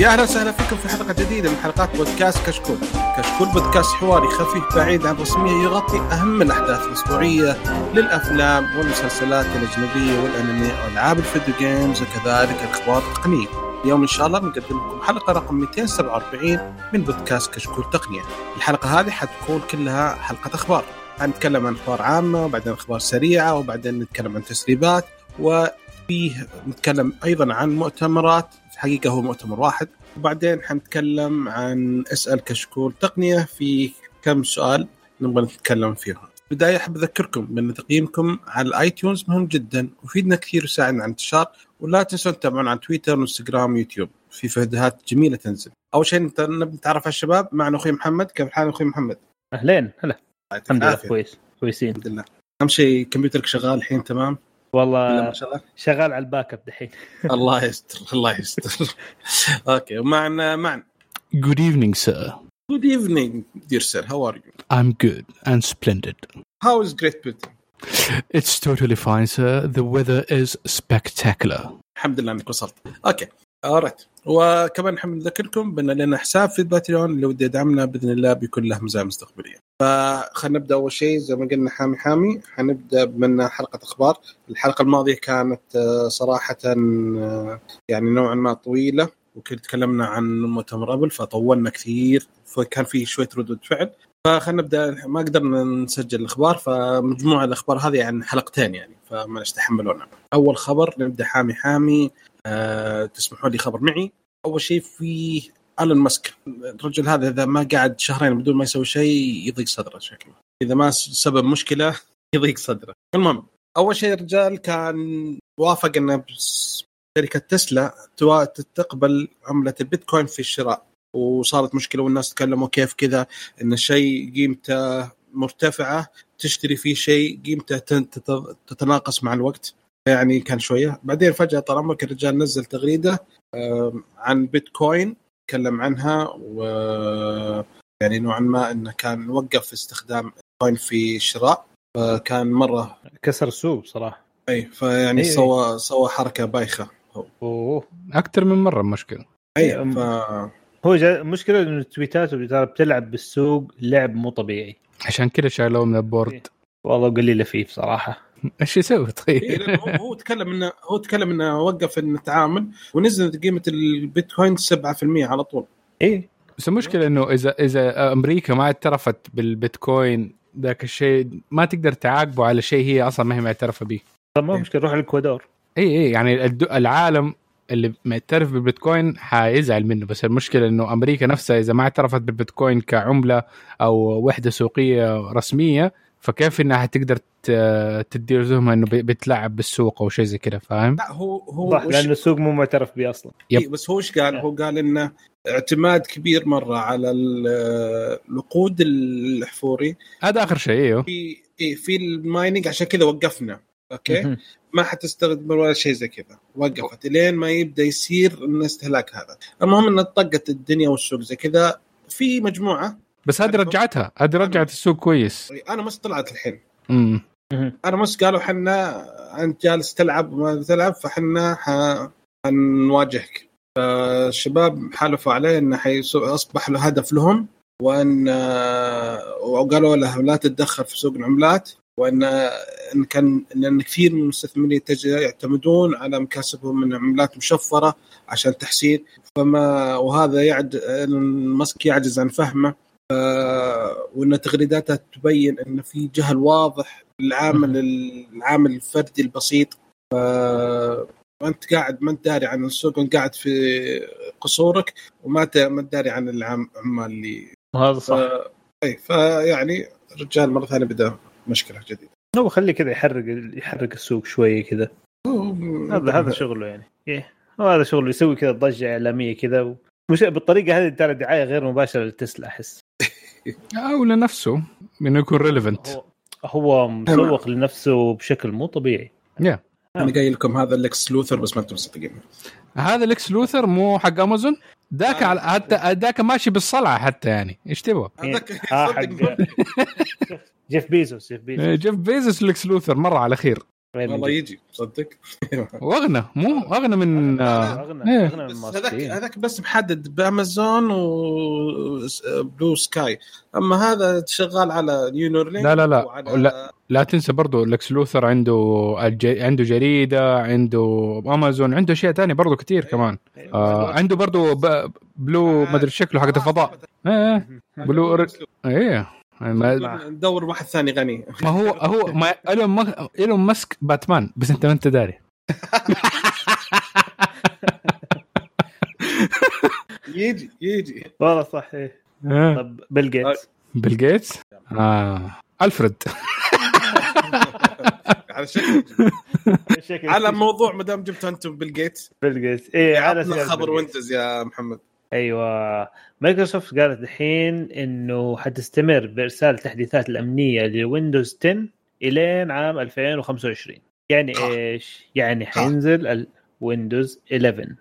يا أهلا وسهلا فيكم في حلقة جديدة من حلقات بودكاست كشكول. كشكول بودكاست حواري خفيف بعيد عن الرسميه يغطي أهم الأحداث الأسبوعية للأفلام والمسلسلات الأجنبية والأنمي وألعاب الفيديو جيمز وكذلك الأخبار التقنية. اليوم إن شاء الله بنقدم لكم حلقة رقم 247 من بودكاست كشكول تقنية. الحلقة هذه حتكون كلها حلقة أخبار. حنتكلم عن أخبار عامة وبعدين أخبار سريعة وبعدين نتكلم عن تسريبات وفيه نتكلم أيضا عن مؤتمرات في الحقيقة هو مؤتمر واحد وبعدين حنتكلم عن أسئلة كشكول تقنية في كم سؤال نبغى نتكلم فيهم. بداية أحب أذكركم بأن تقييمكم على الآي تيونز مهم جدا ويفيدنا كثير ويساعدنا على الانتشار ولا تنسوا تتابعونا على تويتر وانستغرام ويوتيوب في فيديوهات جميلة تنزل. أول شيء نبي نتعرف على الشباب معنا أخوي محمد كيف الحال أخوي محمد؟ أهلين هلا الحمد لله. كويس كويسين الحمد لله. أهم شيء كمبيوترك شغال الحين تمام؟ ولا والله ما شغال؟ شغال على الباك اب دحين الله يستر الله يستر. أوكي ومعنا معنا Good evening, sir. Good evening, dear sir. How are you? I'm good and splendid. How is Great Britain? It's totally fine, sir. The weather is spectacular. الحمد لله انك وصلت. اوكي. اوريت. وكمان نحب نذكركم بأن لنا حساب في الباتريون اللي ودي يدعمنا بإذن الله بيكون له مزايا مستقبلية. فخلينا نبدأ أول شيء زي ما قلنا حامي حامي حنبدأ بمنا حلقة أخبار. الحلقة الماضية كانت آه، صراحة آه، يعني نوعا ما طويلة وكل تكلمنا عن مؤتمر ابل فطولنا كثير فكان في شوية ردود فعل فخلينا نبدأ ما قدرنا نسجل الأخبار فمجموعة الأخبار هذه عن حلقتين يعني فمعلش تحملونا. أول خبر نبدأ حامي حامي أه تسمحوا لي خبر معي. أول شيء في الون ماسك. الرجل هذا إذا ما قعد شهرين بدون ما يسوي شيء يضيق صدره شكله إذا ما سبب مشكلة يضيق صدره. المهم أول شيء الرجال كان وافق ان بس- شركه تسلا تقبل عملة البيتكوين في الشراء. وصارت مشكلة والناس تكلموا كيف كذا إن الشيء قيمته مرتفعة تشتري فيه شيء قيمته تن- تت- تتناقص مع الوقت. يعني كان شوية بعدين فجأة طال عمرك الرجال نزل تغريدة عن بيتكوين تكلم عنها و يعني نوعا ما إنه كان وقف استخدام بيتكوين في الشراء فكان مرة كسر السوق صراحة إي فيعني إي. سوى سوى حركة بايخة أوه أكثر من مرة مشكلة. إي أم. ف هو جا المشكلة إنه تويتاته ترى بتلعب بالسوق لعب مو طبيعي عشان كذا شالوه من ال board. والله قليلة فيه بصراحة إيش يسوي إيه، طيب؟ لأنه هو هو تكلم انه هو تكلم إنه وقف التعامل ونزلت قيمة البيتكوين 7% على طول إيه بس المشكلة إنه اذا إذا أمريكا ما اعترفت بالبيتكوين ذاك الشيء ما تقدر تعاقبه على شيء هي أصلا ما هي معترفة به. طب ما إيه. مشكلة روح الإكوادور اي اي يعني العالم اللي معترف بالبيتكوين حيزعل منه بس المشكلة إنه أمريكا نفسها إذا ما اعترفت بالبيتكوين كعملة أو وحدة سوقية رسمية فكيف إنها حتقدر ت- تدي لزومها إنه بتلعب بالسوق أو شيء زي كذا فاهم؟ لا هو هو صح وش- لأنه السوق مو معترف به أصلا yep. إيه، بس هو إيش قال؟ هو قال انه اعتماد كبير مرة على ال- الوقود الاحفوري هذا آخر شيء أيوه في إيه في ال mining عشان كذا وقفنا okay. ما حتستخدم ولا شيء زي كذا وقفت لين ما يبدأ يصير الاستهلاك هذا المهم إن طقت الدنيا والسوق زي كذا في مجموعة بس هذه رجعتها. هذه رجعت السوق كويس. أنا مس طلعت الحين. امم. أنا مس قالوا حنا أنت جالس تلعب وما تلعب فحنا ح- حنواجهك. فالشباب حالفوا عليه إنه حيسو- أصبح له هدف لهم وإن وقالوا له لا تتدخل في سوق العملات وإن إن كان لأن كثير من المستثمرين يعتمدون على مكاسبهم من عملات مشفرة عشان تحسين. فما وهذا يعد ماسك يعجز عن فهمه. وإن تغريداته تبين إن في جهل واضح العامل العامل الفردي البسيط. ف وانت قاعد ما أنت داري عن السوق وانت قاعد في قصورك وما ما انت داري عن العمال اللي وهذا ف... صح اي فيعني الرجال مرة ثانية بدأ مشكلة جديدة. هو خليه كذا يحرق يحرق السوق شوية كذا. هذا هذا شغله يعني. إيه. هو هذا شغله يسوي كذا ضجة إعلامية كذا و... مش بالطريقة هذه ترى دعاية غير مباشرة لتسلا أحس. أو لنفسه إنه يكون relevant هو هو مسوق لنفسه بشكل مو طبيعي. يا أنا قايل لكم هذا الاكس لوثر بس ما أنتم مصدقين. هذا الاكس لوثر مو حق امازون ذاك آه. على حتى ذاك ماشي بالصلعة حتى يعني. إيش تبغى؟ هذاك آه صدق. حق جيف بيزوس جيف بيزوس. جيف بيزوس الاكس لوثر مرة على خير والله من يجي صدق. واغنى مو اغنى من آه، اغنى إيه. اغنى من بس ماسك هذاك إيه. هذاك بس محدد بأمازون وبلو سكاي أما هذا شغال على نيورالينك لا لا لا. وعلى لا. لا تنسى برضو لكس لوثر عنده الج... عنده جريدة عنده امازون عنده أشياء تانية برضو كتير كمان. آه عنده برضو ب... بلو ما أدري شكله حق الفضاء. إيه بلو إيه. ما... ندور واحد ثاني غني. ما هو هو ما إيلون ما... إيلون ماسك باتمان بس انت ما انت داري. يجي يجي. والله صح إيه. إيه. طب بيل جيتس. بيل جيتس؟ آه. ألفريد. على شكل. على موضوع ما دام جبتوا أنتم بيل جيتس. بيل جيتس. إيه على خبر. ويندوز يا محمد. أيوه مايكروسوفت قالت الحين إنه حتستمر بإرسال التحديثات الأمنية لويندوز 10 الين عام 2025 يعني آه. إيش؟ يعني حينزل الويندوز 11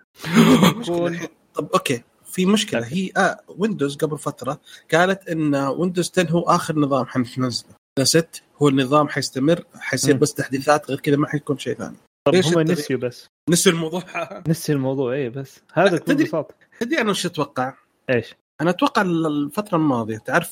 مشكلة الحين. طب okay في مشكلة. هي آه ويندوز قبل فترة قالت إن ويندوز 10 هو آخر نظام حننزله ست هو النظام حيستمر حيصير. بس تحديثات غير كذا ما حيكون شيء ثاني طب هم؟ نسيوا بس. نسي الموضوع. نسي الموضوع إيه بس. هذا تدري- بساطه تدري أنا وش أتوقع؟ إيش؟ أنا أتوقع الفترة الماضية تعرف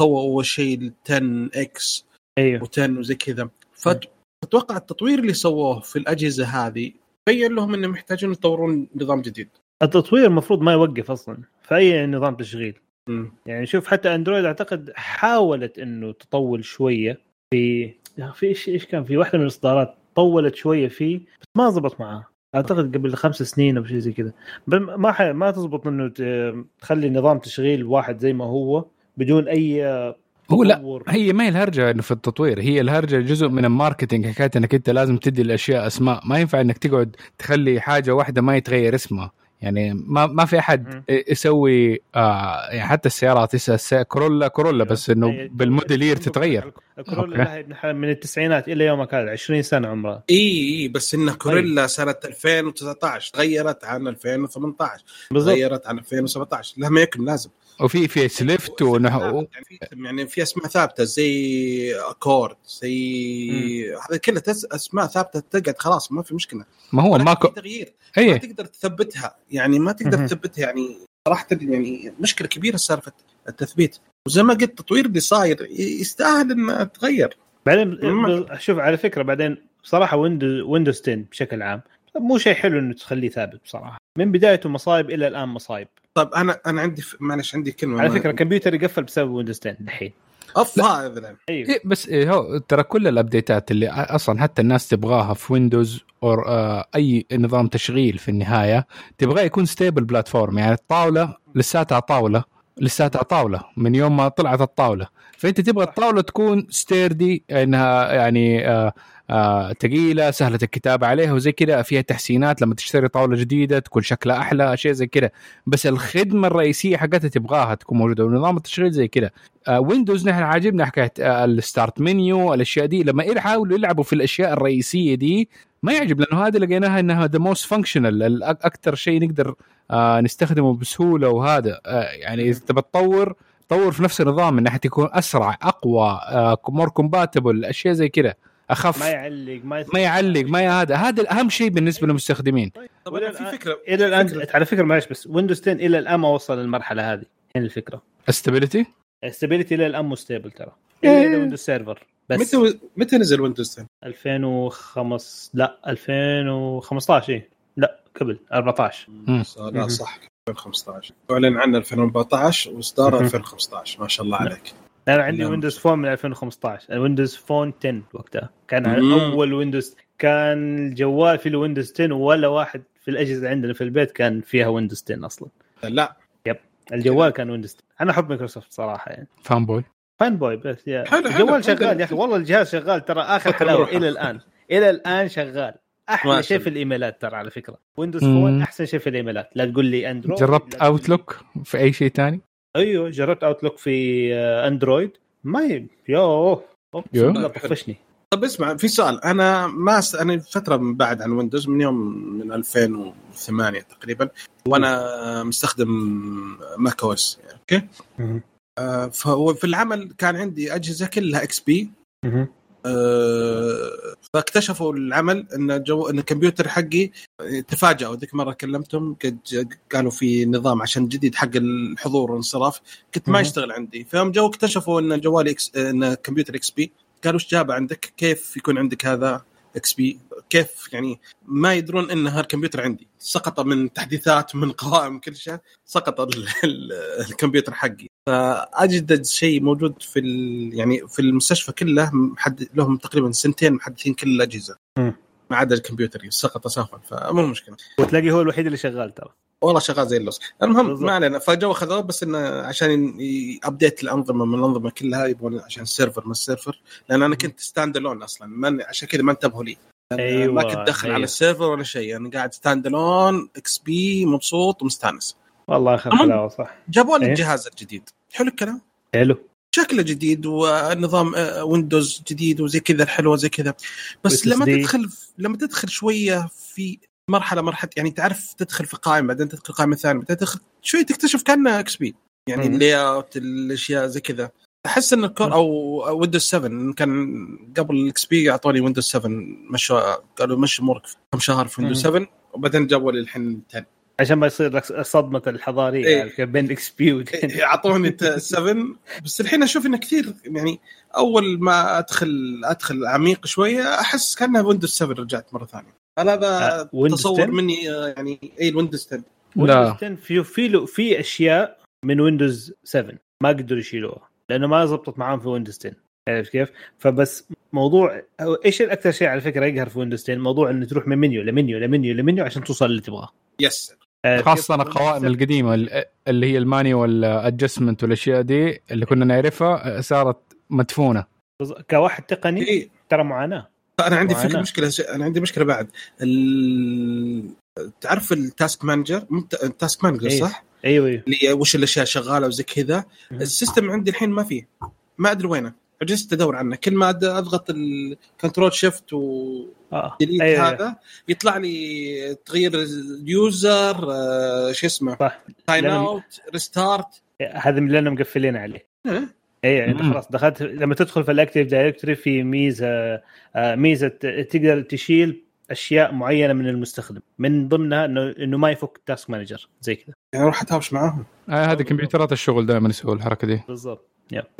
سووا أول شيء ال 10 X أيوه. و10 وزي كذا. فاتوقع التطوير اللي سووه في الأجهزة هذه بين لهم إنهم يحتاجون يطورون نظام جديد. التطوير المفروض ما يوقف أصلا في أي نظام تشغيل. مم. يعني شوف حتى Android أعتقد حاولت إنه تطول شوية في يا في إيش إيش كان؟ في واحدة من الإصدارات طولت شوية فيه بس ما زبط معاه. أعتقد قبل خمس سنين أو شيء زي كذا. ما ح... ما تزبط إنه ت- تخلي نظام تشغيل واحد زي ما هو بدون أي هو لا. هي ما هي الهرجة إنه في التطوير هي الهرجة جزء من ال marketing حكاية إنك أنت لازم تدي الأشياء أسماء. ما ينفع إنك تقعد تخلي حاجة واحدة ما يتغير اسمها. يعني ما ما في أحد. يسوي آه يعني حتى السيارات السي- Corolla Corolla بس إنه هي- بال model year تتغير حلال من التسعينات إلى يومك هذا 20 سنة عمرها. إي إي بس إن Corolla سنه 2019 تغيرت عن 2018 بالضبط. تغيرت عن 2017 لما يكن لازم. وفي في سليفت ونح... يعني في يعني في اسماء ثابتة زي Accord زي هذا كلها تس... اسماء ثابتة تقعد خلاص ما في مشكلة. ما هو ماكو في تغيير. ما اي تقدر تثبتها يعني ما تقدر. تثبتها يعني صراحة يعني مشكلة كبيرة سالفة التثبيت. وزي ما قلت التطوير اللي صاير يستاهل انه تغير بعدين. شوف على فكرة بعدين بصراحه Windows Windows 10 بشكل عام مو شيء حلو إنه تخليه ثابت بصراحة. من بدايته مصايب إلى الآن مصايب. طيب أنا أنا عندي ف... معلش عندي كلمة. على فكرة الكمبيوتر يقفل بسبب Windows 10 الحين. اف هذا أيوه. إيه بس إيه هو ترى كل ال updateات اللي أصلا حتى الناس تبغاها في Windows أو آه أي نظام تشغيل في النهاية تبغاه يكون stable platform يعني الطاولة لساتها طاولة لساتها طاولة من يوم ما طلعت الطاولة. فأنت تبغى الطاولة تكون sturdy إنها يعني آه آه ثقيلة سهلة الكتابة عليها وزي كذا فيها تحسينات لما تشتري طاولة جديدة تكون شكلها أحلى اشياء زي كذا. بس الخدمة الرئيسية حقتها تبغاها تكون موجودة ونظام التشغيل زي كذا. آه Windows نحن عاجبنا حكاية آه ال start menu الاشياء دي. لما يحاولوا يلعبوا في الأشياء الرئيسية دي ما يعجب لأنه هذه لقيناها إنها the most functional أكثر شيء نقدر آه نستخدمه بسهولة وهذا. آه يعني إذا تبى تطور طور في نفس النظام من ناحيه أسرع أقوى آه more compatible أشياء زي كذا. أخف. ما يعلق ما ما يعلق ما هذا هذا الاهم شيء بالنسبة للمستخدمين. ولا أنا في فكرة. إلى الان فكرة. على فكرة معلش بس Windows 10 إلى الآن ما وصل للمرحلة هذه هنا الفكرة. stability stability إلى الآن مو stable ترى. إيه. إلا Windows Server بس متى متى نزل Windows 10؟ 2005 لا 2015 إيه. لا قبل 14 مم. لا. صح 2015 أعلن عنه 2014 وإصدار مهم. 2015 ما شاء الله عليك. أنا عندي نعم. Windows Phone من 2015 ال Windows Phone 10 وقتها. كان مم. أول Windows كان الجوال فيه Windows 10 ولا واحد في الأجهزة عندنا في البيت كان فيها Windows 10 أصلا. لا. الجوال كان Windows 10 أنا أحب مايكروسوفت صراحة يعني. fanboy fanboy بس يا. حلو، حلو، الجوال حلو. شغال يا أخي. والله الجهاز شغال ترى آخر حلاوه. إلى الآن. إلى الآن شغال. أحلى شيء. في الإيميلات ترى على فكرة. Windows. Phone أحسن شيء في الإيميلات. لا تقول لي Android جربت Outlook في أي شيء ثاني؟ أيوه جربت Outlook في آه، Android ما ي... يوه طفشني طب اسمع في سؤال. أنا ما س... أنا فترة من بعد عن Windows من يوم من 2008 تقريبا وأنا مستخدم Mac OS okay؟ آه، فهو في العمل كان عندي أجهزة كلها XP آه، فاكتشفوا العمل إن جو إن الكمبيوتر حقي تفاجئوا ذيك مرة كلمتهم قد قالوا في نظام عشان جديد حق الحضور والانصراف. كنت ما. يشتغل عندي. فيوم جو اكتشفوا إن جوالي X... إن كمبيوتر XP. قالوا إيش جاب عندك؟ كيف يكون عندك هذا؟ XP؟ كيف يعني ما يدرون إن هالكمبيوتر عندي سقط من تحديثات من قوائم كل شيء سقط ال... ال... الكمبيوتر حقي فأجدد شيء موجود في. يعني في المستشفى كله محدد لهم تقريبا سنتين محدثين كل الأجهزة. ما عدا الكمبيوتر سقط سهوا فمو مشكلة. وتلاقي هو الوحيد اللي شغال ترى. والله شغال زي اللص المهم. ما علينا. فجو اخذوه بس إنه عشان update الأنظمة من الأنظمة كلها يبغون عشان ال server ما ال server لأن أنا كنت stand alone أصلا. ما عشان كذا ما انتبهوا لي. أيوة، ما كنت داخل أيوة. على ال server ولا شيء. أنا قاعد stand alone XP مبسوط ومستانس. والله اخر. حلاوه صح جابوا لي إيه. الجهاز الجديد. حلو الكلام؟ حلو. شكله جديد ونظام آه، Windows جديد وزي كذا الحلوة زي كذا بس لما. تدخل لما تدخل شوية في مرحلة مرحلة يعني تعرف تدخل في قائمة بعدين تدخل قائمة ثانية بعدين تدخل شوي تكتشف كأنه XP يعني. ال layout الأشياء زي كذا أحس إن ال core أو Windows 7 كان قبل ال XP أعطوني Windows 7 مشوا قالوا مشي أمورك كم شهر في Windows مم. 7 وبعدين جابوا لي الحين 10 عشان ما يصير لك صدمة الحضارية إيه. بين XP و يعطوني 7 بس الحين أشوف إنه كثير يعني أول ما أدخل أدخل عميق شوية أحس كأنها Windows 7 رجعت مرة ثانية. هل هذا آه، تصور 10 مني آه، يعني اي ال Windows 10 لا. Windows 10 في في له- في أشياء من Windows 7 ما قدروا يشيلوها لأنه ما زبطت معاهم في Windows 10 عارف كيف؟ فبس موضوع أو إيش الأكثر شيء على فكرة يقهر في Windows 10 موضوع إنه تروح من menu ل menu ل menu ل menu عشان توصل اللي تبغاه. yes؟ خاصة القوائم القديمة ال- اللي هي ال manual adjustment والأشياء دي اللي كنا نعرفها صارت مدفونة كواحد تقني إيه. ترى معاناة أنا عندي وأنا. فكره مشكلة أنا عندي مشكلة بعد ال... تعرف ال task manager ال task manager إيه. صح؟ أيوه إيوه اللي وش الأشياء شغالة وزي كذا. ال system عندي الحين ما فيه ما أدري وينه عجزت ادور عنه. كل ما أضغط ال control shift و delete أيوة. هذا يطلع لي تغيير ال user آه، شو اسمه؟ صح. sign out restart هذا من اللي أنا مقفلين عليه. إيه. اي انت مم. خلاص دخلت لما تدخل في ال active directory في ميزة آه، ميزة تقدر تشيل أشياء معينة من المستخدم. من ضمنها إنه إنه ما يفك ال task manager زي كذا. يعني أروح أتهاوش معاهم. آه هذه كمبيوترات الشغل دائما يسووا الحركة دي. بالضبط.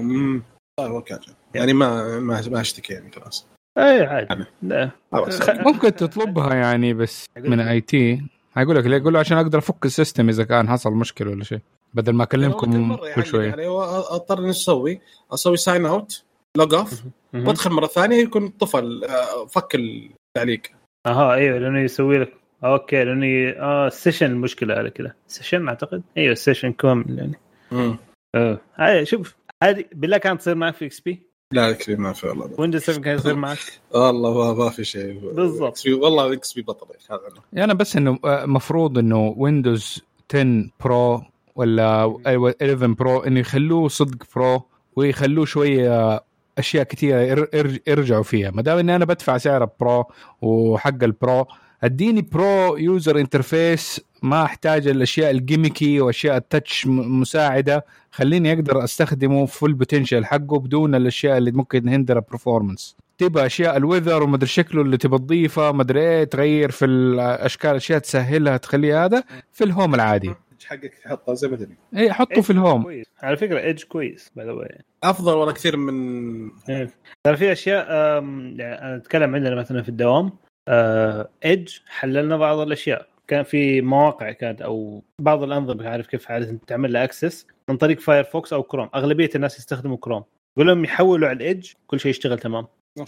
امم okay أجل. يعني. ما ما ما اشتكي يعني خلاص. اي عادي. لا. خلاص. خ- ممكن تطلبها يعني بس من IT. حيقول لك ليه؟ يقول له عشان أقدر أفك ال system إذا كان حصل مشكلة ولا شيء بدل ما أكلمكم كل شوية. يعني أضطر إني أسوي أسوي sign out log off. وادخل مرة ثانية يكون طفل آه، فك التعليق. أها إيوه لأنه يسوي لك okay لأنه ي... آه ال session المشكلة على كذا ال session أعتقد؟ إيوه ال session كامل يعني. مم. آه. هاي شوف هذه بالله كانت تصير معك في XP لا XP ما في والله. Windows 7 كان يصير معك؟ والله ما, ما في شيء. بالضبط. XP والله XP بطل هذا أنا. يعني بس إنه آه، مفروض إنه Windows 10 Pro ولا أيوة 11 Pro إنه يخلوه صدق pro ويخلوه شوية أشياء كثيره ير- ير- يرجعوا فيها. ما دام إني أنا بدفع سعر Pro وحق ال Pro أديني pro user interface ما أحتاج الأشياء ال gimmicky وأشياء ال touch مساعدة. خليني أقدر أستخدمه full potential حقه بدون الأشياء اللي ممكن hinder performance تبى أشياء ال weather ومدري شكله اللي تبى تضيفه مدري إيه تغير في الأشكال أشياء تسهلها تخليها هذا في ال Home العادي. حقك تحطه زي ما تبي. اي حطه في ال Home كويس. على فكرة Edge كويس by the أفضل والله كثير من ترى في أشياء يعني أنا أتكلم عندنا مثلا في الدوام. Edge حللنا بعض الأشياء. كان في مواقع كانت أو بعض الأنظمة عارف كيف عادة تعمل لها access من طريق Firefox أو كروم أغلبية الناس يستخدموا كروم قول لهم يحولوا على ال Edge كل شيء يشتغل تمام.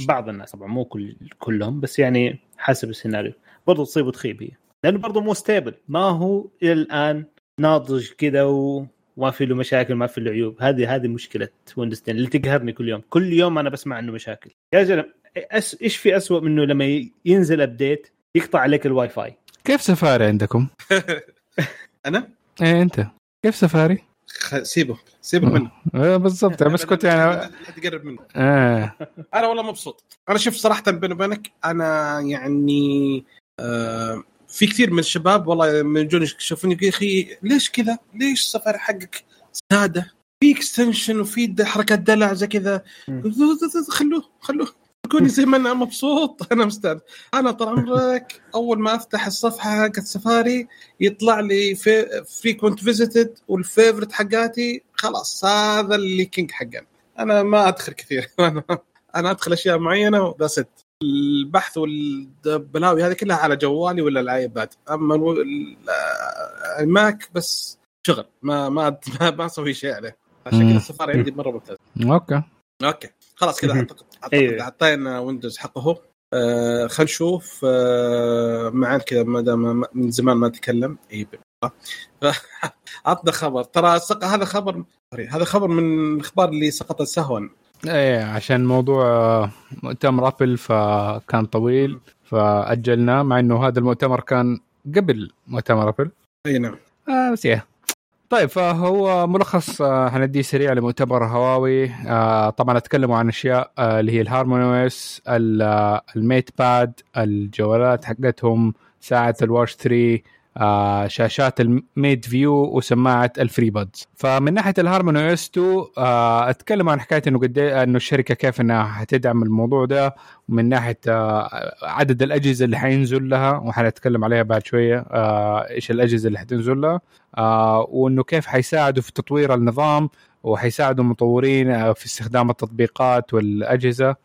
بعض الناس طبعا مو كل كلهم بس يعني حسب السيناريو. برضو تصيب وتخيب هي. لأنه برضو مو stable ما هو إلى الآن ناضج كذا. وما في له مشاكل ما في له عيوب. هذه هذه مشكلة Windows 10 اللي تقهرني كل يوم. كل يوم أنا بسمع عنه مشاكل. يا زلمه أس... إيش في أسوأ منه لما ينزل update يقطع عليك الواي فاي كيف سفاري عندكم؟ أنا إيه أنت كيف سفاري؟ خ- سيبه سيبك منه آه بالضبط بس كنت يعني لا تقرب منه آه. أنا والله مبسوط أنا شوف صراحة بيني وبينك أنا يعني آه في كثير من الشباب والله من يجون يشوفوني يقول يا أخي ليش كذا؟ ليش السفر حقك ساده؟ في اكستنشن وفي حركات دلع زي كذا. خلوه خلوه تتركوني زي ما أنا مبسوط. أنا مستعد. أنا طال عمرك أول ما أفتح الصفحة حقت سفاري يطلع لي في frequent visited وال favorite حقاتي. خلاص هذا اللي king حقنا أنا ما أدخل كثير. أنا أنا أدخل أشياء معينة بس البحث والبلاوي هذه كلها على جوالي ولا ال iPad أما ال Mac بس شغل. ما ما ما, أسوي شيء عليه. عشان. كذا السفاري عندي مرة ممتاز okay. okay. خلاص كذا. اعتقد أعتقد. اعطينا Windows حقه آه خلينا نشوف آه كذا ما دام من زمان ما تكلم إي عطنا خبر. ترى سق- هذا خبر هذا خبر من الأخبار اللي سقطت سهوا. إيه عشان موضوع مؤتمر Apple فكان طويل فأجلناه مع إنه هذا المؤتمر كان قبل مؤتمر Apple أي نعم. آه بس yeah. طيب فهو ملخص آه حنديه سريع لمؤتمر هواوي. آه طبعا اتكلموا عن أشياء آه اللي هي ال Harmony OS ال MatePad الجوالات حقتهم ساعة ال Watch 3 آه شاشات ال MateView وسماعة ال FreeBuds فمن ناحية ال Harmony OS 2 آه أتكلم عن حكاية إنه قد إيه- إنه الشركة كيف إنها حتدعم الموضوع ده. ومن ناحية آه عدد الأجهزة اللي حينزل لها وحنتكلم عليها بعد شوية آه إيش الأجهزة اللي حتنزل لها وإنه كيف حيساعدوا في تطوير النظام وحيساعدوا المطورين في استخدام التطبيقات والأجهزة.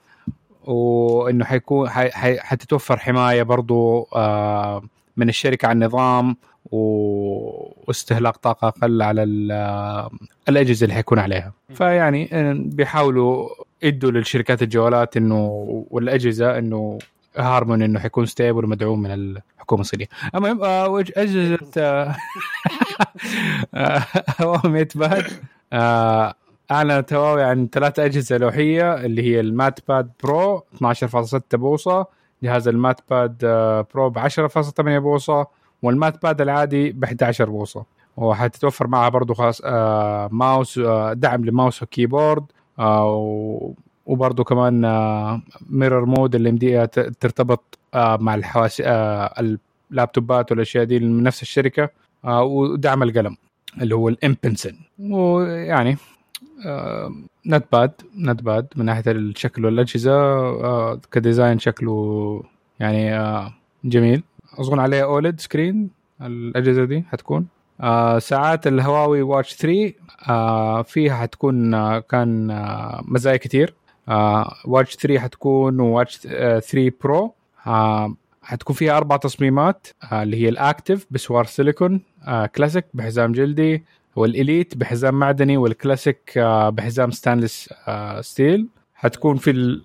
وإنه حيكون حي حي حتتوفر حماية برضو آه من الشركة على النظام و- واستهلاك طاقة أقل على ال- آه، الأجهزة اللي حيكون عليها. فيعني آه، بيحاولوا يدوا للشركات الجوالات إنه والأجهزة إنه هارمون إنه حيكون stable ومدعوم من الحكومة الصينية. المهم آه، أجهزة آه، آه، Huawei MatePad آه، اعلنت هواوي عن ثلاث أجهزة لوحية اللي هي ال MatePad Pro 12.6 بوصة جهاز ال MatePad Pro ب 10.8 بوصة وال MatePad العادي ب 11 بوصة. وحتتوفر معها برضو خاص آه، ماوس آه، دعم ل mouse و keyboard آه، و- وبرضو كمان mirror mode اللي مديها ت- ترتبط مع الحواسب اللابتوبات والأشياء دي من نفس الشركة ودعم القلم اللي هو ال M-Pencil ويعني MatePad MatePad من ناحية الشكل والأجهزة آه، ك design شكله يعني آه، جميل. أظن عليه OLED screen الأجهزة دي حتكون. آه ساعات ال Huawei Watch 3 آه فيها حتكون آه كان آه مزايا كتير. آه Watch 3 حتكون Watch آه 3 Pro. آه حتكون فيها أربع تصميمات آه اللي هي ال Active بسوار سيليكون آه كلاسيك بحزام جلدي وال Elite بحزام معدني والكلاسيك آه بحزام ستانلس آه steel. حتكون في ال...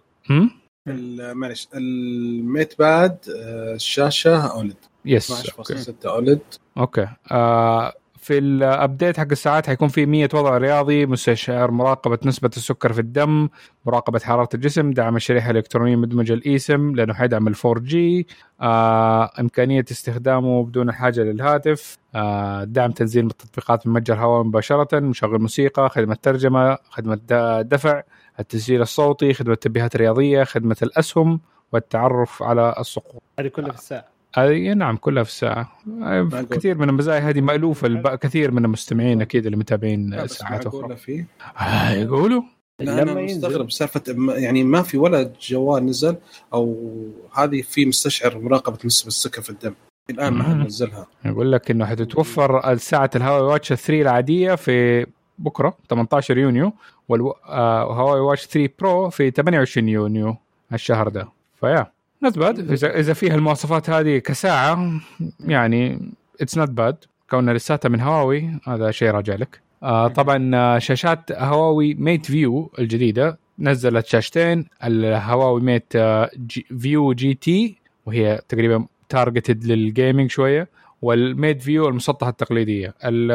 معلش ال MatePad آه، الشاشة OLED. yes okay. 12.6 OLED. okay آه في ال update حق الساعات حيكون في 100 وضع رياضي مستشعر مراقبة نسبة السكر في الدم مراقبة حرارة الجسم دعم الشريحة الإلكترونية مدمجة الإيسم لأنه حيدعم ال 4 جي آه إمكانية استخدامه بدون الحاجة للهاتف. آه دعم تنزيل التطبيقات من متجر هواء مباشرة مشغل موسيقى خدمة ترجمة خدمة دفع التسجيل الصوتي خدمة التنبيهات الرياضية خدمة الأسهم والتعرف على السقوط هذه كلها في الساعة. اي نعم كلها في الساعة. معقول. كثير من المزايا هذه مألوفة الب... كثير من المستمعين أكيد اللي متابعين ساعات أخرى. فيه آه يقولوا؟ لا لما أنا. مستغرب سالفة يعني ما في ولا جوال نزل أو هذه في مستشعر مراقبة نسبة السكر في الدم. الآن ما حد. نزلها. يقول لك إنه حتتوفر ساعة الهواوي Watch 3 العادية في بكرة 18 يونيو والهواوي Watch 3 Pro في 28 يونيو الشهر ده. ف yeah. not bad إذا إذا فيها المواصفات هذه كساعة يعني it's not bad كونها لساتها من هواوي هذا شيء راجع لك. آه طبعا آه، شاشات هواوي MateView الجديدة. نزلت شاشتين الهواوي Mate آه، G View GT وهي تقريبا targeted لل gaming شوية وال MateView المسطحة التقليدية. ال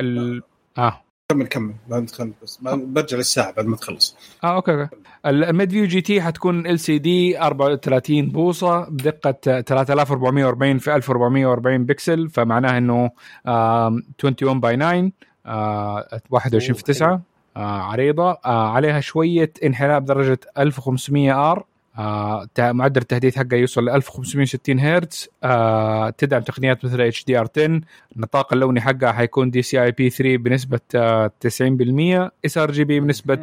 ال آه. كمل. كمل بس برجع للساعة بعد ما تخلص. آه okay okay. ال MateView GT حتكون LCD 34 بوصة بدقة 3440 في 1440 بكسل فمعناها إنه آم، 21 by 9 آه، 21 في أوه، 9 آه، عريضة. آه، عليها شوية انحناء بدرجه 1500 R آه معدل التحديث حقه يوصل ل 1560 هرتز. آه تدعم تقنيات مثل HDR 10 النطاق اللوني حقها حيكون DCIP 3 بنسبة آه 90% sRGB بنسبة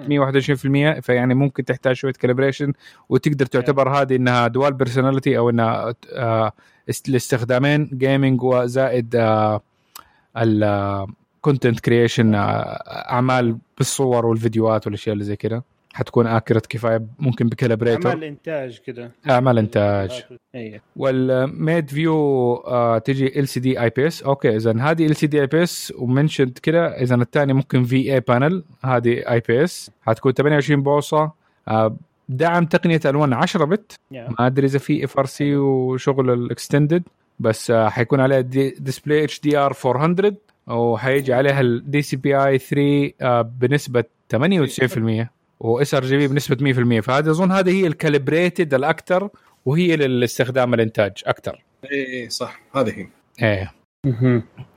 121% فيعني ممكن تحتاج شوية calibration وتقدر تعتبر هذه إنها dual personality أو إنها آه إست- الاستخدامين gaming وزائد آه ال content creation أعمال بالصور والفيديوهات والأشياء اللي زي كده. حتكون accurate كفاية ممكن ب calibrator أعمال إنتاج كده. أعمال إنتاج. اي وال MateView آه تجي ال سي دي اي بي اس أوكي اذا هذه ال سي دي اي بي اس ومنشنت كده اذا الثاني ممكن VA panel هذه IPS حتكون 28 بوصة. آه دعم تقنية ألوان 10 bit. ما أدري إذا في FRC وشغل ال extended بس آه حيكون عليها display HDR 400 وحيجي عليها ال DCPI 3 آه بنسبة 98% و sRGB بنسبة 100% فهذه أظن هذه هي ال calibrated الاكثر وهي للاستخدام الانتاج أكثر اي اي صح. هذه هي. إيه.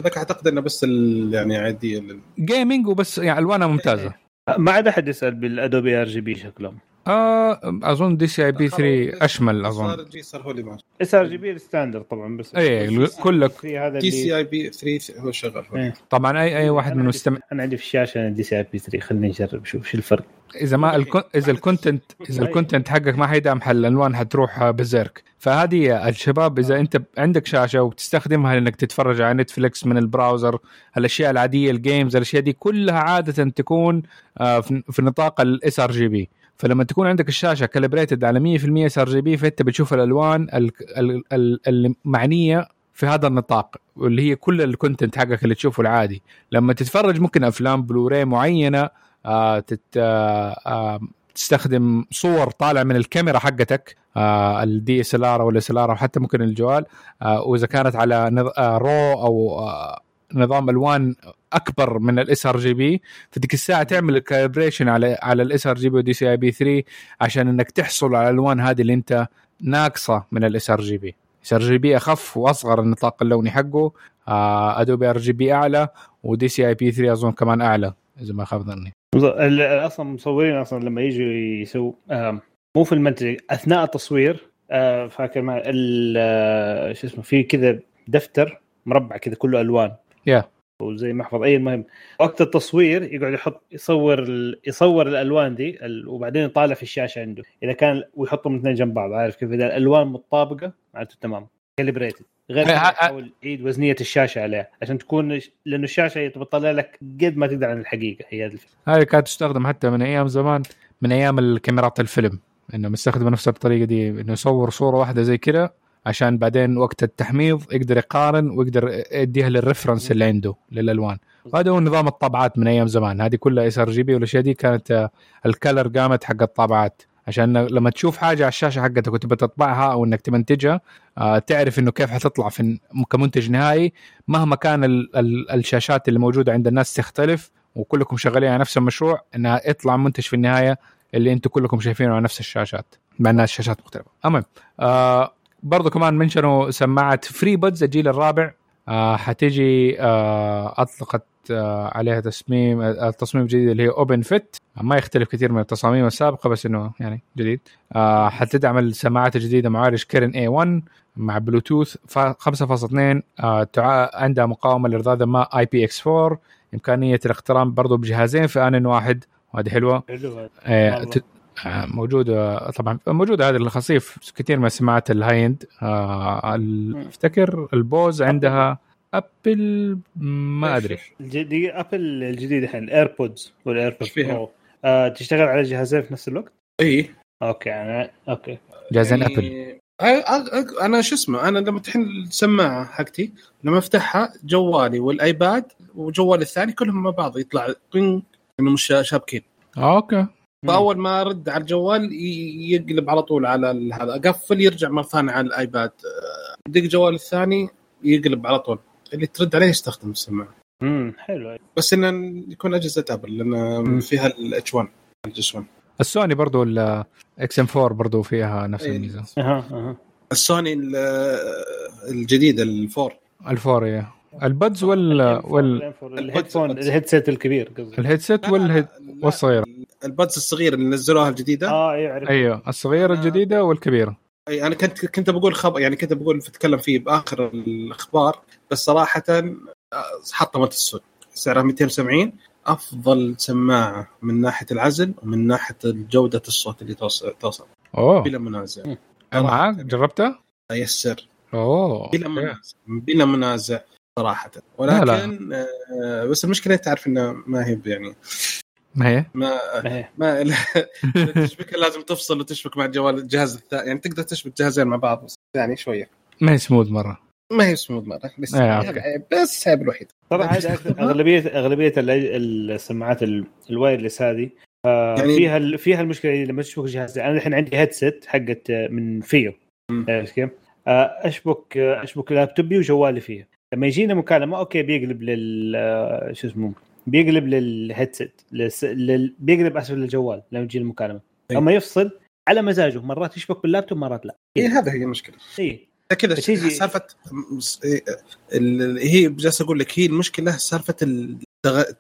هذاك أعتقد إنه بس ال- يعني عاديه لل- gaming وبس يعني ألوانها ممتازة. ما عاد أحد يسأل بال Adobe RGB شكلهم. آه أظن DCIP 3 أشمل أظن. جي صار هو اللي ماشي sRGB ال standard طبعا بس إيه كلك في هذا DCIP 3 هو شغال هو. إيه. طبعا اي أي واحد من المستمع أنا عندي في الشاشة DCIP 3 خليني نجرب شوف شو الفرق. إذا ما الكون... إذا ال content إذا ال content حقك ما حيدعم حل الألوان حتروح بزيرك. فهذه الشباب إذا أنت عندك شاشة وبتستخدمها لأنك تتفرج على نتفلكس من ال browser الأشياء العادية ال games الأشياء دي كلها عادة تكون آه، في في نطاق ال sRGB فلما تكون عندك الشاشة calibrated على 100% sRGB فأنت بتشوف الألوان ال- ال- ال- المعنية في هذا النطاق واللي هي كل ال content حقك اللي تشوفه العادي. لما تتفرج ممكن أفلام بلوراي معينة آه تت آه آه تستخدم صور طالع من الكاميرا حقتك ال DSLR أو ال SLR أو حتى ممكن الجوال وإذا كانت على RAW أو نظام الوان أكبر من ال sRGB فديك الساعة تعمل ال calibration على على الاس ار جي بي ودي سي اي بي 3 عشان إنك تحصل على الالوان هذه اللي أنت ناقصة من الاس ار جي بي اس ار جي بي أخف وأصغر النطاق اللوني حقه. Adobe RGB أعلى و DCIP 3 أظن كمان أعلى إذا ما خاب ظني. أصلا مصورين أصلا لما يجوا يسووا مو في المنتج أثناء التصوير آه، فاكر ال- آه، شو اسمه في كذا دفتر مربع كذا كله ألوان. يا. وزي محفظ. أي المهم وقت التصوير يقعد يحط يصور ال- يصور الألوان دي ال- وبعدين يطالع في الشاشة عنده. إذا كان ويحطهم الاثنين جنب بعض عارف كيف؟ إذا الألوان مطابقه معناته تمام. كاليبريتد غير يحاول يعيد وزنية الشاشة عليها عشان تكون لأنه الشاشة بتطلع لك قد ما تقدر عن الحقيقة هي هذه الفكرة. هذه كانت تستخدم حتى من أيام زمان من أيام الكاميرات الفيلم إنه مستخدم نفس الطريقة دي إنه يصور صورة واحدة زي كذا عشان بعدين وقت التحميض يقدر يقارن ويقدر يديها لل reference اللي عنده للألوان. وهذا هو نظام الطابعات من أيام زمان. هذه كلها sRGB والاشياء دي كانت آه، ال color gamut حق الطابعات عشان لما تشوف حاجة على الشاشة حقتك وتبى تطبعها أو إنك تمنتجها آه، تعرف إنه كيف حتطلع في كمنتج نهائي. مهما كان ال ال الشاشات اللي موجودة عند الناس تختلف وكلكم شغالين على نفس المشروع إنها يطلع منتج في النهاية اللي أنتم كلكم شايفينه على نفس الشاشات مع إنها الشاشات مختلفة. المهم آه برضو كمان منشنوا سماعة FreeBuds الجيل الرابع. آه حتيجي آه أطلقت آه عليها تصميم آه، التصميم الجديد اللي هي open fit ما يختلف كثير من التصاميم السابقة بس إنه يعني جديد. آه حتدعم السماعات الجديده معالج Kirin A 1 مع بلوتوث فا- 5.2 آه. عندها مقاومة لرذاذ الماء IPX 4 إمكانية الاقتران برضو بجهازين في ان واحد. وهذه حلوة. حلو هذا آه، والله. ت- آه، طبعا موجودة هذه الخاصية في كثير من السماعات ال high end آه. افتكر ال Bose عندها أبل ما أدري. الجديد أبل الجديد الحين ال AirPods وال AirPods فيها؟ آه تشتغل على جهازين في نفس الوقت؟ إي. okay أنا okay. جهازين أبل. يعني أ- أنا شو اسمه أنا لما الحين السماعة حقتي لما أفتحها جوالي وال iPad وجوالي الثاني كلهم مع بعض يطلع طين انه مش شابكين. okay. فأول ما ارد على الجوال يقلب على طول على ال- هذا. أقفل يرجع مرة ثانية على ال iPad. أه، دق جوال الثاني يقلب على طول. اللي ترد عليه يستخدم السماعة. امم حلو. بس إنه يكون أجهزة أبل لأن. فيها ال H1 الجس 1 السوني برضو ال XM4 برضو فيها نفس إيه. الميزة. أها أها. السوني ال- الجديد الفور الفور إيه. ال buds وال وال ال headphone؟ ال headset الكبير قصدي. ال headset وال head والصغيره ال buds الصغيره اللي نزلوها الجديدة؟ آه اي عرفت. أيوه الصغيرة آه. الجديدة والكبيرة. أي أنا كنت كنت بقول خبر يعني كنت بقول بتكلم فيه بآخر الأخبار بس صراحة آه، حطمت السوق. سعرها 270 أفضل سماعة من ناحية العزل ومن ناحية جودة الصوت اللي توصل توصل. أوه. بلا منازع. معاك جربتها؟ يسر أوه. بلا منازع بلا منازع. صراحة. ولكن آه بس المشكلة تعرف انها ما هي يعني ما هي؟ ما ما هي. ما تشبكها لازم تفصل وتشبك مع الجوال الجهاز الثاني يعني تقدر تشبك جهازين مع بعض بس يعني شوية. ما هي سموث مرة. ما هي سموث مرة بس آه، بس عيب الوحيد طبعا اغلبيه أغلبية ال- السماعات ال- ال wireless هذه. آه، يعني- فيها ال- فيها المشكلة اللي لما تشبك جهاز أنا الحين عندي headset حقت من فيو. عرفت كيف؟ آه، اشبك أشبك لابتوبي وجوالي فيه لما يجينا مكالمة okay بيقلب لل آه، شو اسمه بيقلب لل headset للس... لل... بيقلب اسف للجوال لما يجي المكالمة. أي. أما يفصل على مزاجه مرات يشبك باللابتوب مرات لا. هي هذا هي المشكلة. اي كذا بتيجي- سالفة إيه، هي جالس أقول لك هي المشكلة سالفة التغ-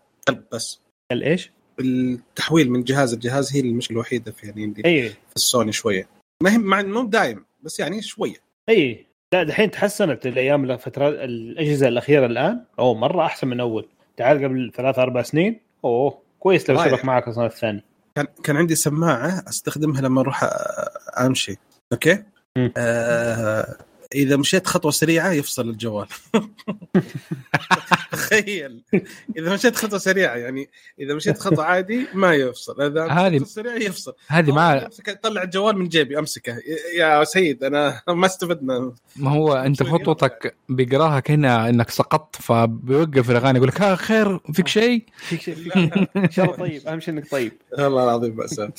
بس. الايش؟ التحويل من جهاز لجهاز هي المشكلة الوحيدة في يعني اي في السوني شوية. ما هي مع مو دايم بس يعني شوية. اي لا دحين تحسنت الأيام الفترات الأجهزة الأخيرة الآن. اوه مرة أحسن من أول. تعال قبل ثلاث أربع سنين. أوه كويس لو. شبك معك أصلا الثاني كان كان عندي سماعة أستخدمها لما أروح أمشي. أوكي. آه إذا مشيت خطوة سريعة يفصل الجوال. تخيل. إذا مشيت خطوة سريعة يعني إذا مشيت خطوة عادي ما يفصل. إذا هذه- مشيت سريع يفصل. هذه مع طلع الجوال من جيبي أمسكه. يا سيد أنا ما استفدنا. ما هو أنت خطوتك بيقراها كأنها إنك سقطت فبيوقف الأغاني يقول لك ها خير فيك شيء؟ فيك شيء فيك شيء. إن شاء الله طيب أهم شيء إنك طيب. والله العظيم مأساة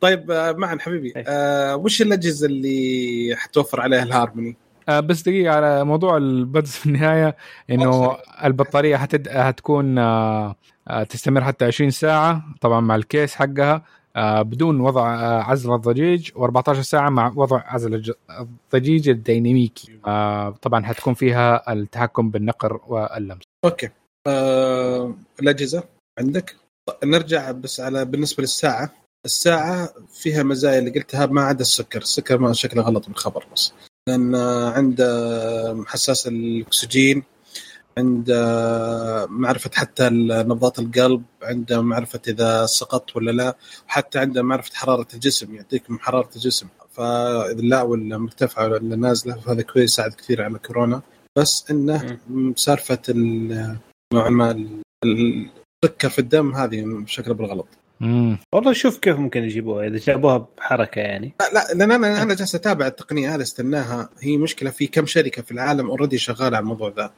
طيب آه، معن حبيبي آه وش الأجهزة اللي حتوفر عليها الهارموني؟ آه بس دقيقة على موضوع ال buds في النهاية إنه البطارية حتد... هتكون آه آه تستمر حتى 20 ساعة طبعا مع ال case حقها بدون وضع عزل الضجيج و14 ساعة مع وضع عزل الضجيج الديناميكي. طبعا حتكون فيها التحكم بالنقر واللمس. أوكي. آه الأجهزة عندك؟ نرجع بس على بالنسبة للساعة. الساعة فيها مزايا اللي قلتها ما عدا السكر. السكر ما شكله غلط بالخبر بس. لأن عنده حساس الأكسجين عنده معرفة حتى نبضات القلب عنده معرفة إذا سقطت ولا لا وحتى عنده معرفة حرارة الجسم يعطيك من حرارة الجسم. فإذا لا ولا مرتفعة ولا نازلة فهذا كويس يساعد كثير على كورونا. بس إنه سالفة ال- نوعا ما ال- السكر في الدم هذه شكله بالغلط. مم. والله شوف كيف ممكن يجيبوها إذا جابوها بحركة يعني. لا لا لأن أنا أنا جالس أتابع التقنية هذه استناها. هي مشكلة في كم شركة في العالم already شغالة على الموضوع ذا.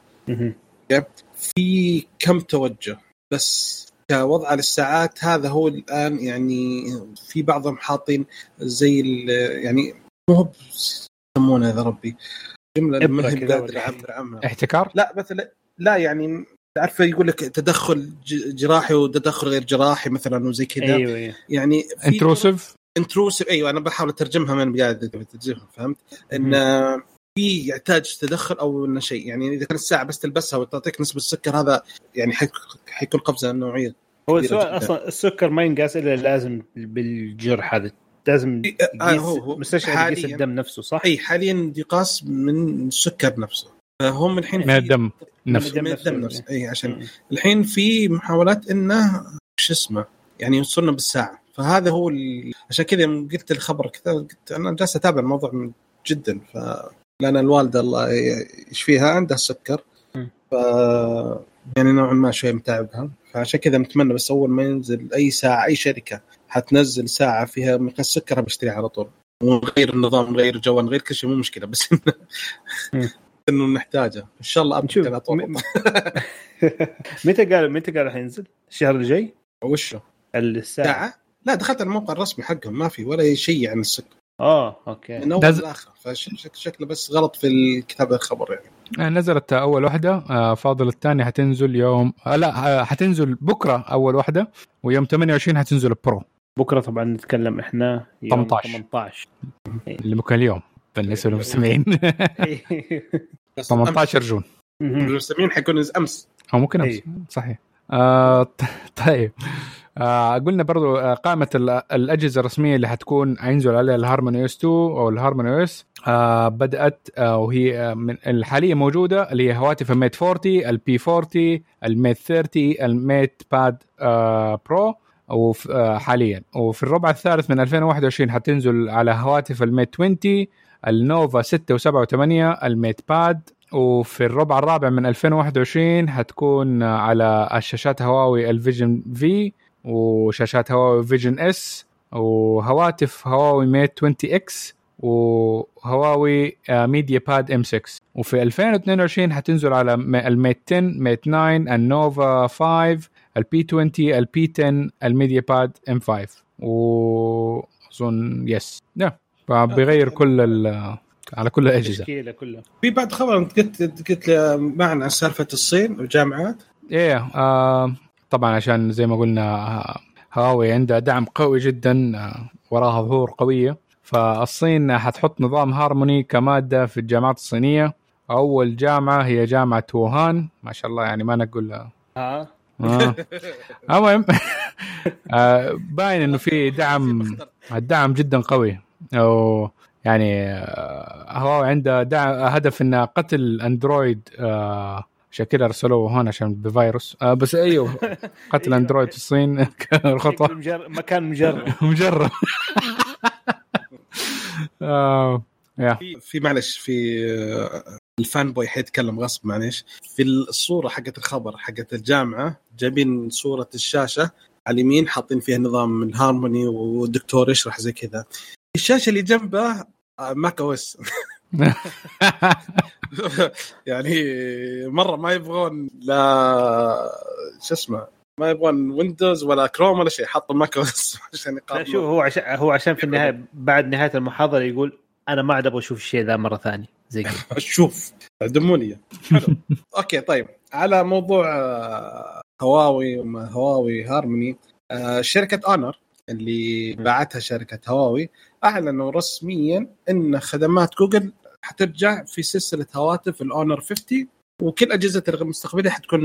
في كم توجه بس كوضع للساعات هذا هو الآن يعني في بعضهم حاطين زي ال- يعني مو هو يسمونه يا ربي جملة قادر اعبر عنها إحتكار؟ لا مثلا لا يعني تعرف يقول لك تدخل ج- جراحي وتدخل غير جراحي مثلا وزي كذا أيوه أيوه يعني انتروسيف انتروسيف أيوه أنا بحاول أترجمها من قاعد فهمت؟ إن في يحتاج تدخل أو إنه شيء يعني إذا كان الساعة بس تلبسها وتعطيك نسبة السكر هذا يعني حيك- حيكون قفزة نوعية هو السؤال. أصلا السكر ما ينقاس إلا لازم بالجرح هذا لازم آه، يقيس هو- هو مستشفى يقيس. الدم نفسه صح؟ أي حاليا يقاس من السكر نفسه فهم الحين من الدم نفسه. من. الدم نفسه. اي عشان مم. الحين في محاولات إنه شو اسمه يعني يوصلنا بالساعة. فهذا هو ال... عشان كذا يوم قلت الخبر كذا قلت أنا جالس أتابع الموضوع من جدا. ف لأن الوالده الله يشفيها عندها السكر. ف يعني نوعا ما شوي متعبها. فعشان كذا نتمنى بس أول ما ينزل أي ساعة أي شركة حتنزل ساعة فيها مقياس سكر بشتريها على طول. ونغير النظام نغير الجو نغير كل شيء مو مشكلة. بس. إنه نحتاجه. إن شاء الله نشوف. متى قال متى قال حينزل؟ الشهر الجاي؟ وشه الساعة. ساعة؟ لا دخلت على الموقع الرسمي حقهم ما في ولا شيء عن السكر آه أوكي. من أول دز- لاخر فشكله بس غلط في الكتاب الخبر يعني. آه، نزلت أول واحدة آه، فاضل الثانية حتنزل يوم آه، لا حتنزل بكرة أول واحدة ويوم 28 حتنزل ال Pro. بكرة طبعا نتكلم إحنا يوم 18. 18 اللي ممكن اليوم. بالنسبة للمستمعين 18 June. المستمعين حيكون أمس. أو ممكن أمس. إيه. صحيح. آه طيب. آه قلنا برضو آه قائمة ال- الأجهزة الرسمية اللي حتكون حينزل عليها ال HarmonyOS 2 أو ال HarmonyOS. آه بدأت آه وهي آه من الحالية موجودة اللي هي هواتف ال Mate 40 ال P40 ال Mate 30 ال MatePad آه Pro. وف آه حاليا. وفي الربع الثالث من 2021 حتنزل على هواتف ال Mate 20 ال Nova 6 و7 و8 ال MatePad. وفي الربع الرابع من 2021 حتكون على الشاشات هواوي ال Vision في وشاشات هواوي Vision S وهواتف هواوي Mate 20 X وهواوي آه، MediaPad M6 وفي 2022 حتنزل على ال Mate 10 Mate 9 ال Nova 5 ال P20 ال P10 ال MediaPad M5 واظن yes يا فبيغير كل ال- على كل الأجهزة. كلها. في بعد خبر أنت قلت قلت لي معنا عن سالفة الصين والجامعات. إيه آه طبعا عشان زي ما قلنا آه، هواوي عندها دعم قوي جدا آه وراها ظهور قوية. فالصين حتحط نظام هارموني كمادة في الجامعات الصينية. أول جامعة هي جامعة ووهان. ما شاء الله يعني ما نقول آه. ها آه. المهم آه باين إنه في دعم الدعم جدا قوي. أو يعني آه، هواوي عندها دعم هدف انها قتل اندرويد آه عشان كذا ارسلوه هون عشان بفيروس. آه بس أيوه قتل أندرويد في الصين شكله مجر... مكان مجرب مجرب آه في في معلش في آه، الفان بوي حيتكلم غصب معلش في الصورة حقت الخبر حقت الجامعة جايبين صورة الشاشة على اليمين حاطين فيها نظام الهارموني والدكتور يشرح زي كذا. الشاشة اللي جنبه macOS يعني مرة ما يبغون لا شو اسمه ما يبغون Windows ولا كروم ولا شيء حطوا macOS عشان لا يقارنوا شوف هو عشان هو عشان في النهاية بعد نهاية المحاضرة يقول أنا ما عاد أبغى أشوف الشيء ذا مرة ثانية. زي كذا. شوف دموني. حلو. okay طيب. على موضوع آه، هواوي وما هواوي هارموني آه، شركة Honor اللي باعتها شركة هواوي أعلنوا رسميا إن خدمات جوجل حترجع في سلسلة هواتف ال Honor 50 وكل أجهزة المستقبلية حتكون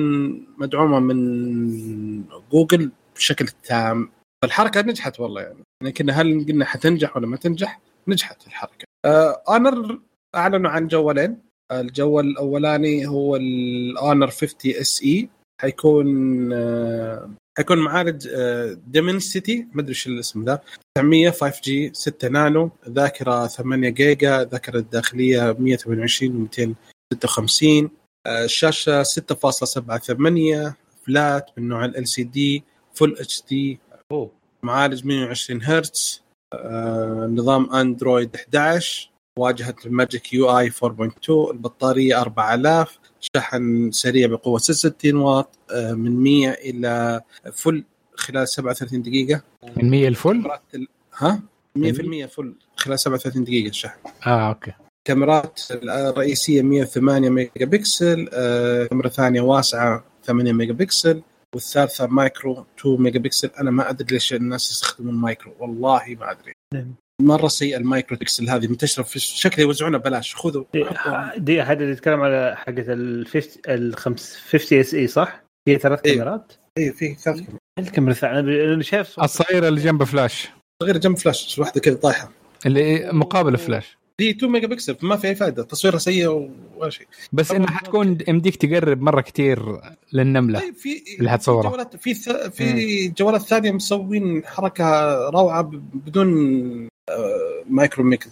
مدعومة من جوجل بشكل تام فالحركة نجحت والله يعني لكن هل قلنا حتنجح ولا ما تنجح؟ نجحت الحركة. آه Honor أعلنوا عن جوالين الجوال الأولاني هو ال Honor 50 SE حيكون آه حيكون معالج Dimensity ما أدري إيش الاسم ذا. 900 5G 6 نانو ذاكرة 8 جيجا ذاكرة الداخلية 128 و 256 آه، الشاشه 6.78 flat من نوع LCD full HD معالج 120 هرتز آه، نظام اندرويد 11 واجهة ال Magic UI 4.2 البطارية 4000 شحن سريع بقوة 66 واط آه، من 100 إلى full خلال 37 دقيقة. من 100 ال full ها؟ 100% full خلال 37 دقيقة الشحن. آه okay. كاميرات الرئيسية 108 ميجا بكسل آه، كاميرا ثانية واسعة 8 ميجا بكسل والثالثة مايكرو 2 ميجا بكسل أنا ما أدري ليش الناس يستخدمون مايكرو والله ما أدري. نعم. مرة سيء المايكرو بكسل هذه منتشره في شكل يوزعونها ببلاش. خذوا. دي هذا اللي يتكلم على حقة ال 50 ال 50 SE صح؟ هي ثلاث إيه. كاميرات؟ اي في ثلاث كاميرات. الكاميرا الثانية أنا شايف الصغيرة اللي جنب فلاش صغيرة جنب فلاش واحدة كذا طايحة. اللي مقابل فلاش دي 2 ميجا بكسل ما في أي فائده تصويرها سيء ولا شيء. بس إنها حتكون يمديك تقرب مرة كتير للنملة طيب في اللي حتصورها. في جوالات في ث- في جوالات ثانية مسوين حركة روعة بدون مايكرو ميك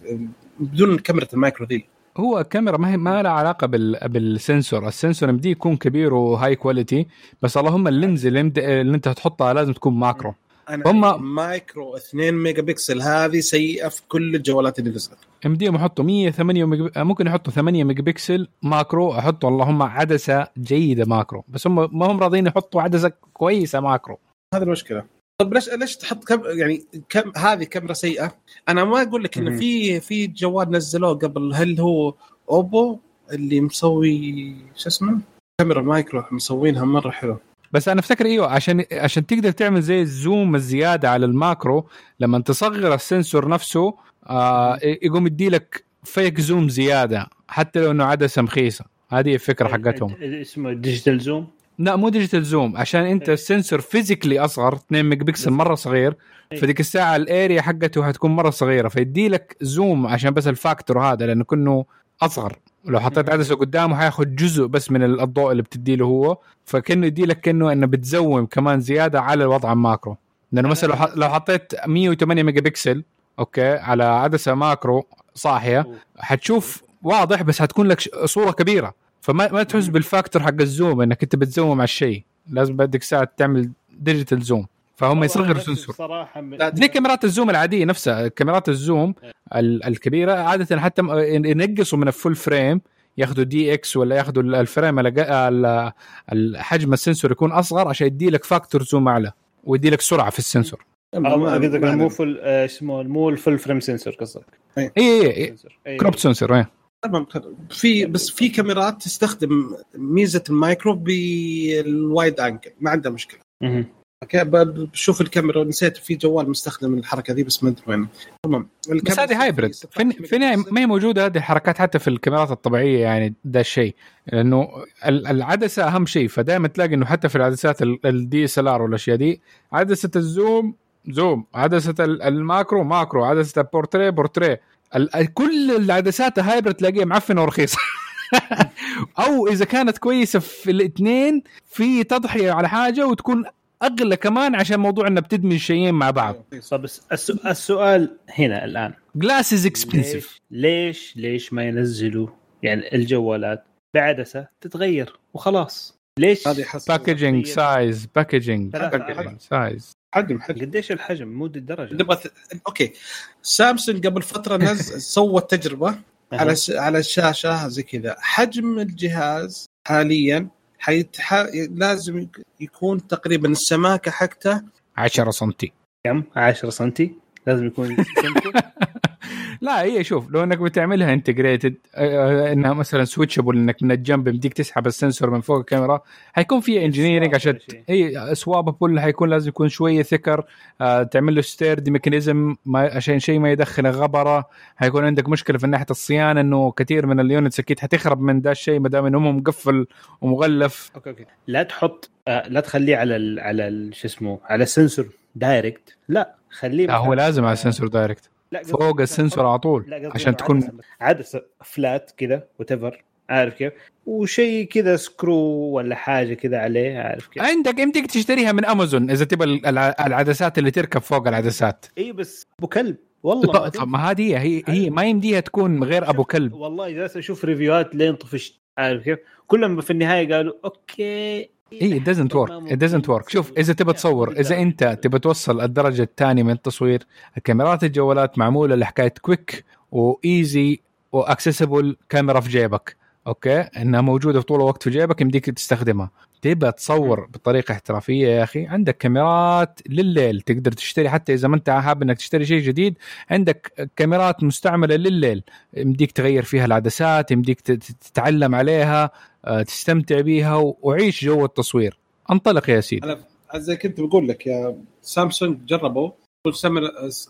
بدون كاميرا المايكرو ذي. هو الكاميرا ما هي ما لها علاقة بال... بال sensor. ال sensor يمديه يكون كبير و high quality بس اللهم ال lens اللي, يمد... اللي أنت تحطها لازم تكون macro. أنا هم- مايكرو 2 ميجا بكسل هذه سيئة في كل الجوالات اللي نزلت. يمديهم يحطوا 108 ميجا... ممكن يحطوا 8 ميجا بكسل macro يحطوا اللهم عدسة جيدة macro. بس هم ما هم راضيين يحطوا عدسة كويسة macro. هذه المشكلة. طيب ليش ليش تحط كم يعني كم هذه كاميرا سيئة؟ أنا ما أقول لك إنه. في في جوال نزلوه قبل. هل هو أوبو اللي مسوي شو اسمه؟ كاميرا مايكرو مسوينها مرة حلو. بس أنا أفتكر إيوه عشان عشان تقدر تعمل زي ال zoom الزيادة على ال macro لما تصغر ال sensor نفسه آه يقوم يدي لك فيك zoom زيادة حتى لو إنه عدسة مخيسة. هذه الفكرة حقتهم. اسمه digital zoom لا مو digital zoom عشان أنت إيه. ال sensor physically أصغر 2 ميجا بكسل مرة صغير إيه. فديك الساعة ال area حقته حتكون مرة صغيرة فيدي لك zoom عشان بس ال factor هذا لأنه كأنه أصغر لو حطيت مم. عدسة قدامه حياخذ جزء بس من الضوء اللي بتدي له هو فكأنه يدي لك كأنه إنه بت zoom كمان زيادة على الوضع ال macro لأنه مثلا لو حطيت 108 ميجا بكسل okay على عدسة macro صاحية حتشوف واضح بس حتكون لك صورة كبيرة فما ما تحس. بال factor حق ال zoom إنك أنت بت zoom على الشيء. لازم بدك ساعة تعمل digital zoom فهم يصغروا ال sensor صراحة زي كاميرات ال zoom العادية نفسها. كاميرات ال zoom ال- الكبيرة عادة حتى ينقصوا من ال full frame ياخذوا DX ولا ياخذوا ال- ال frame الأق- ال- ال- حجم ال sensor يكون أصغر عشان يدي لك factor zoom أعلى ويدي لك سرعة في ال sensor قصدك مو full آه، اسمه مو ال full frame sensor قصدك. اي اي sensor. إيه. crop sensor إيه. في بس في كاميرات تستخدم ميزة ال micro بال wide angle ما عندها مشكلة. okay؟ بشوف الكاميرا نسيت في جوال مستخدم الحركة دي بس ما أدري وين تمام بس هذه hybrid في النهاية ما هي موجودة هذه الحركات حتى في الكاميرات الطبيعية يعني ده الشيء. لأنه ال- العدسة أهم شيء فدائما تلاقي إنه حتى في العدسات ال DSLR والأشياء دي عدسة ال zoom zoom. عدسة ال- ال macro macro. عدسة ال portrait portrait كل العدسات ال hybrid تلاقيها معفنة ورخيصة. أو إذا كانت كويسة في الاثنين في تضحية على حاجة وتكون أغلى كمان عشان موضوع إنها بتدمج شيئين مع بعض. طب السؤال هنا الآن. glass is expensive ليش ليش ما ينزلوا يعني الجوالات بعدسة تتغير وخلاص؟ ليش؟ packaging. size packaging size حجم حجم قديش الحجم؟ مو دي الدرجه نبغى ث- okay. سامسونج قبل فترة نزل سوت تجربة على س... على الشاشة زي كذا. حجم الجهاز حاليا حيتح... لازم يك- يكون تقريبا السماكة حقته 10 سم كم؟ 10 سم لازم يكون لا هي شوف لو انك بتعملها integrated إنها مثلا switchable إنك من الجنب يمديك تسحب ال sensor من فوق الكاميرا حيكون في engineering عشان. هي swappable حيكون لازم يكون شوية thicker آه تعمل له ستيرد mechanism عشان شيء ما يدخل غبره حيكون عندك مشكلة في ناحية الصيانة إنه كثير من ال units أكيد حتخرب من ده الشيء ما دام إنه مقفل ومغلف. okay okay. لا تحط آه لا تخليه على ال على شو اسمه على ال sensor direct لا خليه لا هو لازم على ال sensor direct لا فوق ال sensor على طول. عشان تكون عدسة. flat كذا what عارف كيف؟ وشيء كذا screw ولا حاجة كذا عليه عارف كيف؟ عندك يمديك تشتريها من امازون إذا تبغى الع- العدسات اللي تركب فوق العدسات. إي بس أبو كلب والله طب ما هذه هي هي ما يمديها تكون غير أبو كلب. والله جالس أشوف review هات لين طفشت عارف كيف؟ كلهم في النهاية قالوا okay. اي it doesn't work. It doesn't work. شوف إذا تبى تصور إذا أنت تبى توصل الدرجة الثانية من التصوير الكاميرات الجوالات معمولة لحكاية quick و easy و accessible كاميرا في جيبك. أوكي؟ إنها موجودة طول الوقت في جيبك يمديك تستخدمها. تبى تصور بطريقة احترافية يا أخي عندك كاميرات لليل تقدر تشتري حتى إذا ما أنت حابب إنك تشتري شيء جديد عندك كاميرات مستعملة لليل يمديك تغير فيها العدسات يمديك تتعلم عليها آه، تستمتع بيها وعيش جو التصوير. انطلق يا سيدي. أنا زي كنت بقول لك يا سامسونج جربوا كل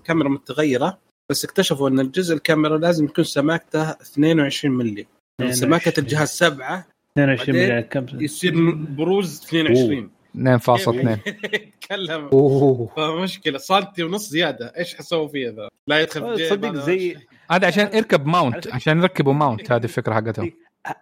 كاميرا متغيرة بس اكتشفوا إن الجزء الكاميرا لازم يكون سماكته 22 ملي يعني سماكة الجهاز 7 22 بعدين مليون كم؟ يصير بروز 22 2.2 تكلم أوه. فمشكلة. سنتي ونص زيادة. إيش حسوي فيه ذا؟ لا يدخل تصدق هذا زي هذا عشان اركب mount عشان يركبوا mount هذه الفكرة حقتهم.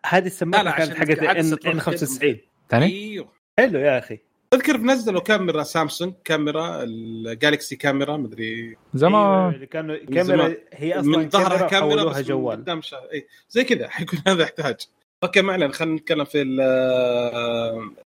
هذه السماعة كانت حقت N- N 95 ثاني؟ أيوه. حلو يا أخي. تذكر نزلوا كاميرا سامسونج كاميرا الجالكسي كاميرا مدري أيوة، زمان. اللي كانوا من كاميرا زمان. هي أصلا من ظهرها كاميرا بس جوال. قدام شا... اي زي كذا. حيكون هذا يحتاج. okay ما علينا خلينا نتكلم في ال-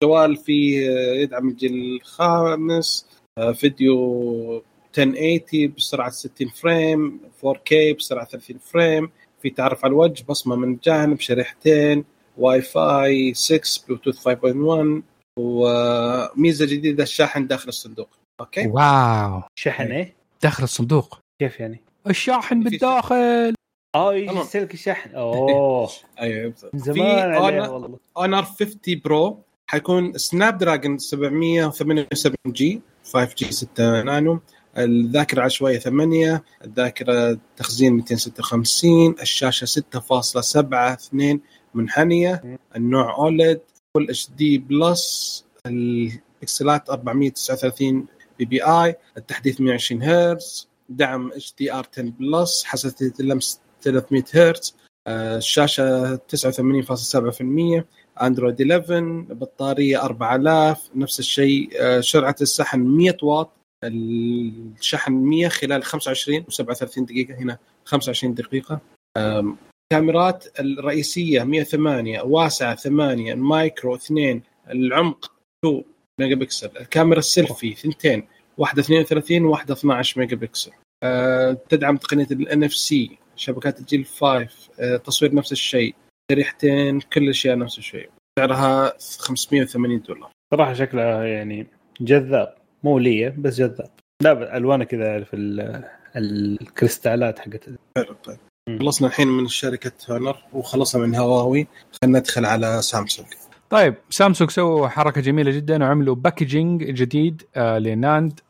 الجوال فيه يدعم الجيل الخامس آه، فيديو 1080 بسرعة 60 frame 4K بسرعة 30 frame في تعرف على الوجه بصمة من الجانب شريحتين واي فاي 6 بلوتوث 5.1 وميزه جديدة الشاحن داخل الصندوق. okay؟ wow. شحن إيه. داخل الصندوق. كيف يعني؟ الشاحن في بالداخل. آه يجي. يسلك الشحن أوه. أيوه من زمان Honor- والله. اونر 50 Pro حيكون Snapdragon 778 G 5 G 6 نانو. الذاكرة العشوائية 8 الذاكرة تخزين 256 الشاشة 6.7 2 منحنية النوع OLED Full HD Plus البكسلات 439 PPI التحديث 120 هرتز دعم HDR 10 Plus حساسية اللمس 300 هرتز آه، الشاشة 89.7% أندرويد 11 بطارية 4000 نفس الشيء آه، سرعة الشحن 100 واط الشحن 100 خلال 25 و37 دقيقة هنا 25 دقيقة. آم، كاميرات الرئيسية 108 واسعة 8 ال macro 2 العمق 2 ميجا بكسل الكاميرا السيلفي ثنتين واحدة 32 وواحده 12 ميجا بكسل آه، تدعم تقنية ال NFC شبكات الجيل 5 آه، تصوير نفس الشيء شريحتين كل الأشياء نفس الشيء. سعرها 580 دولار. صراحة شكلها يعني جذاب. مو لي بس جذاب. لا ألوانه كذا في ال- الكريستالات حقت. حلو طيب. خلصنا الحين من شركة هونر وخلصنا من هواوي. خلينا ندخل على سامسونج. طيب سامسونج سووا حركة جميلة جدا وعملوا packaging جديد آه ل NAND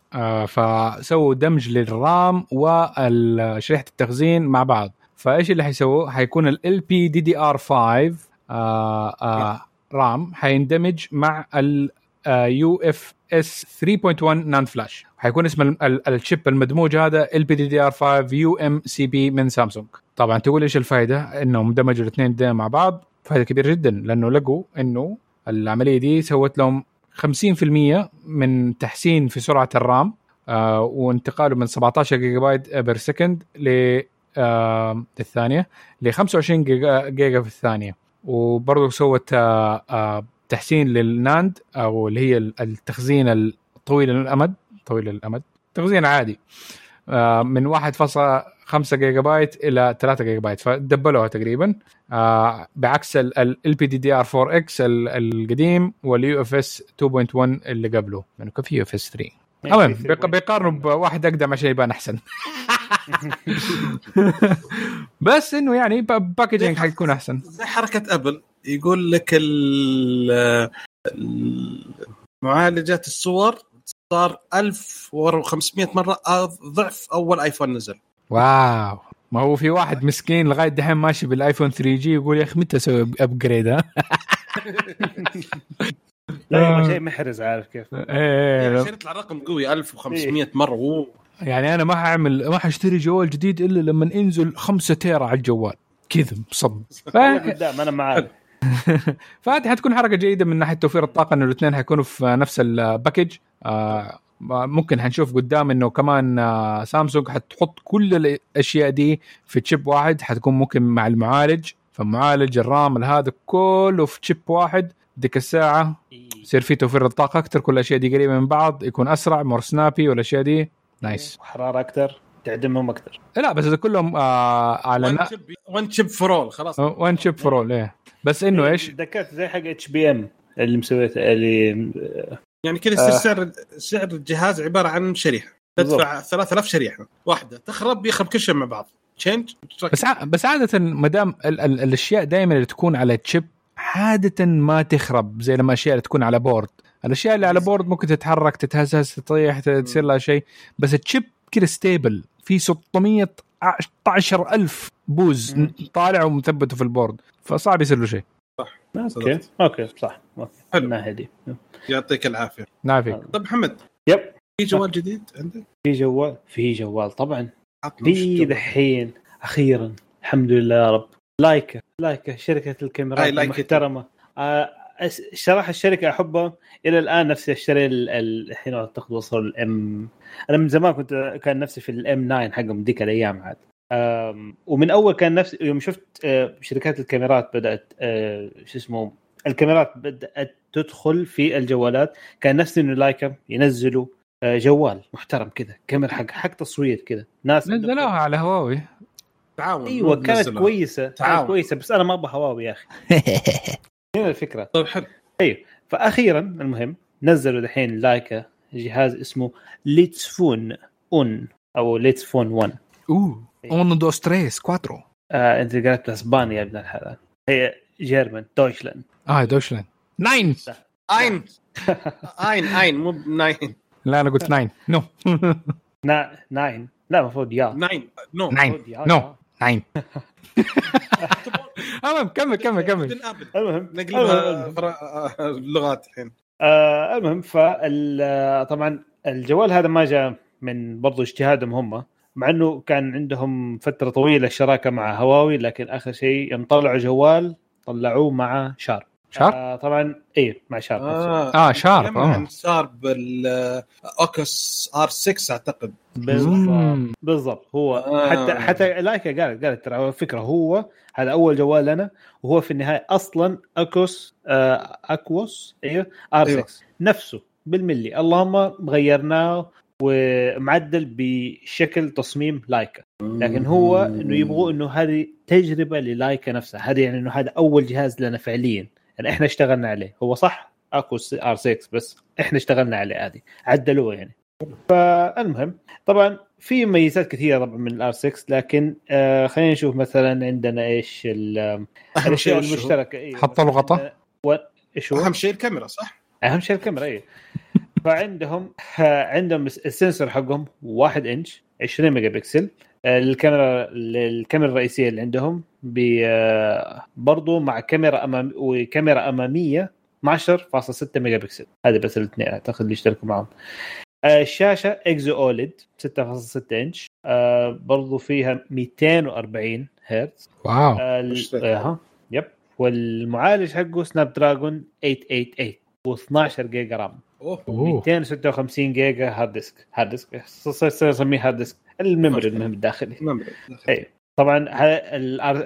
فسووا دمج لل RAM وشريحة التخزين مع بعض. فإيش اللي حيسووه؟ حيكون ال بي دي دي ار 5 آه آه RAM حيندمج مع ال UFS 3.1 NAND flash. حيكون اسم ال- ال- ال chip المدموج هذا ال بي دي دي ار 5 يو ام سي بي من سامسونج. طبعا تقول إيش الفائده إنهم دمجوا الاثنين مع بعض. فائده كبيرة جدا لأنه لقوا إنه العملية دي سوت لهم 50% من تحسين في سرعة ال RAM آه وانتقاله من 17 gigabyte per second ل آه، الثانية ل 25 جيجا, جيجا في الثانية. وبرضه سوت آه, آه، تحسين لل NAND أو اللي هي التخزين الطويل الامد طويل الامد تخزين عادي آه، من 1.1 5 جيجا بايت إلى 3 جيجا بايت فدبلوها تقريبا. آه بعكس ال بي دي دي ار 4 إكس القديم وال UFS 2.1 اللي قبله لأنه كان في UFS 3 المهم بيقارنوا بواحد أقدم عشان يبان أحسن. بس إنه يعني packaging حيكون أحسن. زي حركة ابل يقول لك ال معالجات الصور صار 1500 مرة آه، ضعف أول ايفون نزل. wow. ما هو في واحد مسكين لغاية دحين ماشي بالآيفون 3 G يقول يا أخي متى أسوي upgrade ها؟ لا آه. شيء محرز عارف كيف؟ إيه، عشان يطلع رقم قوي 1500 مرة أوه. يعني أنا ما حأعمل ما حأشتري جوال جديد إلا لما ينزل 5 tera على الجوال. كذا مصب ف... قدام أنا معاك. فهذه حتكون حركة جيدة من ناحية توفير الطاقة انه الاثنين حيكونوا في نفس ال package آه ممكن حنشوف قدام إنه كمان آه سامسونج حتحط كل الأشياء دي في chip واحد حتكون ممكن مع المعالج. فمعالج ال RAM هذا كله في chip واحد ديك الساعة يصير في توفير الطاقة أكثر كل الأشياء دي قريبة من بعض يكون أسرع more snappy والأشياء دي. nice حراره أكثر تعدمهم أكثر لا بس هذا كلهم آه على one نا... chip one chip for all خلاص. one chip for all إيه. بس إنه إيش؟ ذكرت زي حق HBM اللي مسويته اللي يعني كذا يصير آه. سعر سعر الجهاز عبارة عن شريحة. تدفع 3000 شريحة واحدة. تخرب يخرب كل شيء مع بعض. تشينج بس ع... بس عادة ما دام ال... ال... الأشياء دائما اللي تكون على تشيب عادة ما تخرب زي لما الاشياء اللي تكون على بورد الأشياء اللي على بورد ممكن تتحرك تتهزز تطيح تصير لها شيء. بس التشيب كذا ستيبل في 611 ألف بوز. طالع ومثبتة في ال board فصعب يصير له شيء. okay okay صح. okay. حلو. دي يعطيك العافية. نافي. طيب محمد yep. في جوال جديد عندك؟ في جوال في جوال طبعا. في؟ دحين أخيرا. الحمد لله يا رب. لايكا لايكا شركة الكاميرات. المحترمة. آه صراحة الشركة احبها إلى الآن نفسي أشتري ال- ال- الحين أعتقد وصلوا ال M أنا من زمان كنت كان نفسي في ال M 9 حقهم ديك الأيام عاد. ومن أول كان نفسي يوم شفت آه، شركات الكاميرات بدأت آه، شو اسمه الكاميرات بدأت تدخل في الجوالات. كان نفسي إنه لايكا ينزلوا آه، جوال محترم كذا كاميرا حق حق تصوير كذا. ناس نزلوها على هواوي. تعاون إيوه كانت. كويسة كانت تعاون. كويسة بس أنا ما أبغى هواوي يا أخي. هنا الفكرة؟ طيب حلو. فاخيرا المهم نزلوا دحين لايكا جهاز اسمه ليتس فون أون أو ليتس فون 1 أوه. اون دوس تريس كواترو آه انت قالت اسبانيا يا ابن الحلال هي جيرمان دويشلاند آه دوشلاند ناين اين اين اين مو ناين لا أنا قلت ناين نو نا ناين لا المفروض يا ناين نو ناين نو. ناين المهم كمل كمل كمل المهم نقلبها اللغات الحين المهم فال طبعا الجوال هذا ما جاء من برضو اجتهادهم هم. مع إنه كان عندهم فترة طويلة شراكة مع هواوي لكن آخر شيء يوم طلعوا جوال طلعوه مع Sharp Sharp؟ آه طبعا إيه مع Sharp نفسه. آه، Sharp، آه. عن Sharp ال Aquos R6 أعتقد بالضبط. بالضبط هو آه. حتى حتى Leica قالت قالت ترى فكرة هو هذا أول جوال لنا وهو في النهاية أصلا Aquos آه Aquos أيوه R6 أيوه. نفسه بالملي اللهم غيرناه ومعدل بشكل تصميم Leica. لكن هو إنه يبغوا إنه هذه تجربة ل Leica نفسها. هذه يعني إنه هذا أول جهاز لنا فعليا. يعني إحنا اشتغلنا عليه. هو صح؟ Aquos R6 بس إحنا اشتغلنا عليه هذه عدلوه يعني. فالمهم طبعا في ميزات كثيرة طبعا من ال R6 لكن آه خلينا نشوف مثلا عندنا إيش ال- أهم شيء الاشياء؟ المشتركه إيه حطوا له غطاء؟ إيش هو؟ أهم شيء الكاميرا صح؟ أهم شيء الكاميرا اي فعندهم آه، عندهم ال sensor حقهم 1 إنش 20 ميجا بكسل. آه، الكاميرا الكاميرا الرئيسية اللي عندهم آه، برضو مع كاميرا أمام وكاميرا أمامية 12.6 ميجا بكسل. هذه بس الاثنين أعتقد اللي اشتركوا معهم. الشاشة IGZO OLED 6.6 إنش. برضو فيها 240 هرتز. wow. آه، yep. والمعالج حقه Snapdragon 888 و12 جيجا RAM. أوه. أوه. 256 جيجا hard disk hard disk صرت أسميه hard disk ال memory المهم الداخلي. نمرة. اي طبعا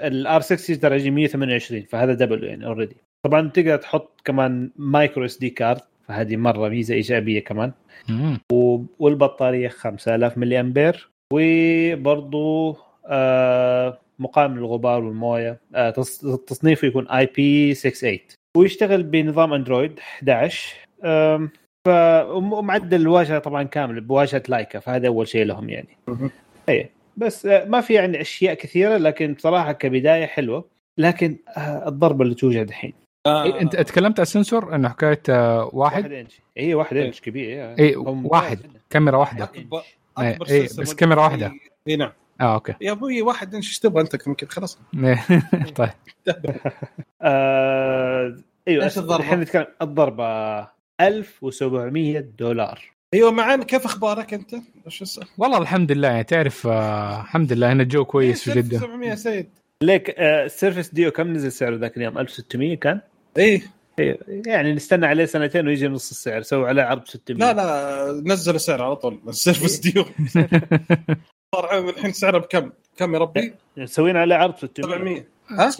ال R6 ترى يجي 128 فهذا double يعني already طبعا تقدر تحط كمان micro SD card فهذه مرة ميزة إيجابية كمان. والبطارية 5000 ملي امبير وبرضه آه مقاوم للغبار والموية آه تص- تصنيفه يكون IP 68 ويشتغل بنظام Android 11 آم، ف ومعدل الواجهة طبعا كامل بواجهة Leica فهذا أول شيء لهم يعني. اي بس آه، ما في يعني أشياء كثيرة لكن بصراحه كبداية حلوة. لكن آه، الضربه اللي توجد الحين. آه، إيه، أنت تكلمت على ال sensor إنه حكاية آه، واحد؟ واحد إنش. اي واحد إنش كبير إيه. اي هو ممتاز واحد. جداً. كاميرا واحدة. أكبر- إيه، إيه، بس كاميرا واحدة. اي نعم. آه okay. يا أبوي واحد إنش إيش تبغى أنت كم كذا خلاص طيب. إيوه إيش الضربة؟ الحين نتكلم. الضربة. 1700 دولار أيوه معانا كيف أخبارك أنت؟ إيش السالفه؟ والله الحمد لله يعني تعرف آه الحمد لله هنا الجو كويس في جدة 700 سيد ليك آه Surface Duo كم نزل سعره ذاك اليوم 1600 كان إيه إيه، يعني نستنى عليه سنتين ويجي نص السعر سووا عليه عرض 600 لا لا نزل السعر على طول ال Surface Duo صار الحين سعره بكم؟ كم يا ربي؟ مسوين عليه عرض 600 700 ها؟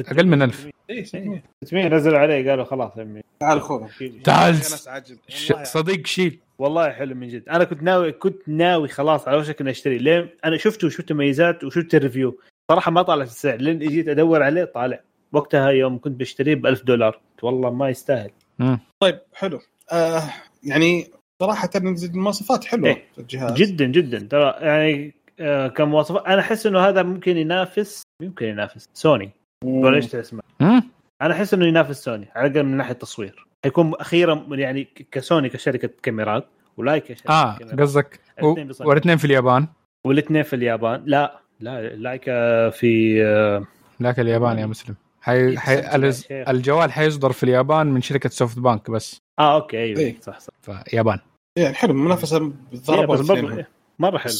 أقل من 1000 إيه 600 600 نزلوا عليه قالوا خلاص يا عمي تعال خذها تعال. صديق شيل. والله حلو من جد. أنا كنت ناوي كنت ناوي خلاص على وشك إني أشتري. ليه؟ أنا شفته وشفت ميزات وشفت ال review. صراحة ما طالع السعر. لين جيت أدور عليه طالع. وقتها يوم كنت بشتريه ب 1000 دولار. قلت والله ما يستاهل. مم. طيب حلو. آه يعني صراحة المواصفات حلوة إيه. في الجهاز. جدا جدا. ترى يعني آه كمواصفات أنا أحس إنه هذا ممكن ينافس يمكن ينافس سوني. ولا مم. أنا أحس إنه ينافس سوني على الأقل من ناحية التصوير. حيكون أخيرا يعني كسوني كشركة كاميرات ولايكا شركة آه. قصدك. والاثنين في اليابان. والاثنين في اليابان. لا لا لايكا في لكن اليابان يا مسلم. حي... حي... الز-. الجوال حيصدر في اليابان من شركة سوفت بانك بس. آه أوكي أيوه إيه. صح صح. فيابان يعني حلو إيه، بالضربه بس والاثنين برضه هم إيه، مرة حلو.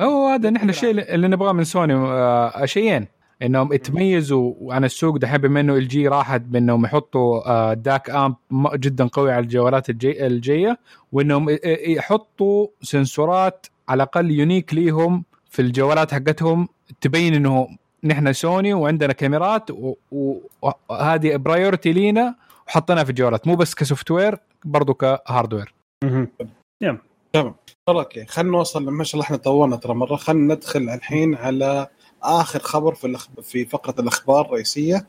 هو هذا نحن الشيء اللي- اللي نبغاه من سوني آه شيئين. إنهم يتميزوا عن السوق دحين بما انه ال جي راحت بأنهم يحطوا آه داك امب جدا قوي على الجوالات الجي الجايه وأنهم يحطوا sensorات على الأقل unique ليهم في الجوالات حقتهم تبين إنه نحن سوني وعندنا كاميرات وهذه priority لينا وحطيناها في الجوالات. مو بس ك software برضو ك hardware. مهم. تمام. okay. خلينا نوصل ما شاء الله إحنا طولنا ترى مرة. خلينا ندخل الحين على آخر خبر في الأخ... في فقرة الأخبار الرئيسية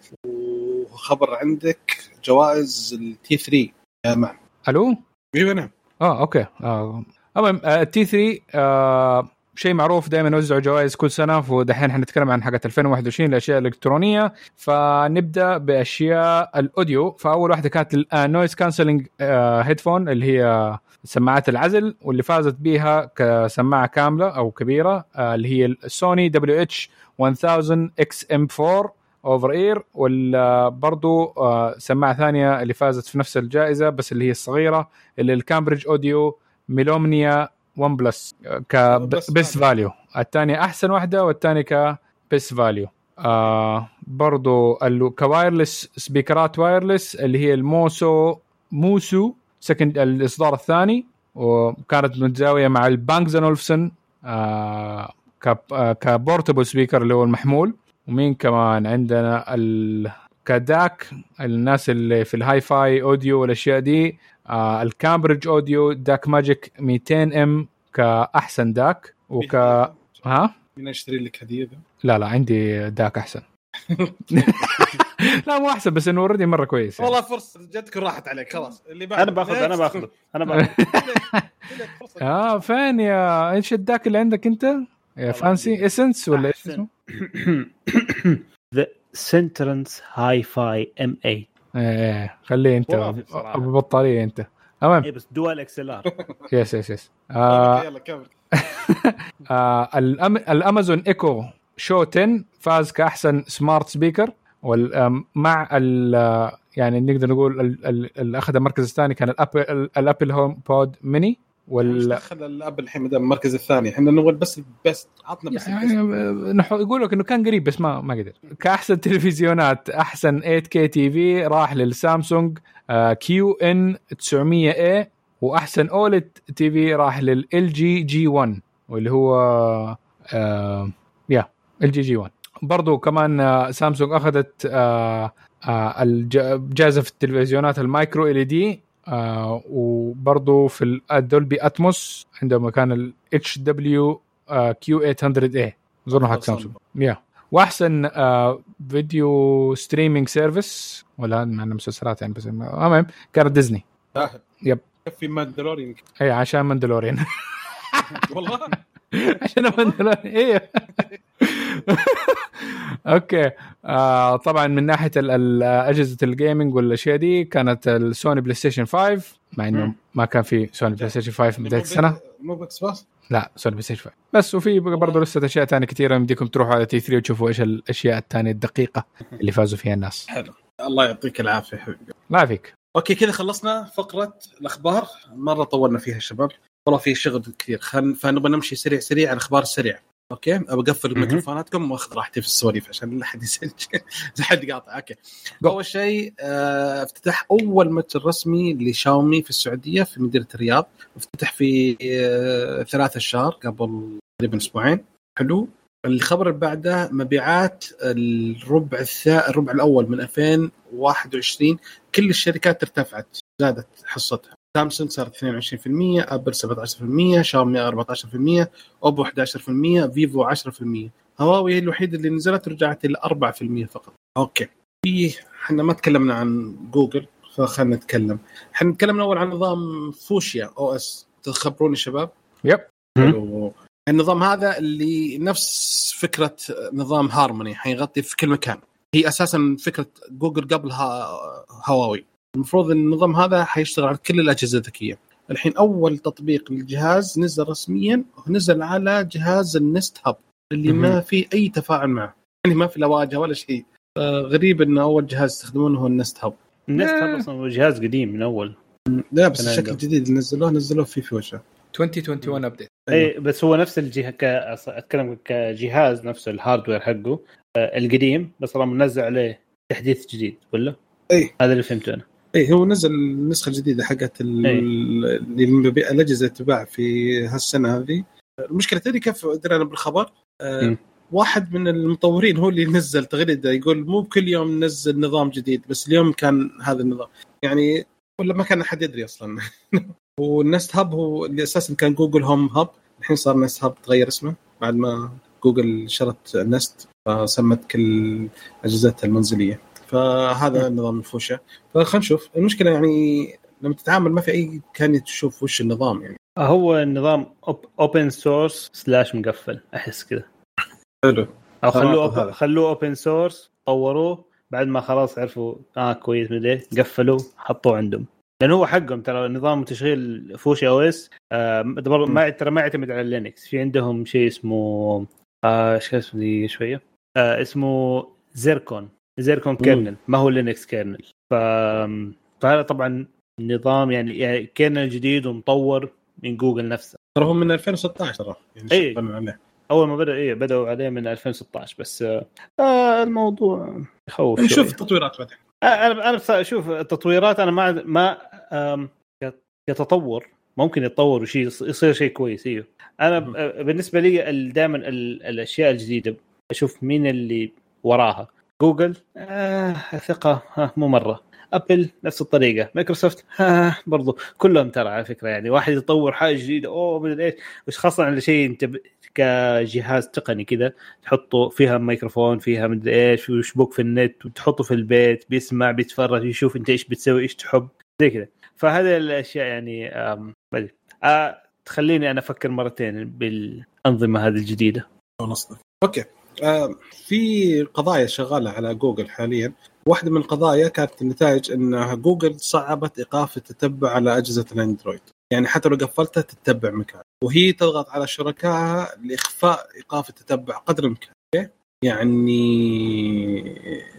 وخبر عندك جوائز ال T3 يا man ألو؟ أيوه نعم. آه okay. آه. المهم ال T3 آه شيء معروف دائما يوزعوا جوائز كل سنة ودحين حنتكلم عن حقت 2021 الأشياء الإلكترونية. فنبدأ بأشياء ال audio. فأول واحدة كانت ال noise cancelling headphone اللي هي سماعات العزل واللي فازت بها كسماعة كاملة أو كبيرة آه اللي هي السوني دبليو اتش 1000 XM4 over ear ولا برضو آه، سماعة ثانية اللي فازت في نفس الجائزة بس اللي هي الصغيرة اللي ال Cambridge Audio Melomania 1 Plus بس ك best value الثانية أحسن واحدة والثانية ك best value آه برضو ك wireless speakerات wireless اللي هي ال Mu-so Mu-so second الإصدار الثاني وكانت متزاوية مع ال Bang & Olufsen آه آه، ك portable speaker اللي هو المحمول. ومين كمان عندنا؟ ال... كداك الناس اللي في ال hi-fi audio والأشياء دي آه الكامبريدج اوديو داك ماجيك 200 إم كأحسن DAC. وك ها؟ مين اشتري لك هدية؟ لا لا عندي DAC أحسن. لا مو أحسن بس إنه already مرة كويس يعني. والله فرصة جاتك راحت عليك خلاص. اللي بعد أنا باخذ أنا باخذ أنا باخذ. آه فين يا إيش الداك اللي عندك أنت؟ يا فانسي اسنس ولا إيش. اسمه؟ ذا سنترنس هاي فاي ام 8 إيه خليه أنت. أبو بطارية أنت. المهم اي بس دوال إكس ال ار يس يس يس آه يلا كمل. آه الأم... الأمازون ايكو شو 10 فاز كأحسن سمارت سبيكر مع ال... آه، يعني نقدر نقول ال- ال- اللي أخذ المركز الثاني كان الابل الأبل هوم بود ميني وال دخل الاب الحين ما دام المركز الثاني؟ إحنا نقول بس ال best عطنا بس يعني يقول لك إنه كان قريب بس ما ما قدر. كأحسن تلفزيونات أحسن 8K TV راح للسامسونج QN900A وأحسن OLED TV راح لل LG G1 واللي هو آه يا LG G1 برضو كمان آه، سامسونج أخذت آه آه جائزة في التلفزيونات ال micro LED وبرضو في الدولبي اتموس عندما كان ال اتش دبليو كيو 800 اي أظن حق سامسونج. yeah وأحسن video streaming service ولا مع مسلسلات يعني بس المهم كانت ديزني yep. في ماندلوريان اي عشان ماندلوريان والله؟ عشان ماندلورين إيه. Okay. آه طبعا من ناحية أجهزة ال gaming والأشياء دي كانت السوني بلاي ستيشن 5 مع إنه. ما كان في سوني بلاي ستيشن 5 في بدايه السنة. مو بس بس لا سوني بلاي ستيشن 5 بس وفي برضه لسه أشياء ثانية كثيره يمديكم تروحوا على T3 وتشوفوا إيش الاشياء الثانية الدقيقة اللي فازوا فيها الناس. حلو. الله يعطيك العافية حبيبي. لا فيك. okay كذا خلصنا فقرة الأخبار. مرة طولنا فيها شباب. والله في شغل كثير. خل... فنبغى نمشي سريع سريع على الأخبار السريع. Okay؟ مهم. ميكروفوناتكم وأخذ راحتي في السواليف عشان لا حد يسجل لا حد قاطع okay. Go. أول شيء آه، افتتاح أول متجر رسمي لشاومي في السعودية في مدينة الرياض. افتتح في آه، ثلاثة الشهر قبل تقريبا أسبوعين. حلو. الخبر اللي بعده مبيعات الربع الثا... الربع الأول من 2021 كل الشركات ارتفعت زادت حصتها. سامسونج صارت 22% أبل 17% شاومي 14% أوبو 11% فيفو 10% هواوي هي الوحيدة اللي نزلت ورجعت إلى 4% فقط. Okay. في إحنا ما تكلمنا عن جوجل فخلنا نتكلم. إحنا تكلمنا أول عن نظام فوشيا OS. تخبروني شباب؟ Yep. النظام هذا اللي نفس فكرة نظام هارموني حيغطي في كل مكان. هي أساسا فكرة جوجل قبل هواوي. المفروض إن النظام هذا حيشتغل على كل الأجهزة الذكية. الحين أول تطبيق للجهاز نزل رسميا نزل على جهاز النست هاب اللي ما مهم. في أي تفاعل معه. يعني ما في لا واجهة ولا شيء. آه، غريب إن أول جهاز يستخدمونه هو النست هاب. النست هاب أصلا هو جهاز قديم من أول. لا بس الشكل. الجديد اللي نزلوه نزلوه في فيوشا 2021 update اي بس هو نفس الجهه ك... أتكلم كجهاز نفسه الهاردوير حقه آه، القديم بس طبعا منزل عليه تحديث جديد ولا؟ اي هذا اللي فهمته أنا. إيه هو نزل النسخة الجديدة حقت إيه. اللي الاجهزه تباع في هالسنة هذه المشكلة تدري كيف درينا بالخبر؟ آه مم. واحد من المطورين هو اللي نزل تغريدة يقول مو بكل يوم ننزل نظام جديد بس اليوم كان هذا النظام يعني ولا ما كان أحد يدري أصلا والنست هاب هو اللي أساسا كان جوجل هوم هاب الحين صار نست هاب تغير اسمه بعد ما جوجل شرت نست فسمت كل أجهزتها المنزلية فهذا نظام الفوشا فخلينا نشوف. المشكلة يعني لما تتعامل ما في أي امكانيه تشوف وش النظام يعني. هو النظام open source slash مقفل أحس كذا. حلو. أو خلوه. خلوه open source طوروه بعد ما خلاص عرفوا آه كويس مدري إيه، قفلوا حطوه عندهم. لأنه هو حقهم ترى نظام تشغيل فوشيا OS آه ما ترى ما يعتمد على لينكس. في عندهم شيء اسمه آه إيش كان اسمه دي شوية؟ آه اسمه زيركون. زيركون kernel ما هو لينكس kernel. ف... فهذا طبعا نظام يعني, يعني kernel جديد ومطور من جوجل نفسه. ترى هو من 2016 ترى يعني. شغالين عليه. أول ما بدأ إيه بدأوا عليه من 2016 بس آه الموضوع يخوف نشوف شوي. تطويرات بعدين. آه، أنا أنا بس أشوف التطويرات أنا ما ما كتطور ممكن يتطور وشيء يصير شيء كويس أيوه أنا آه، بالنسبة لي دائما الأشياء الجديدة أشوف مين اللي وراها. جوجل؟ آه ثقة. آه مو مرة. أبل نفس الطريقة. مايكروسوفت آه برضو كلهم ترى على فكرة يعني. واحد يطور حاجة جديدة أوه مدري إيش. بس خاصة على شيء أنت ب- كجهاز تقني كذا تحطه فيها ميكروفون فيها مدري إيش ويشبك في النت وتحطه في البيت بيسمع بيتفرج يشوف أنت إيش بتسوي إيش تحب زي كذا فهذه الأشياء يعني آم، ما آه تخليني أنا أفكر مرتين بالأنظمة هذه الجديدة. Okay. في قضايا شغالة على جوجل حاليا. واحدة من القضايا كانت النتائج ان جوجل صعبت إيقاف التتبع على أجهزة الأندرويد. يعني حتى لو قفلتها تتبع مكان وهي تضغط على شركائها لإخفاء إيقاف التتبع قدر الإمكان؟ يعني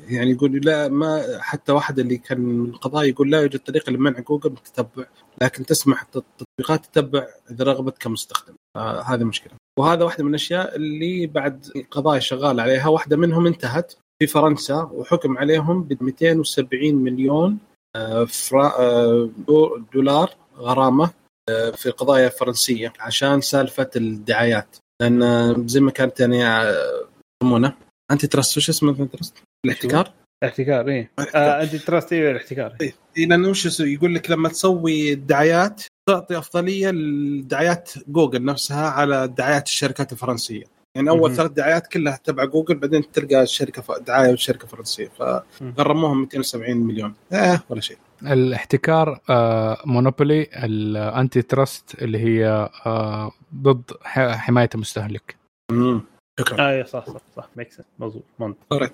يعني يقول لا ما حتى واحد اللي كان من القضايا يقول لا يوجد طريقة لمنع جوجل من التتبع لكن تسمح التطبيقات تتبع إذا رغبت كمستخدم. آه هذه مشكلة وهذا واحدة من الأشياء اللي بعد قضايا شغال عليها واحدة منهم انتهت في فرنسا وحكم عليهم ب 270 مليون آه، فرا- آه، دو- دولار غرامة آه، في قضايا فرنسية عشان سالفة الدعايات لأن زي ما كانت يعني يسمونه anti-trust وش اسمه anti-trust؟ الاحتكار؟ احتكار إيه آه anti-trust إيه الاحتكار إيه، لأنه وش؟ يقول لك لما تسوي الدعايات تعطي أفضلية لدعايات جوجل نفسها على دعايات الشركات الفرنسية. يعني أول. ثلاث دعايات كلها تبع جوجل بعدين تلقى الشركة ف- دعاية شركة فرنسية. فغرموهم 270 مليون. آه ولا شيء. الاحتكار آه monopoly ال anti-trust اللي هي آه ضد حماية المستهلك. امم شكرا. إيه، صح صح صح. make sense مضبوط منطق.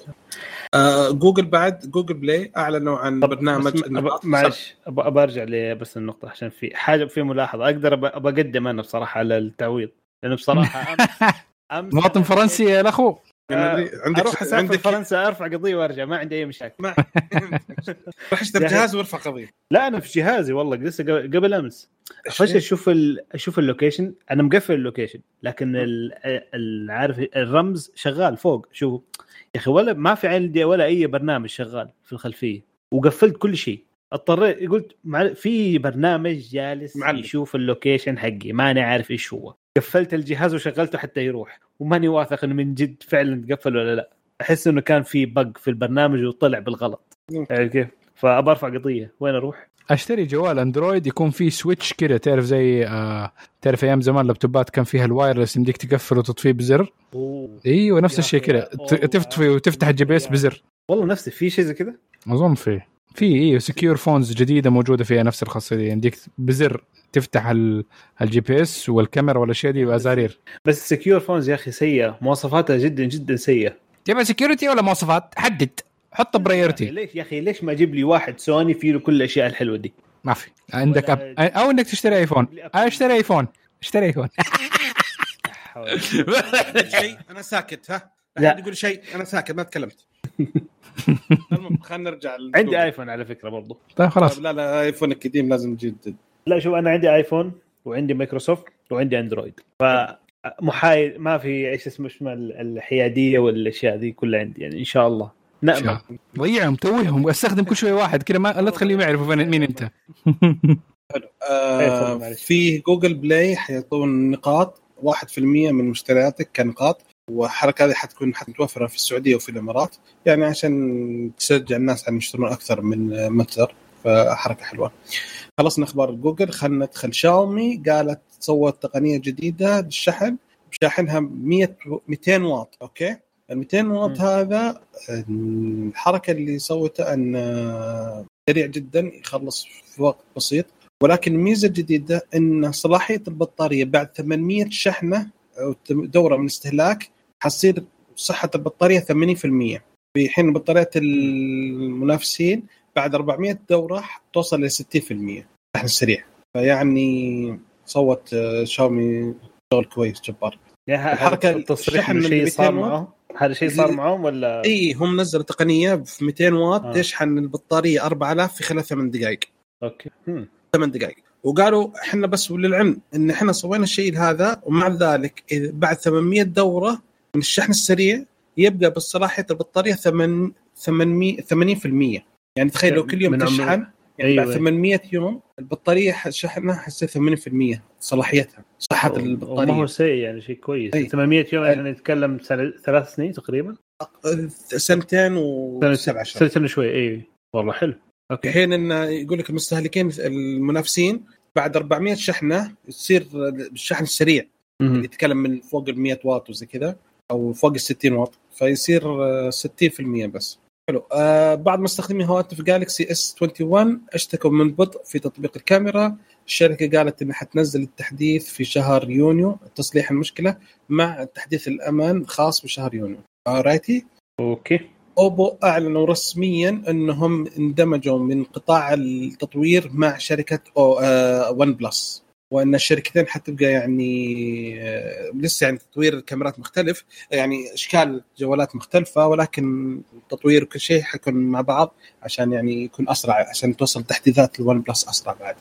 آه جوجل بعد جوجل بلاي اعلنوا عن برنامج معلش ابى أرجع بس النقطة عشان في حاجة في ملاحظة. أقدر ابى اقدم أنا بصراحة على التعويض لأنه بصراحة امس أمس مواطن فرنسي يا الاخو يعني عندك أروح أسافر عندك فرنسا أرفع قضية وأرجع ما عندي أي مشاكل. ما روح اشتري جهاز وارفع قضية. لا أنا في جهازي والله لسه قبل أمس. فجاه أشوف ال... أشوف ال location. أنا مقفل ال location لكن ال... ال... عارف الرمز شغال فوق. شوف يا أخي ولا ما في عندي ولا أي برنامج شغال في الخلفية. وقفلت كل شيء. اضطريت قلت مع... في برنامج جالس معلم. يشوف ال location حقي ماني عارف إيش هو. قفلت الجهاز وشغلته حتى يروح. وماني واثق إنه من جد فعلا تقفل ولا لا. أحس إنه كان في bug في البرنامج وطلع بالغلط. عارف كيف؟ فابى أرفع قضية. وين أروح؟ أشتري جوال أندرويد يكون فيه switch كذا تعرف زي آه تعرف أيام زمان لابتوبات كان فيها ال wireless يمديك تقفل وتطفيه بزر؟ أوه. إيوه نفس الشيء كذا. تطفي وتفتح ال GPS بزر. والله نفسي في شيء زي كذا أظن فيه في أيوه secure phones جديدة موجودة فيها نفس الخاصية دي. يمديك بزر تفتح ال- ال GPS والكاميرا والاشياء دي وازارير بس ال secure phones يا أخي سيئة. مواصفاتها جدا جدا سيئة. تبغى security ولا مواصفات؟ حدد. حط priority ليش يا أخي؟ ليش ما أجيب لي واحد سوني فيه له كل الأشياء الحلوة دي؟ ما في. عندك أب... أو إنك تشتري ايفون أشتري ايفون أشتري ايفون شيء أنا ساكت ها؟ لا. يقول شيء؟ أنا ساكت ما تكلمت. خلينا نرجع. عندي ايفون على فكرة برضو. طيب خلاص. طيب لا لا ايفون القديم لازم نجدد لا شوف أنا عندي ايفون وعندي مايكروسوفت وعندي اندرويد ف محايد ما في إيش اسمه اسمه الحيادية والأشياء دي كلها عندي يعني إن شاء الله. نأمل. ضيعهم توههم أستخدم كل شوية واحد كذا ما لا تخليهم يعرفوا فين مين أنت. حلو. آه. في جوجل بلاي حيعطون نقاط 1% من مشترياتك كنقاط. والحركه هذه حتكون حتتوفر في السعودية وفي الإمارات. يعني عشان تشجع الناس على يشترون أكثر من متجر فحركة حلوة. خلصنا أخبار جوجل. خلينا ندخل. شاومي قالت سوت تقنية جديدة للشحن. بشاحنها 100 200 واط. okay؟ ال 200 واط. هذا الحركة اللي سوتها أن سريع جدا يخلص في وقت بسيط. ولكن الميزه الجديده أن صلاحية البطارية بعد 800 شحنة أو دورة من استهلاك حتصير صحة البطارية 80% في حين بطاريات المنافسين بعد 400 دورة توصل ل 60% شحن سريع. فيعني صوت شاومي شغل كويس جبار. يعني الحركة التصريح شيء صار 200 واط؟ معهم هذا شيء صار معهم ولا؟ إي هم نزلوا تقنية في 200 واط آه. تشحن البطارية 4000 في خلال 8 دقائق. أوكي. هم. 8 دقائق. وقالوا إحنا بس وللعلم إن إحنا سوينا الشيء هذا ومع ذلك بعد 800 دورة من الشحن السريع يبقى بالصلاحيه البطارية 8 800 80% يعني تخيل لو كل يوم تشحن يعني بعد أيوة. 800 يوم البطارية شحنها حسيت 80% صلاحيتها صحة هو البطارية. سيء يعني شيء كويس. أي. 800 يوم يعني نتكلم سنة ثلاث سنين تقريبا؟ سنتين وسبع شهور. سنة شوي اي والله حلو. أوكي. حين انه يقول لك المستهلكين المنافسين بعد 400 شحنة تصير الشحن السريع. مهم. اللي يتكلم من فوق ال 100 واط وزي كذا. أو فوق ال 60 واط فيصير آه، 60% بس. حلو. آه بعض مستخدمي هواتف جالكسي اس 21 اشتكوا من بطء في تطبيق الكاميرا. الشركة قالت إنها حتنزل التحديث في شهر يونيو تصليح المشكلة مع تحديث الأمان خاص بشهر يونيو. righty okay. أوبو أعلنوا رسميا إنهم اندمجوا من قطاع التطوير مع شركة آه ون بلس وأن الشركتين حتبقى يعني آه لسه يعني تطوير الكاميرات مختلف يعني إشكال جوالات مختلفة ولكن التطوير وكل شيء حيكون مع بعض عشان يعني يكون أسرع عشان توصل تحديثات الون بلس أسرع بعد.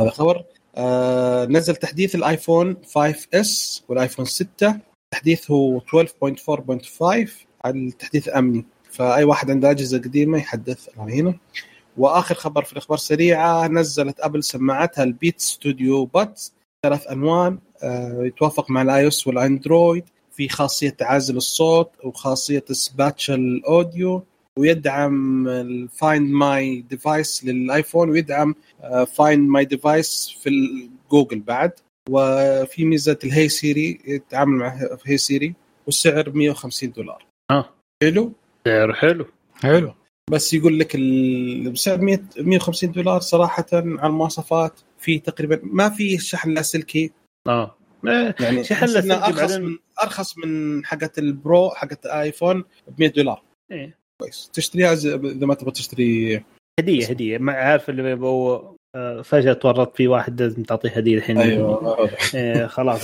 هذا خبر. آه نزل تحديث الايفون 5 اس والايفون 6 تحديث هو 12.4.5 على التحديث امني فأي واحد عنده أجهزة قديمة يحدث هنا. وآخر خبر في الأخبار السريعة نزلت أبل سماعتها ال Beats Studio Buds ثلاث ألوان آه، يتوافق مع ال iOS والأندرويد في خاصية عازل الصوت وخاصية spatial audio ويدعم ال Find My Device للآيفون ويدعم Find My Device في جوجل بعد. وفي ميزة ال Hey Siri يتعامل مع Hey Siri والسعر 150 دولار. آه. حلو؟ سعر حلو. حلو. بس يقول لك 100 150 دولار صراحة على المواصفات في تقريبا ما في شحن لاسلكي آه. يعني شحن لاسلكي أرخص بعدين- من أرخص من حقه البرو حقه آيفون ب 100 دولار. إيه. كويس. تشتريها اذا ما تبغى تشتري هدية هدية. ما عارف اللي يبغوا آه، فجأة تورط في واحد لازم تعطيه هدية الحين. أيوه. إيه خلاص.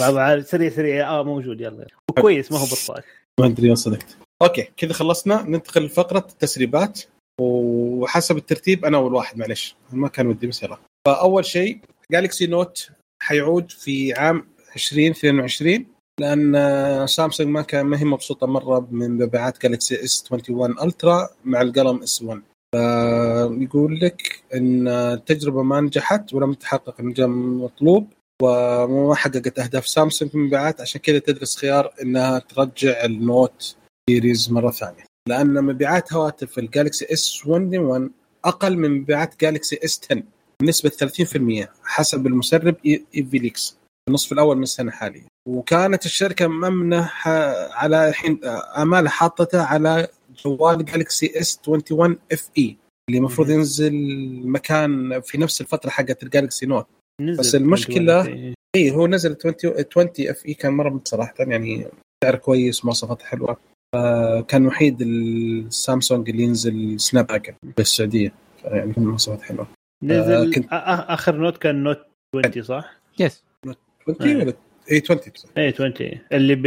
سريع سريع. آه موجود. يلا. وكويس ما هو بطال ما أدري صدقت okay كذا خلصنا. ننتقل لفقرة التسريبات. وحسب الترتيب أنا أول واحد معلش ما كان ودي بس يلا. فأول شيء جالكسي نوت حيعود في عام 2022 لأن سامسونج ما كان ما هي مبسوطة مرة من مبيعات جالكسي اس 21 الترا مع القلم اس 1 فيقول لك إن التجربة ما نجحت ولم تحقق النجاح المطلوب وما حققت أهداف سامسونج في المبيعات عشان كذا تدرس خيار إنها ترجع النوت series مرة ثانية لأن مبيعات هواتف الجالكسي إس 21 أقل من مبيعات جالكسي إس 10 بنسبة 30% حسب المسرب إيفليكس في النصف الأول من السنة حاليا وكانت الشركة ممنه ح- على الحين امالها حاطته على جوال جالكسي إس 21 إف إي اللي المفروض. ينزل مكان في نفس الفترة حقت الجالكسي نوت بس المشكلة- إيه. اي هو نزل 20 20 FE كان مرة صراحة يعني سعر كويس مواصفات حلوة آه، كان وحيد السامسونج اللي ينزل سناب دراجون في السعوديه يعني كان مواصفات حلوة نزل آه، كنت- آخر نوت كان نوت 20 صح؟ yes 20 ولا اي 20 اي 20 اللي ب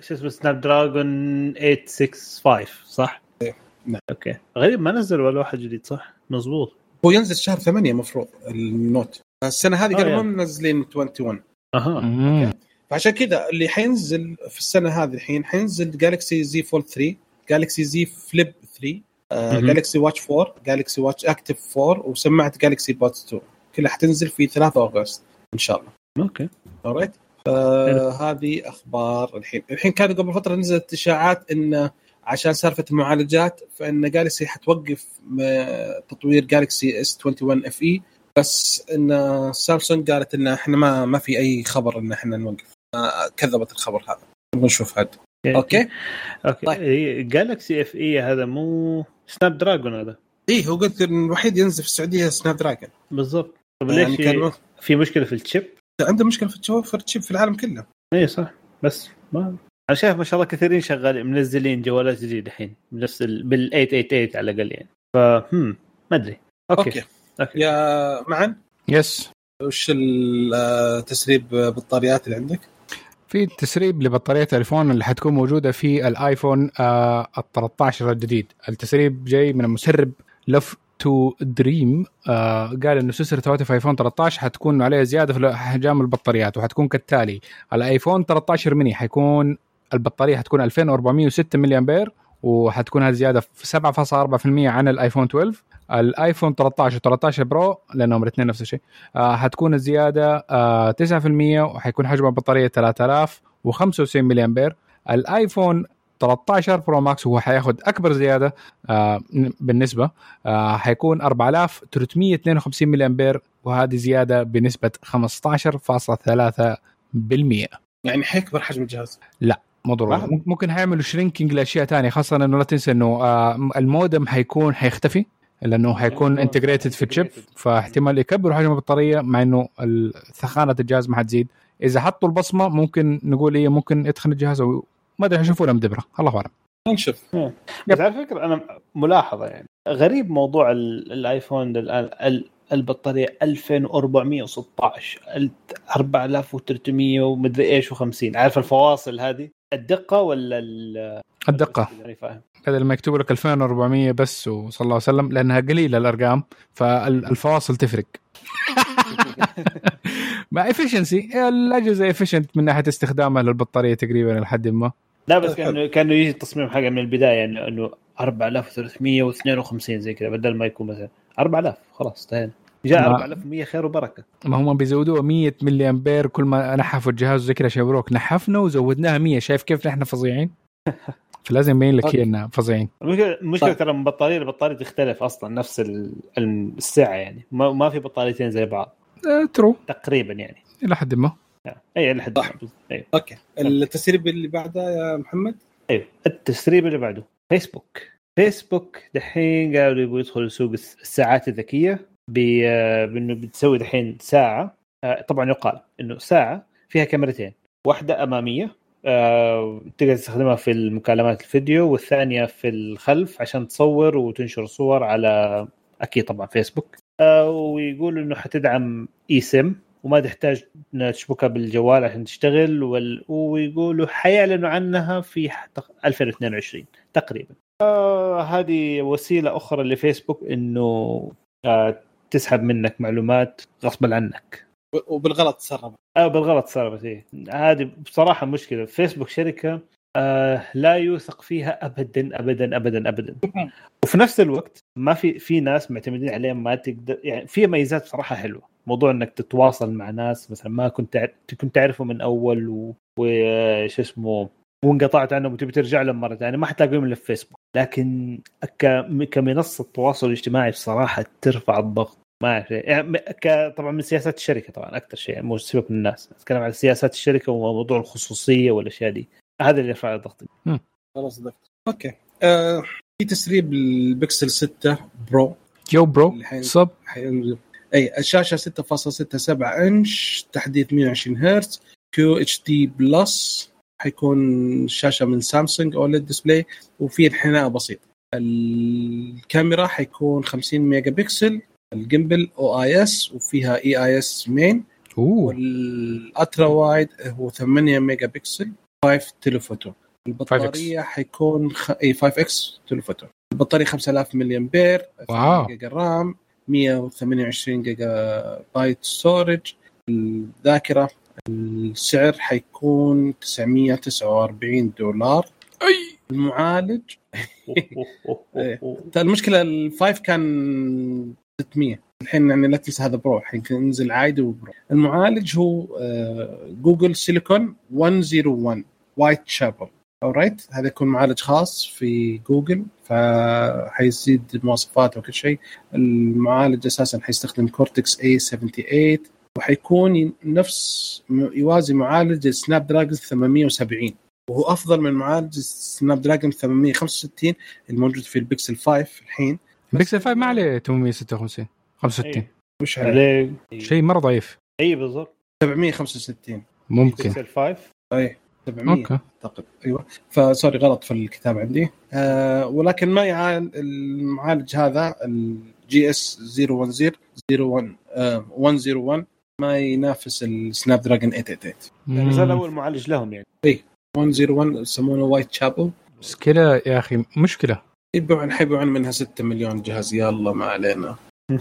شو اسمه سناب دراجون 865 صح؟ إيه، نعم. أوكي غريب ما نزل ولا واحد جديد صح؟ مزبوط هو ينزل شهر 8 المفروض النوت السنة هذه آه، قالوا. ما منزلين 21 أها. فعشان كذا اللي حينزل في السنة هذه الحين حينزل جالكسي Z Fold 3 جالكسي Z Flip 3 مهم. جالكسي Watch 4 جالكسي Watch Active 4 وسماعه جالكسي Buds 2 كلها حتنزل في 3 أغسطس إن شاء الله. أوكي. alright فهذه أخبار الحين. الحين كان قبل فترة نزلت اشاعات إن عشان سالفة المعالجات فإن جالكسي حتوقف تطوير جالكسي S 21 FE بس إن سامسونج قالت إن إحنا ما ما في أي خبر إن إحنا نوقف. كذبت الخبر هذا. نبغى نشوف هذا أوكي؟ أوكي. طيب. جالكسي FE هذا مو سناب دراجون هذا. إيه هو قلت الوحيد ينزل في السعودية سناب دراجون بالضبط. طيب يعني ليش كان في مشكلة في ال chip؟ عنده مشكلة في توفر chip في العالم كله. اي صح. بس ما أنا شايف ما شاء الله كثيرين شغالين منزلين جوالات جديدة الحين. بنفس ال... بال 888 على الأقل يعني. فهم ما أدري. أوكي, أوكي, أوكي. يا معن؟ يس وش ال- آه، بطاريات اللي عندك؟ في تسريب لبطارية الإيفون اللي حتكون موجودة في الآيفون آه ال 13 الجديد. التسريب جاي من المسرب Love to Dream آه قال إنه سلسلة هواتف آيفون 13 حتكون عليها زيادة في احجام البطاريات وحتكون كالتالي. الآيفون 13 ميني حيكون البطارية حتكون 2406 ملي أمبير وحتكون هذه زياده في 7.4% عن الآيفون 12 الايفون 13 و13 Pro لانهم الاثنين نفس الشيء. آه حتكون الزيادة آه 9% وحيكون حجم البطارية 3095 ملي امبير الايفون 13 Pro Max وهو حياخذ أكبر زيادة آه بالنسبة آه حيكون 4352 ملي امبير وهذه زيادة بنسبة 15.3% يعني حيكبر حجم الجهاز؟ مو ضروري. ممكن حيعملوا shrinking لأشياء ثانية خاصة إنه لا تنسى إنه آه المودم حيكون حيختفي. لأنه حيكون integrated في ال chip فاحتمال يكبروا حجم البطارية مع إنه ثخانه الجهاز ما حتزيد. إذا حطوا البصمة ممكن نقول إيه ممكن يدخل الجهاز أو ما أدري حيشوفوا مدبره الله أعلم. نشوف بس على فكرة أنا ملاحظة يعني غريب موضوع ال- الآيفون الان ال- البطارية 2416 ال- 4300 ومدري إيش و50 عارف الفواصل هذه؟ الدقة ولا ال- الدقة. بدل ما يكتبوا لك 2400 بس وصلى الله وسلم لأنها قليلة الأرقام فالفواصل تفرق. مع efficiency الأجهزة efficient من ناحية استخدامها للبطارية تقريبا لحد ما. لا بس كانه كانه يجي التصميم حقه من البداية انه 4352 زي كذا بدل ما يكون مثلا 4000 خلاص انتهينا. جاء ما- 4100 خير وبركة. ما هم بيزودوها 100 ملي أمبير كل ما نحفوا الجهاز زي كذا شبروك نحفنا وزودناها 100 شايف كيف نحن فظيعين؟ فلازم يبين لك هي انها فظيعين. المشكلة المشكلة طيب. ترى من بطارية لبطارية تختلف أصلا نفس ال- السعة يعني. ما, ما في بطاريتين زي بعض. أه true تقريبا يعني. إلى حد ما. أي لحد صح. أيوه. أوكي. التسريب اللي بعده يا محمد؟ أيوه. التسريب اللي بعده. فيسبوك فيسبوك دحين قالوا يبغوا يدخلوا سوق الس- الساعات الذكية. آه، بأنه بتسوي دحين ساعة. آه، طبعا يقال إنه ساعة فيها كاميرتين. واحدة أمامية آه، تقدر تستخدمها في المكالمات الفيديو والثانية في الخلف عشان تصور وتنشر صور على أكيد طبعا فيسبوك. آه، ويقولوا إنه حتدعم اي سيم وما تحتاج تشبكها بالجوال عشان تشتغل وال... ويقولوا حيعلنوا عنها في تق- 2022 تقريبا. آه هذه وسيلة أخرى لفيسبوك إنه آه تسحب منك معلومات غصبا عنك. وبالغلط تسرب آه بالغلط صارت إيه. هذه بصراحة مشكلة. فيسبوك شركة آه لا يوثق فيها ابدا ابدا ابدا ابدا. وفي نفس الوقت ما في في ناس معتمدين عليها ما تقدر يعني في ميزات صراحة حلوة. موضوع إنك تتواصل مع ناس مثلا ما كنت كنت تعرفه من أول و- وش اسمه وانقطعت عنهم وتبي ترجع لهم مرة ثانية ما حتلاقيهم إلا في فيسبوك. لكن ك... كمنصة تواصل اجتماعي بصراحة ترفع الضغط. ما أعرف يعني. طبعا من سياسات الشركة طبعا أكثر شيء مو سيبك من الناس. أتكلم عن سياسات الشركة وموضوع الخصوصية والأشياء دي. هذا اللي يرفع الضغط. خلاص صدقت أوكي. آه في تسريب البكسل 6 Pro. يو Pro حينزل. أي الشاشة 6.67 إنش تحديث 120 هرتز QHD Plus. حيكون شاشة من سامسونج OLED display وفي انحناء بسيط. الكاميرا حيكون 50 ميجا بكسل. ال gimbal OIS وفيها EIS main وال ultra wide هو 8 ميجا بكسل 5 telephoto البطاريه حيكون خ... اي 5 X telephoto البطارية 5000 ملي امبير wow. 8 جيجا RAM 128 جيجا بايت storage الذاكرة السعر حيكون 949 دولار. أي. المعالج. إيه. المشكلة ال five كان 600 الحين يعني لا تنسى هذا Pro الحين ينزل عادي و Pro. المعالج هو جوجل سيليكون 101 Whitechapel alright هذا يكون معالج خاص في جوجل فحيزيد مواصفاته وكل شيء. المعالج أساسا حيستخدم كورتكس A 78 وحيكون نفس يوازي معالج السناب دراجون 870 وهو أفضل من معالج السناب دراجون 865 الموجود في البيكسل 5 الحين. بيكسل 5 ما عليه 856 65 إيه. وش عليه؟ عليه؟ شيء مرة ضعيف. إي بالضبط. 765 ممكن. بيكسل 5 إي 700 أوكي. أعتقد. أيوه. ف sorry غلط في الكتاب عندي. آه ولكن ما المعالج هذا ال GS 010 01 آه 101 ما ينافس ال Snapdragon 888 يعني هذا أول معالج لهم يعني. 101 يسمونه Whitechapel. مشكلة يا أخي مشكلة. يبيعون حيبيعون منها 6 مليون جهاز. يلا ما علينا.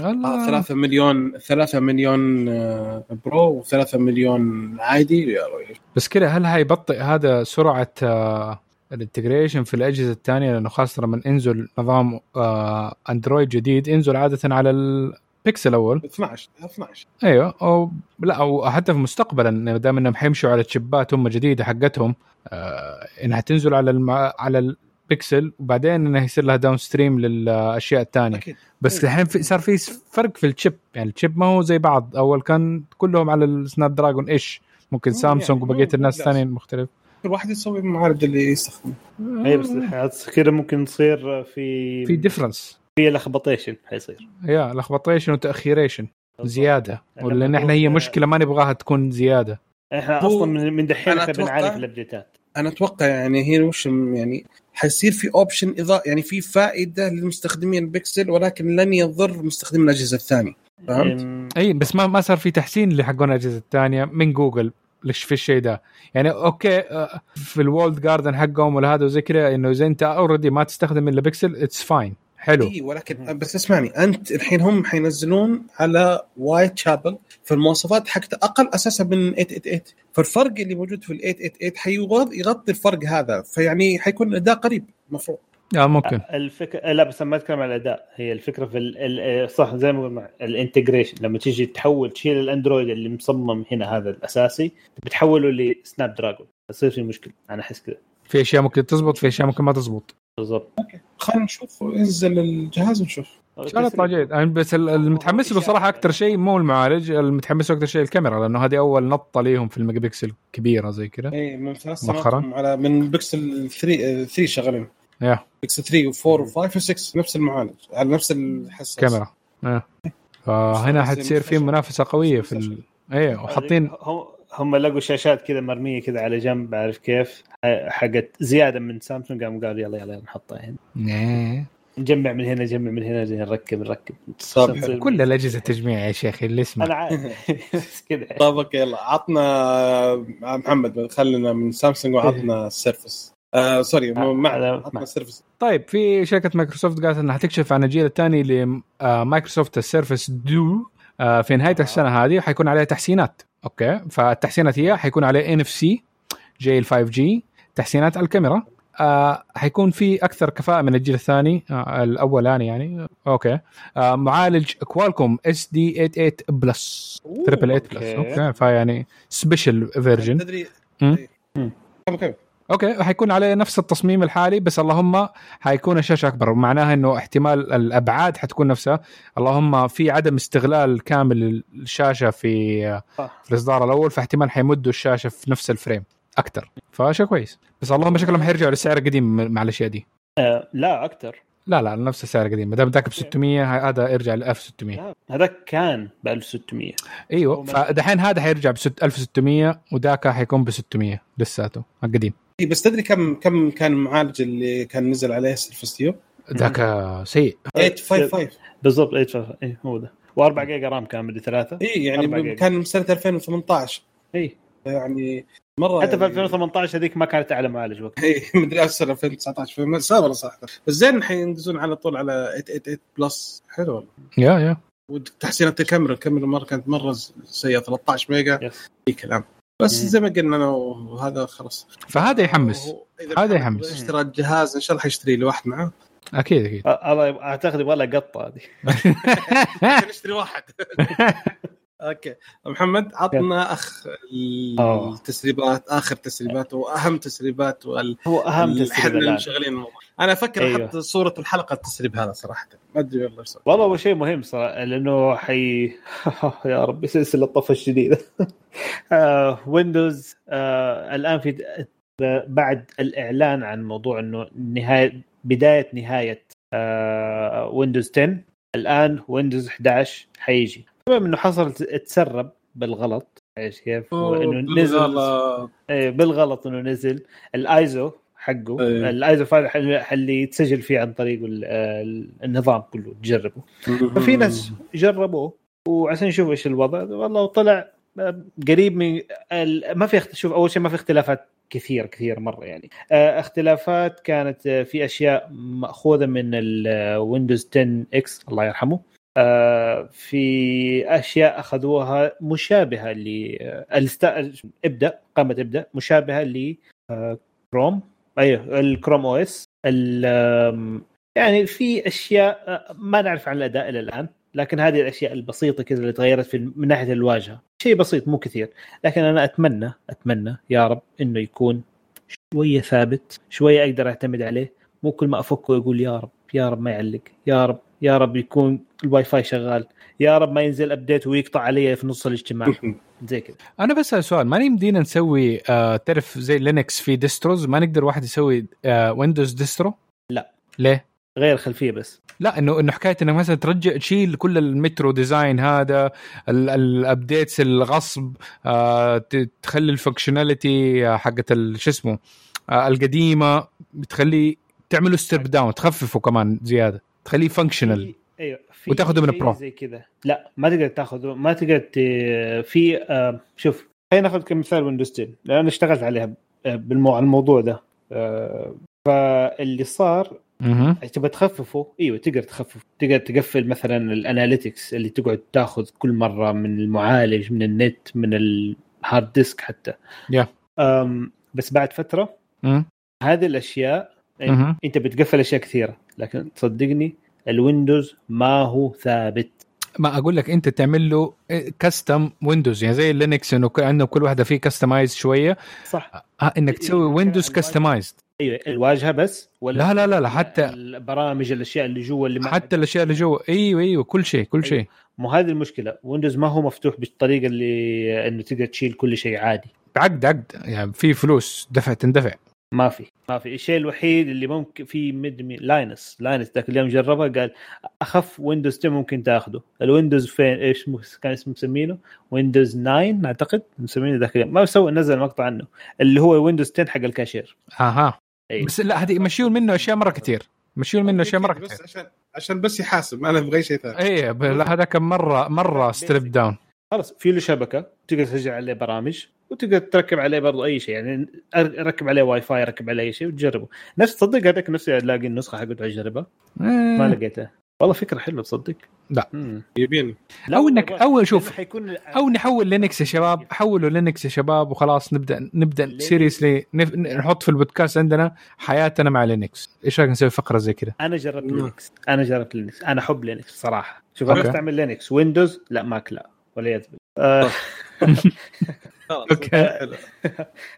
آه الله 3 مليون 3 مليون آه، Pro و3 مليون عادي. يا رجل. بس كده هل هيبطئ هذا سرعة آه ال integration في الأجهزة الثانية؟ لأنه خاصة لما إنزل نظام آه Android جديد إنزل عادة على البيكسل الأول. 12 12 أيوه. أو لا أو حتى في مستقبلا دام إنهم حيمشوا على تشيباتهم جديدة حقتهم إنها تنزل على المع... على البيكسل وبعدين انها يصير لها downstream للأشياء الثانية أكيد. بس الحين في صار في فرق في ال chip. يعني ال chip ما هو زي بعض. أول كان كلهم على ال Snapdragon إيش. ممكن سامسونج يعني، وبقية الناس. الثانيين مختلف. كل واحد يسوي المعالج اللي يستخدمه. اي بس كذا ممكن تصير في في difference في لخبطيشن حيصير. يا لخبطيشن وتأخيريشن. زيادة. لما ولا إحنا هي مشكلة ما نبغاها تكون زيادة. إحنا أصلا من من دحين بنعالج الأبديتات. أنا أتوقع يعني هي وش يعني حيصير في option اضافي يعني في فائدة للمستخدمين البكسل ولكن لن يضر مستخدمين الأجهزة الثانية. فهمت؟ إي بس ما ما صار في تحسين اللي حقون الأجهزة الثانية من جوجل. ليش في الشيء ده؟ يعني أوكي آه، في ال walled garden حقهم ولا هذا وزي كذا إنه اذا أنت already ما تستخدم إلا Pixel it's fine حلو. اي ولكن بس اسمعني أنت الحين هم حينزلون على Whitechapel فالمواصفات حقته أقل أساسا من 888 فالفرق اللي موجود في ال 888 حيغطي يغطي الفرق هذا فيعني حيكون الأداء قريب المفروض آه ممكن. الفكرة لا بس ما أتكلم عن الأداء هي الفكرة في ال... ال... صح زي ما قلنا ال integration لما تيجي تحول تشيل ال Android اللي مصمم هنا هذا الأساسي بتحوله ل Snapdragon يصير في مشكلة أنا أحس كذا. في أشياء ممكن تزبط في أشياء ممكن ما تزبط. بالضبط. خلينا نشوف انزل الجهاز ونشوف. ان شاء الله يطلع جيد أنا بس ال- المتحمس له صراحة أكثر شيء مو المعالج المتحمس له أكثر شيء الكاميرا لأنه هذه أول نطة ليهم في الميجا بكسل كبيرة زي كذا. اي من ثلاث مؤخراً. سنوات على من بيكسل 3 3 شغالين. يا. بيكسل 3 و4 و5 و6 نفس المعالج على نفس الحساس. كاميرا. آه. فهنا حتصير في منافسة قوية في ال... إيه وحاطين هم هم لقوا شاشات كذا مرمية كذا على جنب عارف كيف؟ حقت زيادة من سامسونج قاموا قالوا يلا يلا نحطها هنا. إيه. نجمع من هنا نجمع من هنا زين نركب نركب. نصير- كل الأجهزة تجميع يا شيخ اللي اسمه. أنا عارف كذا. طيب أوكي يلا. عطنا محمد خلينا من سامسونج وعطنا ال Surface آه sorry مو- ما عطنا ال Surface طيب في شركة مايكروسوفت قالت إنها حتكشف عن الجيل الثاني لمايكروسوفت ال Surface Duo آه، في نهاية السنة هذه حيكون عليها تحسينات. أوكي. فالتحسينات هي حيكون عليه NFC جي ال 5G تحسينات على الكاميرا. آه حيكون في أكثر كفاءة من الجيل الثاني آه الاولاني يعني أوكي. آه معالج Qualcomm SD 88 Plus triple 8 Plus. أوكي. فيعني special version تدري. كمل كمل أوكي حيكون عليه نفس التصميم الحالي بس اللهم حيكون الشاشة أكبر. ومعناها إنه احتمال الأبعاد حتكون نفسها. اللهم في عدم استغلال كامل الشاشة في. في الإصدار الأول فاحتمال حيمدوا الشاشة في نفس ال frame أكثر فشيء كويس. بس اللهم شكلهم حيرجعوا للسعر القديم مع الأشياء دي. آه لا أكثر لا لا نفس السعر القديم. ما دام ذاك ب 600 هذا يرجع ل 1600 هذاك كان ب 1600 إيوه فدحين هذا حيرجع ب 1600 وذاك حيكون ب 600 لساته القديم. بس تدري كم كم كان المعالج اللي كان نزل عليه Surface Duo؟ ذاك سيء. 855 بالضبط اي اي هو ده. و4 جيجا RAM كان بدي ثلاثة. اي يعني. كان من سنة 2018 اي يعني مرة حتى في يعني- 2018 هذيك ما كانت أعلى معالج وقت. اي مدري أصلا 2019 في صار والله صح بس زين حينقزون على طول على 888 Plus حلو والله. yeah yeah. وتحسينات الكاميرا الكاميرا مرة كانت مرة سيئة 13 ميجا. اي كلام. بس. زي ما قلنا أنا وهذا خلاص. فهذا يحمس. هذا يحمس. اشترى الجهاز إن شاء الله حيشتري لي واحد معاه أكيد أكيد. أعتقد يبغى له قطة هذه. نشتري واحد. أوكي. محمد عطنا أخ آه. التسريبات آخر تسريبات وأهم تسريبات وال هو أهم إحنا تسريب اللي شغالين الموضوع. أنا أفكر أيوه. أحط صورة الحلقة التسريب هذا صراحة. ما أدري والله إيش. والله هو شيء مهم صراحة لأنه حي يا ربي سلسلة الطفه الشديده آه، ويندوز آه، الآن في بعد الإعلان عن موضوع إنه نهايه بداية نهاية آه، Windows 10. الآن Windows 11 حيجي. طبعا إنه حصل تسرب بالغلط. إيش كيف؟ إنه نزل بالغلط. إيه، بالغلط إنه نزل. الآيزو حقه إيه. ال ISO file اللي يتسجل فيه عن طريق ال- ال- النظام كله تجربه. ففي ناس جربوه وعشان نشوف إيش الوضع والله طلع آه، قريب من ما في شوف أول شيء ما في اختلافات كثير كثير مرة يعني. آه، اختلافات كانت آه، في أشياء مأخوذة من ال Windows 10X الله يرحمه. في أشياء أخذوها مشابهة ل آه، إبدأ قامه إبدأ مشابهة ل كروم أيوه ال Chrome OS يعني في أشياء آه، ما نعرف عن الأداء إلى الآن لكن هذه الأشياء البسيطة كذا اللي تغيرت في من ناحية الواجهة. شيء بسيط مو كثير لكن أنا أتمنى أتمنى يا رب إنه يكون شوية ثابت شوية أقدر أعتمد عليه مو كل ما أفكه يقول يا رب. يا رب ما يعلق. يا رب يا رب يكون الواي فاي شغال. يا رب ما ينزل update ويقطع علي في نص الاجتماع. زي كذا. أنا بسال سؤال. ما يمدينا نسوي آه تعرف زي Linux في distros ما نقدر واحد يسوي آه Windows distro؟ لا. ليه؟ غير خلفية بس. لا إنه إنه حكاية إنك مثلا ترجع تشيل كل ال Metro design هذا ال- ال updates الغصب آه ت- تخلي ال functionality آه، حقت شو اسمه آه القديمة بتخليه تعملوا strip down تخففه كمان زيادة تخليه functional أيوه في وتاخذه من ال Pro. زي كذا. لا ما تقدر تاخذه ما تقدر ت... في آه شوف خلينا ناخذ كمثال Windows 10 لأن أنا اشتغلت عليها آه، بالمو... على الموضوع ده. آه فاللي صار تبغى تخففه أيوه تقدر تخفف تقدر تقفل مثلا ال analytics اللي تقعد تاخذ كل مرة من المعالج من النت من ال hard disk حتى. Yeah. بس بعد فترة هذه الأشياء مهم. أنت بتقفل أشياء كثيرة لكن تصدقني ال Windows ما هو ثابت. ما أقول لك أنت تعمل له custom Windows يعني زي Linux إنه إنه كل واحدة فيه customize شوية. صح. آه إنك تسوي إيه، Windows الواجهة. customized أيوه الواجهة بس ولا لا لا لا لا حتى البرامج الأشياء اللي جوا اللي حتى الأشياء اللي جوا. أيوه أيوه كل شيء كل أيوة. شيء. مو هذه المشكلة. Windows ما هو مفتوح بالطريقة اللي إنه تقدر تشيل كل شيء عادي. عقد عقد يعني في فلوس دفع تندفع. ما في ما في. الشيء الوحيد اللي ممكن في مد مي- لاينس لاينس ذاك اليوم جربها قال أخف ويندوز 10 ممكن تاخذه. الويندوز فين إيش كان اسمه مسمينه؟ ويندوز 9 أعتقد؟ مسمينه ذاك اليوم. ما سوى نزل مقطع عنه. اللي هو ويندوز 10 حق الكاشير. أها. أيوة. بس لا هذه يمشيون منه أشياء مرة كثير. يمشيون منه أشياء مرة بس كثير. عشان عشان بس يحاسب ما أنا أبغى شيء ثاني. إيه ب- لا هذا كان مرة مره ستريب داون خلاص في له شبكة تقدر تسجل عليه برامج. وتقدر تركب عليه برضو أي شيء يعني أر- ركب عليه واي فاي ركب عليه أي شيء وتجربه. نفس تصدق هذاك نفسي الاقي النسخة حقته أجربها؟ ما إيه. لقيتها والله فكرة حلوة تصدق. لا. لا أو انك. أو شوف حيكون أو نحول Linux يا شباب حولوا Linux يا شباب وخلاص نبدا نبدأ. seriously نحط في البودكاست عندنا حياتنا مع Linux إيش رأيك نسوي فقرة زي كذا؟ أنا جربت. لينكس أنا جربت لينكس أنا أحب لينكس صراحة. شوف. أنا أستعمل Linux Windows لا Mac لا. والعياذ بالله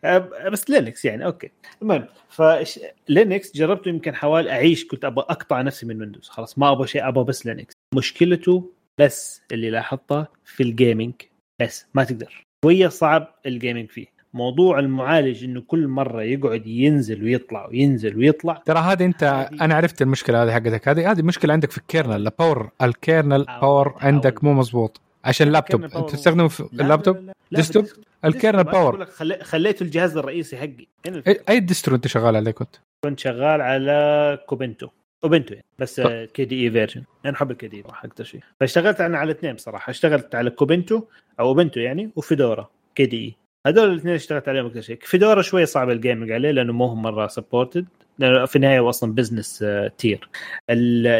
آه، بس Linux يعني okay. المهم فش Linux جربته يمكن حوالي أعيش كنت أبغى أقطع نفسي من Windows خلاص ما أبغى شيء أبغى بس Linux. مشكلته بس اللي لاحظتها في ال gaming بس ما تقدر. شوية صعب ال gaming فيه. موضوع المعالج إنه كل مرة يقعد ينزل ويطلع وينزل ويطلع. ترى هذه أنت هذه- أنا عرفت المشكلة هذه حقتك. هذه هذه مشكلة عندك في ال kernel. ال power ال kernel power. عندك مو مزبوط عشان اللابتوب. أنت تستخدمه في لا، اللابتوب؟ لا، لا، لا، desktop؟ ال kernel. power خلي- خليته الجهاز الرئيسي حقي. الفكرة. اي أي distro أنت شغال عليه كنت؟ كنت شغال على Kubuntu. Ubuntu يعني بس. KDE version أنا أحب ال KDE أكثر شيء. فاشتغلت أنا على اثنين بصراحة. اشتغلت على Kubuntu أو Ubuntu يعني و Fedora KDE. هذول الاثنين اشتغلت عليهم أكثر شيء. Fedora شوي صعب ال gaming عليه لأنه مو هم مرة supported لأنه في النهاية هو أصلا business tier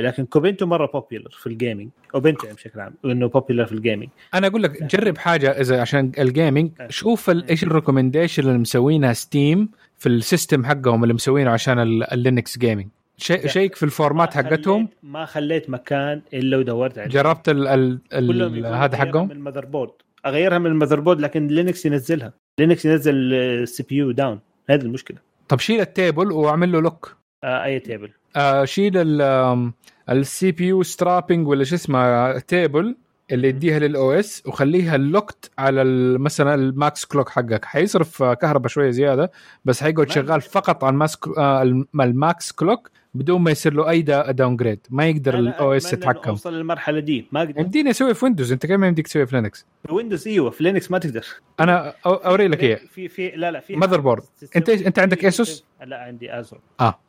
لكن Kubuntu مرة popular في ال gaming Ubuntu يعني بشكل عام إنه popular في ال gaming أنا أقول لك جرب حاجة إذا عشان ال gaming أه. شوف إيش ال recommendation اللي مسوينها Steam في ال system حقهم اللي مسوينه عشان ال- ال Linux gaming. check في ال forums ما حقتهم؟ ما خليت مكان إلا ودورت عليه. جربت ال ال ال هذا حقهم؟ ال motherboard أغيرها من ال motherboard لكن Linux ينزلها. Linux ينزل ال CPU down هذه المشكلة. طب شيل ال table واعمل له lock آه أي table. آه شيل ال CPU سترابنج ولا شو اسمه table اللي يديها لل OS وخليها locked على مثلا ال max clock حقك. حيصرف آه، كهرباء شوية زيادة بس حيقعد شغال فقط على ال max آه الم- ال max clock بدون ما يصير له أي downgrade ما يقدر ال OS يتحكم. أوصل للمرحلة دي. ما أقدر. يمديني أسوي في Windows أنت كيف ما يمديك تسوي في Linux في Windows إيوه. في Linux ما تقدر. أنا أو- اوري لك اياه في في لا لا في mother board. إيش- أنت عندك ASUS؟ لا عندي Acer آه.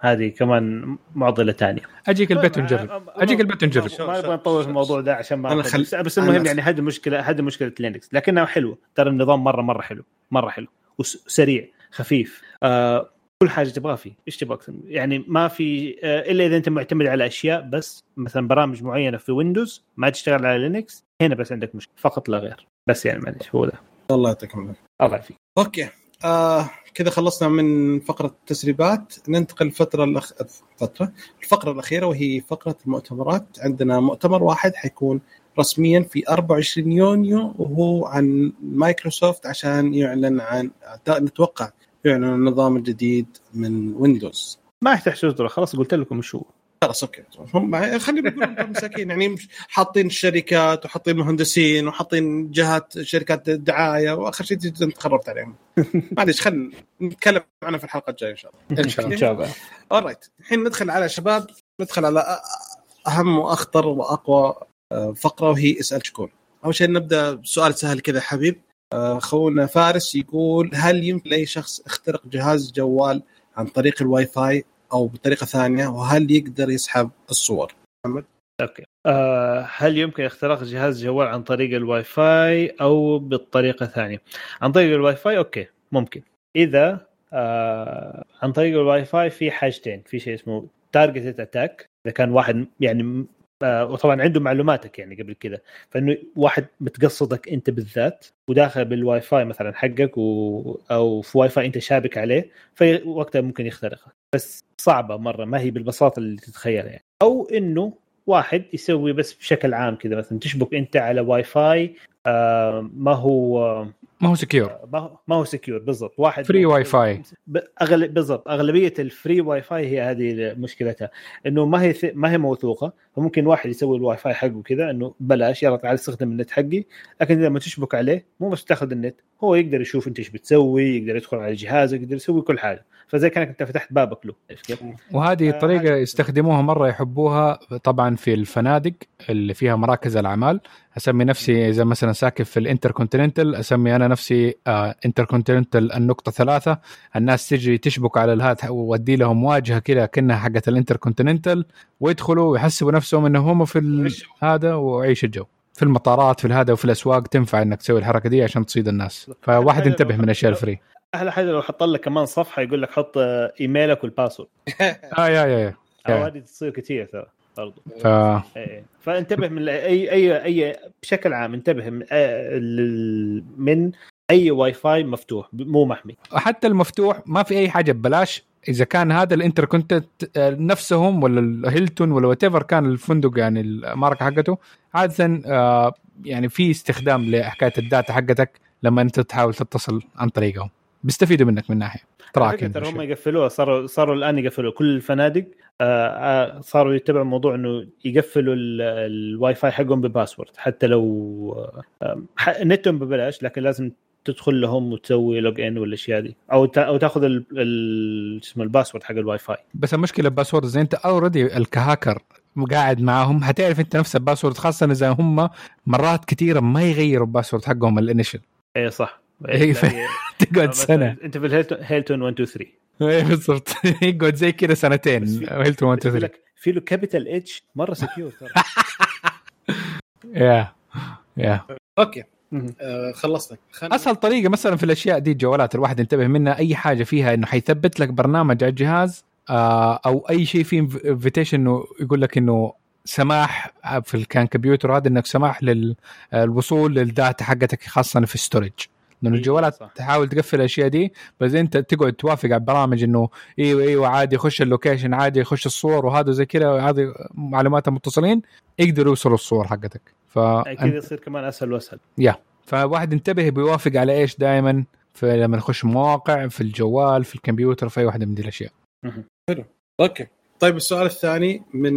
هذه كمان معضلة ثانية. أجيك البيت ونجرب. أجيك البيت ونجرب. ما نبغى نطول في الموضوع ده عشان ما أنا خل- بس, بس المهم أنا- يعني هذه مشكله هذه مشكلة Linux لكنها حلوة. ترى النظام مره مرة حلو. مرة حلو. وسريع. خفيف. آه كل حاجة تبغاها فيه. إيش تبغى أكثر يعني ما في آه إلا إذا أنت معتمد على أشياء بس. مثلا برامج معينة في Windows ما تشتغل على Linux هنا بس عندك مشكلة. فقط لا غير. بس يعني معلش هو ده. الله يعطيكم العافية. الله يعافيك. okay. آه كذا خلصنا من فقرة التسريبات. ننتقل الفترة الأخ... فتره الفقرة الأخيرة وهي فقرة المؤتمرات. عندنا مؤتمر واحد حيكون رسميا في 24 يونيو وهو عن مايكروسوفت عشان يعلن عن نتوقع يعلن عن النظام الجديد من Windows ما يحتاج تصدر خلاص قلت لكم شو. خلاص okay. هم خلينا نقول مساكين. يعني حاطين الشركات وحاطين مهندسين وحاطين جهات شركات دعاية وآخر شيء انت خربت عليهم. معليش خلينا نتكلم عنها في الحلقة الجاية إن شاء الله. إن شاء الله alright الحين ندخل على شباب ندخل على أهم وأخطر وأقوى آه، فقرة وهي اسأل شكون. أول شيء نبدأ بسؤال سهل كذا حبيب. خونا فارس يقول هل يمكن لأي شخص يخترق جهاز جوال عن طريق الواي فاي أو بطريقة ثانية؟ وهل يقدر يسحب الصور؟ okay. آه هل يمكن اختراق جهاز جوال عن طريق الواي فاي أو بالطريقة الثانية؟ عن طريق ال WiFi okay ممكن. إذا آه عن طريق الواي فاي في حاجتين. في شيء اسمه targeted attack إذا كان واحد يعني وطبعا عنده معلوماتك يعني قبل كذا. فإنه واحد متقصدك أنت بالذات وداخل بالواي فاي مثلا حقك و... أو في واي فاي أنت شابك عليه فوقتها ممكن يخترقك بس صعبة مرة ما هي بالبساطه اللي تتخيلها يعني. أو إنه واحد يسوي بس بشكل عام كذا مثلا تشبك أنت على واي فاي آه ما هو ما هو secure ما هو ما هو secure بالضبط. واحد free WiFi ب- أغلب بالضبط. أغلبية ال free WiFi هي هذه مشكلتها. إنه ما هي ما هي موثوقة. فممكن واحد يسوي الواي فاي حقه كذا إنه بلاش يلا تعال استخدم النت حقي. لكن لما تشبك عليه مو بس تاخذ النت هو يقدر يشوف أنت إيش بتسوي يقدر يدخل على جهازك يقدر يسوي كل حاجة. فزي كانك انت فتحت بابك له. عرفت كيف؟ وهذه آه، طريقة هذه- يستخدموها مرة يحبوها طبعا في الفنادق اللي فيها مراكز الأعمال. أسمي نفسي إذا مثلا ساكن في الإنتركونتيننتال أسمي أنا نفسي إنتركونتيننتال النقطة ثلاثة. الناس تجي تشبك على الهات وأودي لهم واجهة كذا كأنها حقت الإنتركونتيننتال ويدخلوا ويحسبوا نفسهم انهم هم في ال- هذا ويعيش الجو. في المطارات في الهذا وفي الأسواق تنفع إنك تسوي الحركة دي عشان تصيد الناس. فواحد ينتبه من الأشياء ال free. أحلى حاجة لو حط لك كمان صفحة يقول لك حط آه، إيميلك وال password. آه yeah yeah, yeah. هذه تصير كثير ترى برضو. ف... إيه. فانتبه من أي أي أي بشكل عام انتبه من آه، من أي واي فاي مفتوح مو محمي. حتى المفتوح ما في أي حاجة ببلاش. إذا كان هذا الإنتركونتيننتال نفسهم ولا الهيلتون ولا what كان الفندق يعني الماركة حقته عادة آه، يعني في استخدام لحكاية ال data حقتك لما أنت تحاول تتصل عن طريقهم. بيستفيدوا منك من ناحية على track فكرة ترى هم يقفلوها صاروا صاروا الآن يقفلوا كل الفنادق آه، آه، صاروا يتبعوا موضوع إنه يقفلوا ال- الواي فاي حقهم ب password. حتى لو آه، نتهم ببلاش لكن لازم تدخل لهم وتسوي log in والأشياء دي. أو أو تاخذ ال- ال- شو اسمه ال password حق الواي فاي بس المشكلة ب password زي أنت already ك hacker قاعد معاهم حتعرف أنت نفس ال password خاصة إذا هم مرات كثيره ما يغيروا ال password حقهم ال initial اي صح. إيه، ف- تقعد سنة. أنت في الهيلتون هيلتون 1 2 3 إيه بالضبط. يقعد زي كذا سنتين في- هيلتون 1 2 يقول 3 لك في له capital H مرة secure ترى. yeah yeah. okay. آه خلصنا. خل... أسهل طريقة مثلا في الأشياء دي الجوالات الواحد ينتبه منها أي حاجة فيها إنه حيثبت لك برنامج على الجهاز آه أو أي شيء فيه invitation إنه يقول لك إنه سماح في ال- كان كمبيوتر هذا إنك سماح للوصول لل data حقتك خاصة في storage لأنه أيوة، الجوالات صح. تحاول تقفل الأشياء دي بس أنت تقعد توافق على البرامج إنه أيوه أيوه عادي يخش ال location عادي يخش الصور وهذا زي كذا هذه معلومات متصلين يقدروا يوصلوا الصور حقتك. ف كذا يصير كمان أسهل وأسهل. فواحد ينتبه بيوافق على إيش دائما في لما يخش مواقع في الجوال في الكمبيوتر في أي واحدة من دي الأشياء. okay. طيب السؤال الثاني من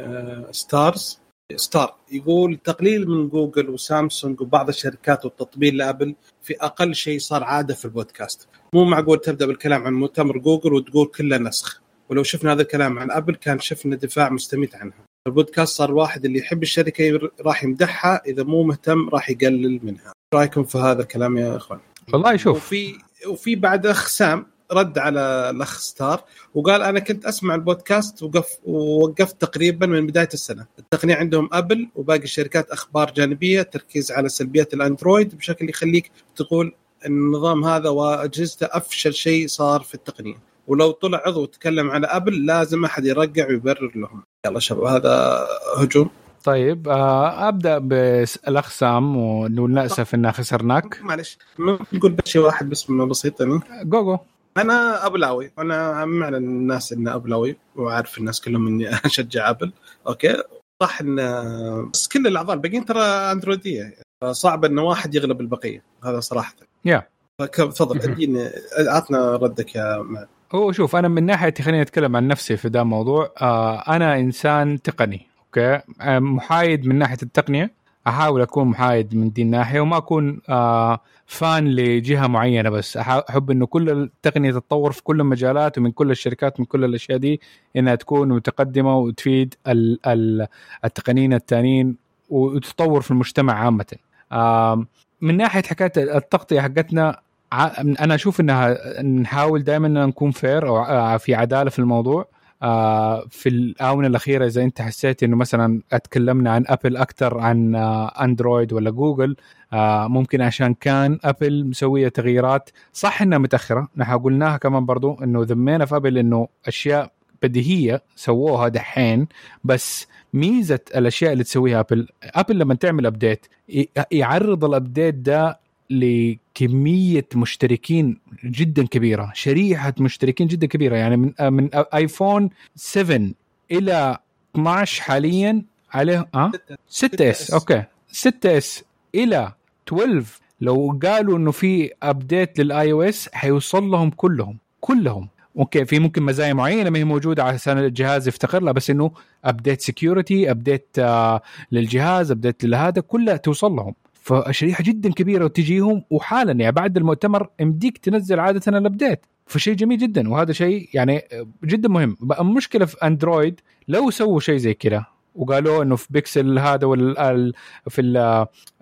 آه ستارز. ستار يقول تقليل من جوجل وسامسونج وبعض الشركات والتطبيق لأبل في أقل شيء صار عادة في البودكاست. مو معقول تبدأ بالكلام عن مؤتمر جوجل وتقول كله نسخ. ولو شفنا هذا الكلام عن أبل كان شفنا دفاع مستميت عنها. البودكاست صار واحد اللي يحب الشركة راح يمدحها إذا مو مهتم راح يقلل منها. رأيكم في هذا الكلام يا إخوان؟ والله شوف. وفي وفي بعد اخ سام رد على الأخ ستار وقال أنا كنت أسمع البودكاست وقف ووقفت تقريبا من بداية السنة. التقنية عندهم أبل وباقي الشركات أخبار جانبية تركيز على سلبيات الأندرويد بشكل يخليك تقول النظام هذا وأجهزته أفشل شيء صار في التقنية. ولو طلع عضو وتكلم على أبل لازم أحد يرقع ويبرر لهم. يلا شباب هذا هجوم. طيب آه أبدأ بالأخ سام وللاسف اننا خسرناك. معلش نقول بس شيء واحد بس بسيط يعني. جو جو أنا ابلاوي أنا معنى الناس إن ابلاوي وعارف الناس كلهم إني أشجع أبل. okay؟ صح إن بس كل الأعضاء الباقيين ترى أندرويدية. صعب إن واحد يغلب البقية. هذا صراحة. yeah تفضل أديني عطنا ردك يا معد. هو شوف أنا من ناحيتي خليني أتكلم عن نفسي في ذا الموضوع. آه أنا إنسان تقني okay؟ آه محايد من ناحية التقنية. أحاول أكون محايد من دي الناحية وما أكون آه فان لجهة معينة بس. أحب إنه كل التقنية تتطور في كل المجالات ومن كل الشركات من كل الأشياء دي إنها تكون متقدمة وتفيد ال ال التقنيين الثانيين وتتطور في المجتمع عامة. آه من ناحية حكاية التغطية حقتنا أنا أشوف إنها نحاول دائما نكون فير أو في عدالة في الموضوع. في الآونة الأخيرة إذا أنت حسيت إنه مثلا أتكلمنا عن أبل أكثر عن أندرويد ولا جوجل ممكن عشان كان أبل مسوية تغييرات صح إنها متأخرة. نحن قلناها كمان برضو إنه ذمينا في أبل إنه أشياء بديهية سووها دحين بس ميزة الأشياء اللي تسويها أبل أبل لما تعمل update يعرض ال update ده لكميه مشتركين جدا كبيرة شريحة مشتركين جدا كبيرة. يعني من من ايفون 7 إلى 12 حاليا عليه آه؟ 6 S okay. 6 S إلى 12 لو قالوا إنه في update لل iOS حيوصل لهم كلهم كلهم. okay في ممكن مزايا معينة ما هي موجودة عشان الجهاز يفتقر لها بس إنه update security update آه للجهاز update لهذا كلها توصل لهم. فشريحة جدا كبيرة وتجيهم وحالا يعني بعد المؤتمر يمديك تنزل عادة ال update فشيء جميل جدا وهذا شيء يعني جدا مهم. المشكلة في Android لو سووا شيء زي كذا وقالوا إنه في بيكسل هذا ولا في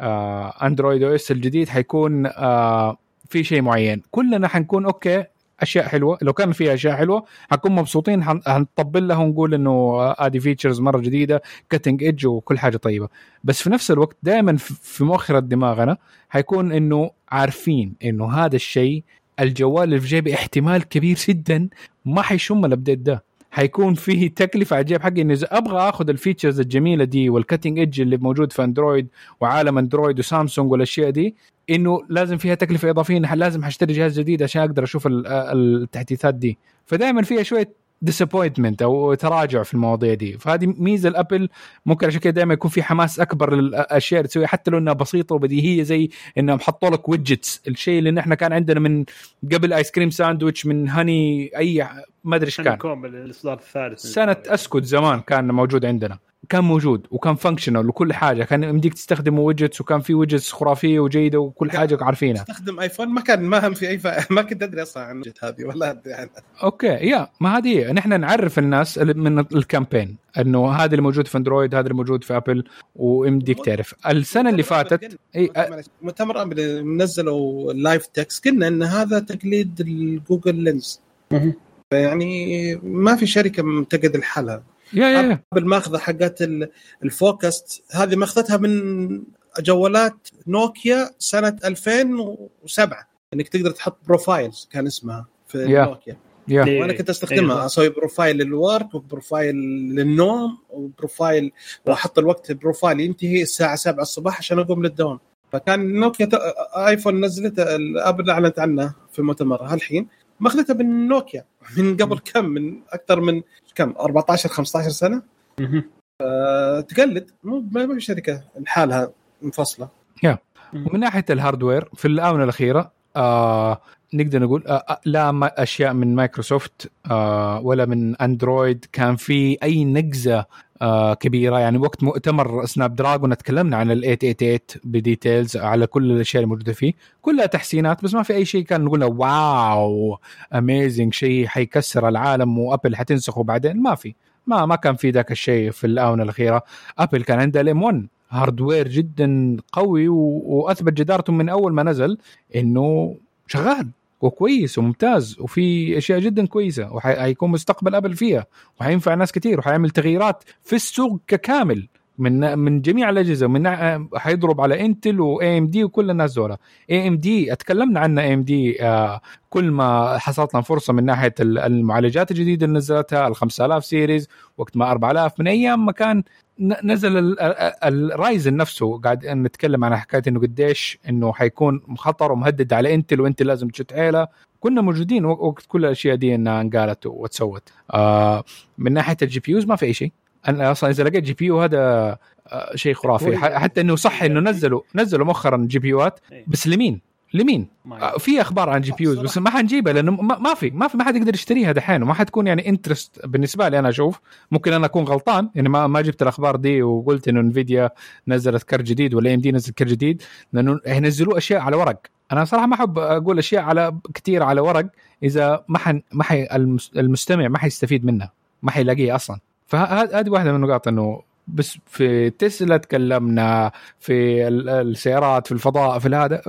ال Android OS الجديد حيكون آه في شيء معين. كلنا حنكون okay أشياء حلوة. لو كان فيها أشياء حلوة حنكون مبسوطين حنطبل لها ونقول إنه ادي features مرة جديدة cutting edge وكل حاجة طيبة. بس في نفس الوقت دائما في مؤخرة دماغنا حيكون إنه عارفين إنه هذا الشيء الجوال اللي في جيبي احتمال كبير جدا ما حيشم ال update ده. حيكون فيه تكلفة على الجيب حقي إني إذا أبغى آخذ ال features الجميلة دي وال cutting edge اللي موجود في أندرويد وعالم أندرويد وسامسونج والأشياء دي إنه لازم فيها تكلفة إضافية. لازم حاشتري جهاز جديد عشان أقدر أشوف التحديثات دي. فدائما فيها شوية disappointment أو تراجع في المواضيع دي. فهذه ميزة ال Apple ممكن عشان كده دائما يكون في حماس أكبر للأشياء اللي تسويها حتى لو إنها بسيطة وبديهية زي إنهم حطوا لك widgets الشيء اللي نحن كان عندنا من قبل Ice Cream Sandwich من هني أي ما أدري إيش كان. الإصدار الثالث. سنة أسكت زمان كان موجود عندنا. كان موجود وكان functional وكل حاجة. كان يمديك تستخدم widgets وكان في widgets خرافية وجيدة وكل حاجة عارفينها. استخدم ايفون ما كان ما هم في أي ف... ما كنت أدري أصلا عن هذه ولا أدري عنها. أوكي يا ما هذه نحن نعرف الناس من الكامبين إنه هذا اللي موجود في اندرويد هذا اللي موجود في ابل ويمديك تعرف. السنة اللي فاتت إي مؤتمر ابل نزلوا اللايف تكست قلنا إن هذا تقليد الجوجل لينز فيعني ما في شركة منتقد لحالها يا يا قبل ماخذه حقت الفوكست. هذه ماخذتها من جوالات نوكيا سنة 2007 إنك تقدر تحط profiles كان اسمها في yeah. نوكيا. yeah. وأنا كنت أستخدمها. أسوي profile لل work و profile للنوم و profile وأحط الوقت profile ينتهي الساعة 7 الصباح عشان أقوم للدوام. فكان نوكيا iPhone نزلت Apple أعلنت عنه في مؤتمرها الحين ماخذتها من نوكيا من قبل كم؟ من أكثر من كم؟ 14 15 سنة؟ تقلد. مو ما في شركة لحالها منفصلة. yeah. ومن ناحية ال hardware في الآونة الأخيرة آه نقدر نقول آه لا ما أشياء من مايكروسوفت آه ولا من أندرويد كان في أي نقزة آه كبيرة. يعني وقت مؤتمر Snapdragon تكلمنا عن ال 888 ب details على كل الأشياء الموجوده فيه. كلها تحسينات بس ما في أي شيء كان نقول wow amazing شيء حيكسر العالم و Apple حتنسخه بعدين. ما في. ما ما كان في ذاك الشيء في الآونة الأخيرة. Apple كان عندها ال M1 hardware جدا قوي. وأثبت جدارته من أول ما نزل إنه شغال. وكويس وممتاز وفي أشياء جدا كويسة وحيكون مستقبل Apple فيها وحينفع ناس كثير وحيعمل تغييرات في السوق ككامل. من من جميع الأجهزة من حيضرب على Intel و AMD وكل الناس دول. AMD اتكلمنا عنها AMD كل ما حصلت لنا فرصة من ناحية المعالجات الجديدة اللي نزلتها ال 5000 series وقت ما 4000 من أيام ما كان نزل ال Ryzen نفسه. قاعد نتكلم عن حكاية إنه قديش إنه حيكون خطر ومهدد على Intel و Intel لازم تشد حيله كنا موجودين وقت كل الأشياء دي إنها انقالت وتسوت. آه من ناحية ال GPUs ما في أي شيء. أنا أصلا إذا لقيت GPU هذا آه، شيء خرافي حتى إنه صح إنه نزلوا نزلوا مؤخرا GPU ات إيه. بس لمين؟ لمين؟ آه، في أخبار عن GPUs بس ما حنجيبها لأنه ما في ما في ما حد يقدر يشتريها دحين وما حتكون يعني interest بالنسبة لي أنا أشوف ممكن أنا أكون غلطان يعني ما ما جبت الأخبار دي وقلت إنه Nvidia نزلت كرت جديد ولا AMD نزل كرت جديد لأنه ينزلوا أشياء على ورق أنا صراحة ما أحب أقول أشياء على كثير على ورق إذا ما حن ما حي المستمع ما حيستفيد منها ما حيلاقيها أصلا فهذه واحدة من النقاط إنه بس في تسلا تكلمنا في السيارات في الفضاء في هذا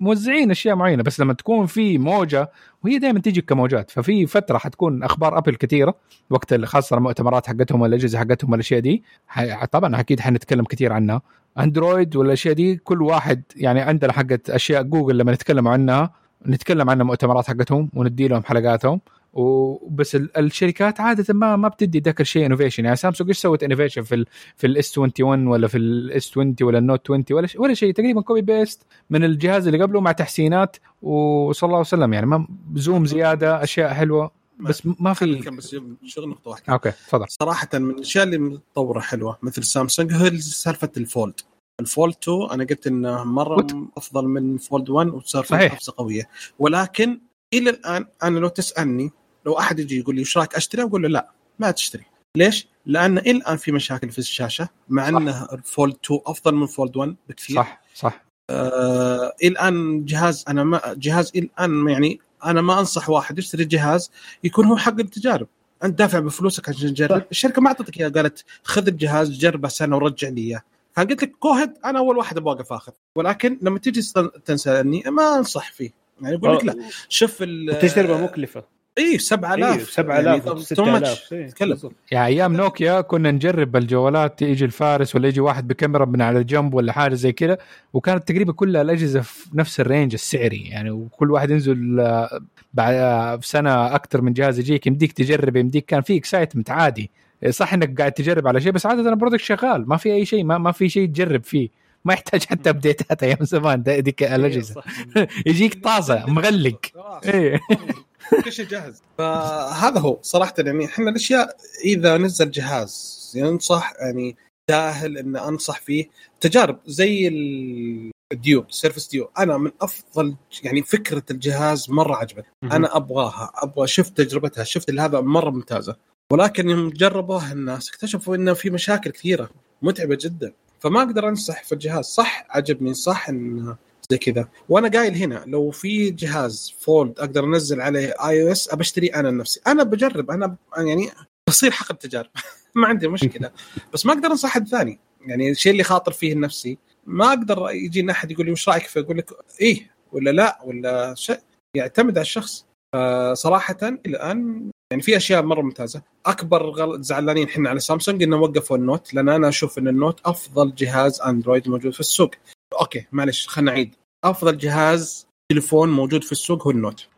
موزعين أشياء معينة. بس لما تكون في موجة وهي دائما تيجي كموجات. ففي فترة حتكون أخبار Apple كثيرة وقت خاصة المؤتمرات حقتهم والأجهزة حقتهم والأشياء دي. طبعا أكيد حنتكلم كثير عنها. Android والأشياء دي كل واحد يعني عندنا حقت أشياء جوجل لما نتكلم عنها نتكلم عن المؤتمرات حقتهم وندي لهم حلقاتهم. وبس الشركات عادة ما ما بتدي ذاك الشيء innovation يعني سامسونج إيش سوت innovation في ال في ال S 21 ولا في ال S 20 ولا ال Note 20 ولا ولا شيء تقريبا copy paste من الجهاز اللي قبله مع تحسينات وصلى الله وسلم. يعني ما zoom زيادة أشياء حلوة بس ما في بس شغل نقطة واحدة. okay تفضل. صراحة من الأشياء اللي متطورة حلوة مثل سامسونج هي سالفة ال Fold ال Fold 2 أنا قلت إنه مرة وت... أفضل من Fold 1 وصار في قوية. ولكن إلى الآن أنا لو تسألني لو أحد يجي يقول لي إيش رأيك أشتري؟ أقول له لا ما تشتري. ليش؟ لأن إلى الآن في مشاكل في الشاشة مع انه الفولد 2 أفضل من فولد 1 بكثير. صح صح. آه الآن جهاز أنا ما جهاز الآن يعني أنا ما أنصح واحد يشتري جهاز يكون هو حق التجارب. أنت دافع بفلوسك عشان تجرب. الشركة ما أعطتك اياه قالت خذ الجهاز جربه سنة ورجع لي إياه. فقلت لك كوهد أنا أول واحد بوقف اخذ ولكن لما تيجي تسألني ما أنصح فيه. يعني يقول لك لا شوف التجربة مكلفة. اي 7000 7000 6000 تكلم. يعني أيام نوكيا كنا نجرب الجوالات يجي الفارس ولا يجي واحد بكاميرا من على جنب ولا حاجة زي كذا وكانت تقريبا كل الأجهزة في نفس ال range السعري. يعني وكل واحد ينزل آه، بعد آه، سنة أكثر من جهاز يجيك يمديك تجرب يمديك كان في excitement عادي. صح إنك قاعد تجرب على شيء بس عادة ال product شغال ما في أي شيء ما, ما في شيء تجرب فيه. ما يحتاج حتى update ات أيام زمان ذيك الاجهزه يجيك طازة مغلق. إيه. كل شيء جاهز. فهذا هو صراحة يعني إحنا الأشياء إذا نزل جهاز ينصح يعني سهل إن أنصح فيه. تجارب زي ال Duo Surface Duo أنا من أفضل يعني فكرة الجهاز مرة عجبتني. أنا أبغاها أبغى شفت تجربتها شفت هذا مرة ممتازة. ولكن يوم جربوها الناس اكتشفوا إنه في مشاكل كثيرة متعبة جدا. فما أقدر أنصح في الجهاز. صح عجبني. صح انه زي كذا. وأنا قايل هنا لو في جهاز fold أقدر أنزل عليه iOS بشتري أنا نفسي أنا بجرب. أنا يعني بصير حق التجارب. ما عندي مشكلة. بس ما أقدر أنصح حد ثاني. يعني الشيء اللي خاطر فيه نفسي ما أقدر يجينا أحد يقول لي وش رأيك فيه أقول لك إيه. ولا لا ولا شيء. يعتمد على الشخص. صراحة الآن يعني في أشياء مرة ممتازة. أكبر غلط زعلانين إحنا على سامسونج انه وقفوا النوت لأن أنا أشوف إن النوت أفضل جهاز أندرويد موجود في السوق. okay معلش خلينا نعيد. أفضل جهاز تليفون موجود في السوق هو النوت.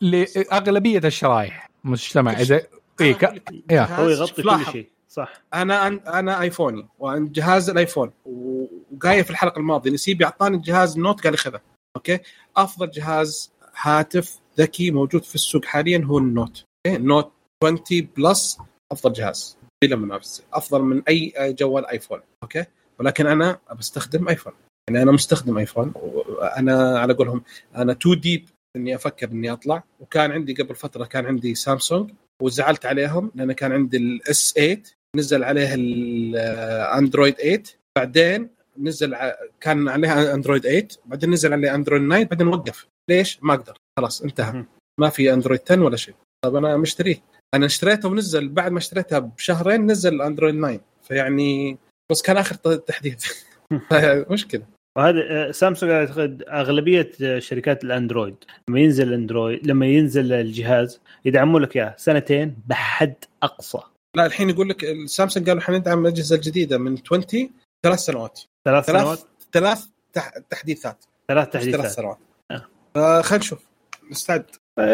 لاغلبيه الشرائح مجتمع. اذا اي ك... هو يغطي كل شيء. صح. أنا أنا آيفوني وجهاز الآيفون. وقايل في الحلقة الماضية نسيب اعطاني الجهاز النوت قال لي خذه. okay؟ أفضل جهاز هاتف ذكي موجود في السوق حاليا هو النوت. نوت 20 Plus أفضل جهاز بلا منافسة أفضل من أي جوال ايفون okay؟ ولكن أنا بستخدم ايفون يعني أنا مستخدم ايفون وأنا على قولهم أنا too deep إني أفكر إني أطلع وكان عندي قبل فترة كان عندي سامسونج وزعلت عليهم لأن كان عندي ال S 8 نزل عليه الاندرويد 8 بعدين نزل كان عليها اندرويد 8 بعدين نزل عليه اندرويد 9 بعدين وقف. ليش؟ ما أقدر خلاص انتهى. ما في اندرويد 10 ولا شيء. طب أنا مشتريه. أنا اشتريته ونزل بعد ما اشتريتها بشهرين نزل اندرويد 9 فيعني بس كان آخر تحديث. مشكله وهذا آه، سامسونج اعتقد أغلبية آه، شركات الأندرويد. لما ينزل الاندرويد لما ينزل الجهاز يدعموا لك إياه سنتين بحد أقصى. لا الحين يقول لك السامسونج قالوا حندعم الأجهزة الجديدة من 20 ثلاث سنوات. ثلاث سنوات؟ ثلاث ثلاث تح... تحديثات. ثلاث ثلاث تحديثات. سنوات. آه. آه خلينا نشوف. نستعد.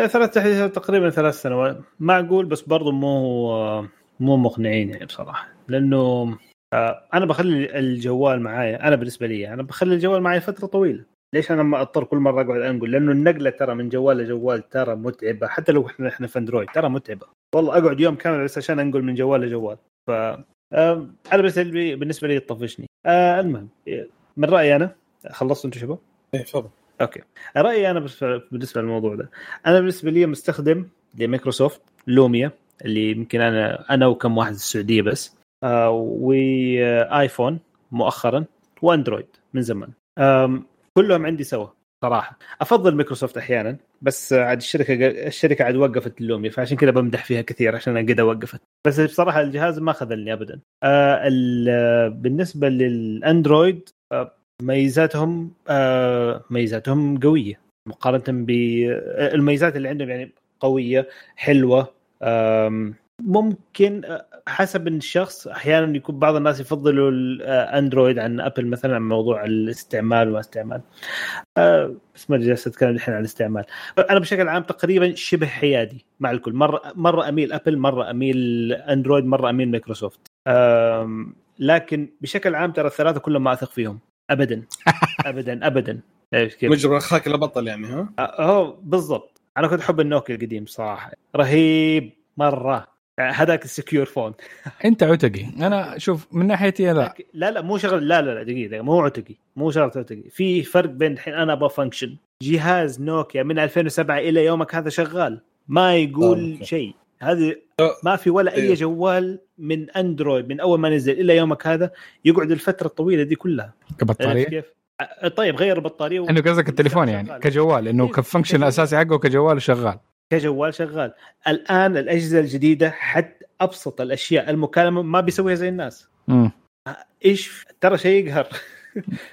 ثلاث تحديثات تقريبا ثلاث سنوات. معقول بس برضو مو مو مقنعين يعني بصراحة. لأنه آه، أنا بخلي الجوال معايا أنا بالنسبة لي أنا بخلي الجوال معي فترة طويلة. ليش أنا ما أضطر كل مرة أقعد أنقل؟ لأنه النقلة ترى من جوال لجوال ترى متعبة. حتى لو إحنا إحنا في أندرويد ترى متعبة. والله أقعد يوم كامل بس عشان أنقل من جوال لجوال. ف آه، أنا لي بالنسبة لي تطفشني آه المهم من رأيي أنا خلصت أنتم شباب؟ إيه تفضل. okay. رأيي أنا بالنسبة للموضوع ده. أنا بالنسبة لي مستخدم لمايكروسوفت لوميا اللي يمكن أنا أنا وكم واحد في السعودية بس. آه وايفون مؤخرا وأندرويد من زمان. كلهم عندي سوا صراحة. أفضل مايكروسوفت أحيانا بس عاد الشركة الشركة عاد وقفت اللوميا فعشان كذا بمدح فيها كثير عشان قد وقفت. بس بصراحة الجهاز ما خذلني ابدا. آه ال- بالنسبة للأندرويد آه، ميزاتهم آه ميزاتهم قوية. مقارنة بالميزات اللي عندهم يعني قوية حلوة ممكن آه، حسب الشخص أحيانا يكون بعض الناس يفضلوا الاندرويد عن ابل مثلا عن موضوع الاستعمال وما استعمال. آه، بس ما جالس اتكلم الحين عن الاستعمال. أنا بشكل عام تقريبا شبه حيادي مع الكل. مرة مرة أميل ابل مرة أميل اندرويد مرة أميل مايكروسوفت لكن بشكل عام ترى الثلاثة كلهم ما أثق فيهم. ابدا. ابدا ابدا. عرفت كيف؟ مجبر أخاك لا بطل يعني ها؟ هو بالضبط. أنا كنت أحب النوكيا القديم صراحة. رهيب مرة. هذاك السكيور فون. أنت عتقي. أنا شوف من ناحيتي لا لا لا مو شغل لا لا لا دقيقة مو عتقي. مو شغل عتقي. في فرق بين الحين أنا أبغى function جهاز نوكيا من 2007 إلى يومك هذا شغال. ما يقول okay. شيء. هذه. ما في ولا إيه. اي جوال من أندرويد من أول ما نزل إلى يومك هذا يقعد الفترة الطويلة دي كلها كبطارية كيف؟ طيب غير البطاريه و- إنه قصدك التليفون يعني شغال. كجوال إنه إيه، ك function. الأساسي حقه كجوال شغال كجوال شغال الآن الأجهزة الجديدة حتى أبسط الأشياء المكالمة ما بيسويها زي الناس امم إيش ترى شيء يقهر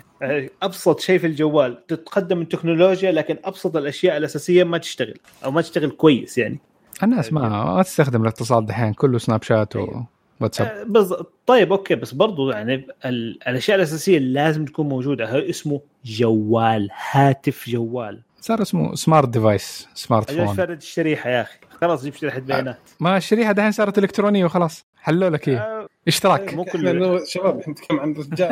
أبسط شيء في الجوال تتقدم التكنولوجيا لكن أبسط الأشياء الأساسية ما تشتغل أو ما تشتغل كويس يعني الناس ما ما تستخدم الاتصال دحين كله سناب شات وواتساب آه، بز... طيب okay بس برضو يعني ال... الأشياء الأساسية لازم تكون موجودة هو اسمه جوال هاتف جوال. صار اسمه smart device smart إيش phone فرد الشريحه يا أخي. خلاص جيب شريحة بيانات. ما الشريحة دحين صارت إلكترونية وخلاص. حلوا لك إيه آه، اشتراك. مو إحنا كل شباب إحنا نتكلم عن رجال.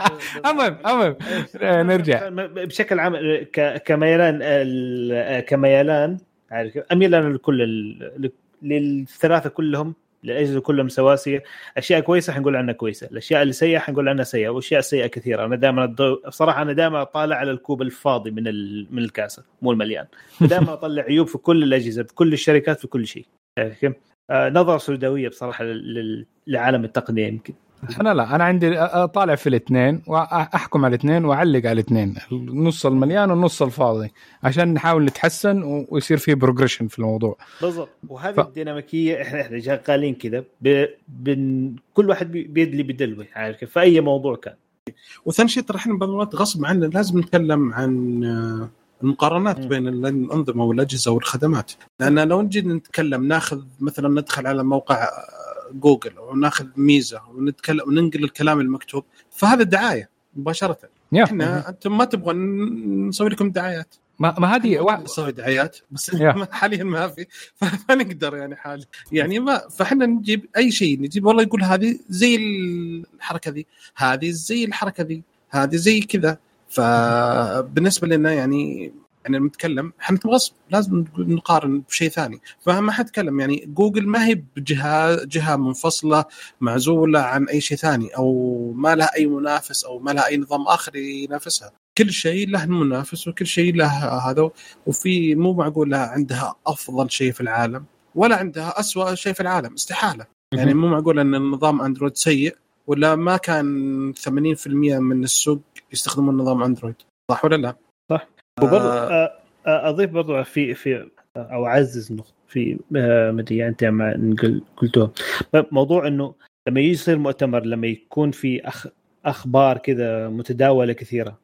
المهم المهم آه، نرجع. بشكل عام ك- كميلان ال- كميلان عارف كيف؟ أميل أنا لكل ال- للثلاثة كلهم الاجهزه كلهم سواسية. أشياء كويسة حنقول عنها كويسة. الأشياء اللي سيئة حنقول عنها سيئة وأشياء سيئة كثيرة. أنا دائما بصراحه أنا دائما أطالع على الكوب الفاضي من ال... من الكاسة مو المليان. دائما أطلع عيوب في كل الأجهزة في كل الشركات في كل شيء. عارف كيف؟ آه، نظرة سوداوية بصراحة لل- لعالم التقنية يمكن. أنا لا أنا عندي اطالع في الاثنين وأحكم على الاثنين وأعلق على الاثنين. النص المليان والنص الفاضي. عشان نحاول نتحسن و- ويصير في progression في الموضوع. بالضبط. وهذه ف- الديناميكية إحنا إحنا شغالين كذا. ب... بن... كل واحد بي- بيدلي بدلوه عارف كيف؟ في اي موضوع كان. وثاني شيء ترى إحنا بعض المرات غصب عنا لازم نتكلم عن آه، المقارنات. بين الأنظمة والأجهزة والخدمات. لأن لو نجي نتكلم ناخذ مثلا ندخل على موقع جوجل أو ناخذ ميزة ونتكلم وننقل الكلام المكتوب فهذا دعاية مباشرة. يا. إحنا أنتم ما تبغون نسوي لكم دعايات. ما, ما هذه نسوي دعايات بس يا. حاليا ما في. فما نقدر يعني حاليا. يعني ما فإحنا نجيب أي شيء نجيب والله يقول هذه زي الحركة ذي هذه زي الحركة ذي هذه زي كذا. فبالنسبة لنا يعني يعني نتكلم إحنا غصب لازم نقارن بشيء ثاني. فما حتكلم يعني جوجل ما هي بجهه جهة منفصلة معزولة عن أي شيء ثاني أو ما لها أي منافس أو ما لها أي نظام آخر ينافسها. كل شيء له منافس وكل شيء له هذا وفي مو معقول لها عندها أفضل شيء في العالم ولا عندها أسوأ شيء في العالم استحالة. يعني مو معقول إن النظام اندرويد سيء ولا ما كان 80% من السوق يستخدمون نظام اندرويد صح ولا لا؟ وبرضه آه. آه، آه، أضيف برضه في في أو أعزز نقطه في مدري أنت ما نقل- قلتوها موضوع إنه لما يجي يصير مؤتمر لما يكون في أخ أخبار كذا متداولة كثيرة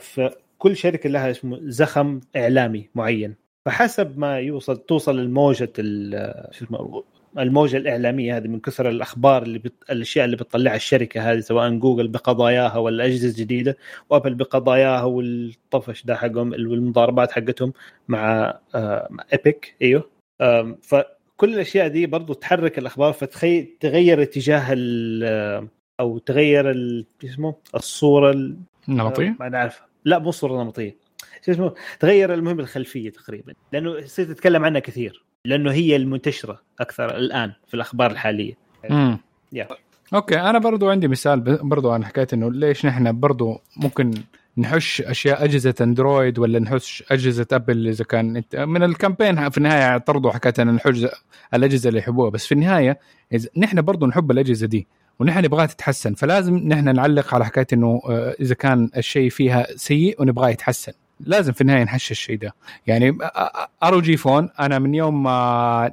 فكل شركة لها اسمه زخم إعلامي معين فحسب ما يوصل توصل الموجة ال- شو اسمه الموجة الإعلامية هذه من كثر الأخبار اللي بت... الأشياء اللي بتطلعها الشركة هذه سواء جوجل بقضاياها ولا الاجهزه الجديده وأبل بقضاياها والطفش ده حقهم والمضاربات حقتهم مع آه مع ايبك إيوه. آم، فكل الأشياء دي برضو تحرك الأخبار فتخيل تغير اتجاه ال- أو تغير ال- اسمه؟ الصورة ال- نمطيه ما نعرف لا مو صوره نمطيه شو اسمه؟ تغير المهم الخلفية تقريبا لأنه صرت تتكلم عنها كثير. لأنه هي المنتشرة أكثر الآن في الأخبار الحالية. امم يا. أوكي أنا برضو عندي مثال برضو عن حكايه إنه ليش نحن برضو ممكن نحش أشياء أجهزة أندرويد ولا نحش أجهزة أبل إذا كان انت من الكامبين في النهاية اعترضوا حكايه ان نحج الأجهزة اللي يحبوها بس في النهاية إذا نحن برضو نحب الأجهزة دي ونحن نبغاها تتحسن فلازم نحن نعلق على حكاية إنه آه، إذا كان الشيء فيها سيء ونبغاه يتحسن. لازم في النهايه نحش الشيء ده يعني ار جي فون أنا من يوم ما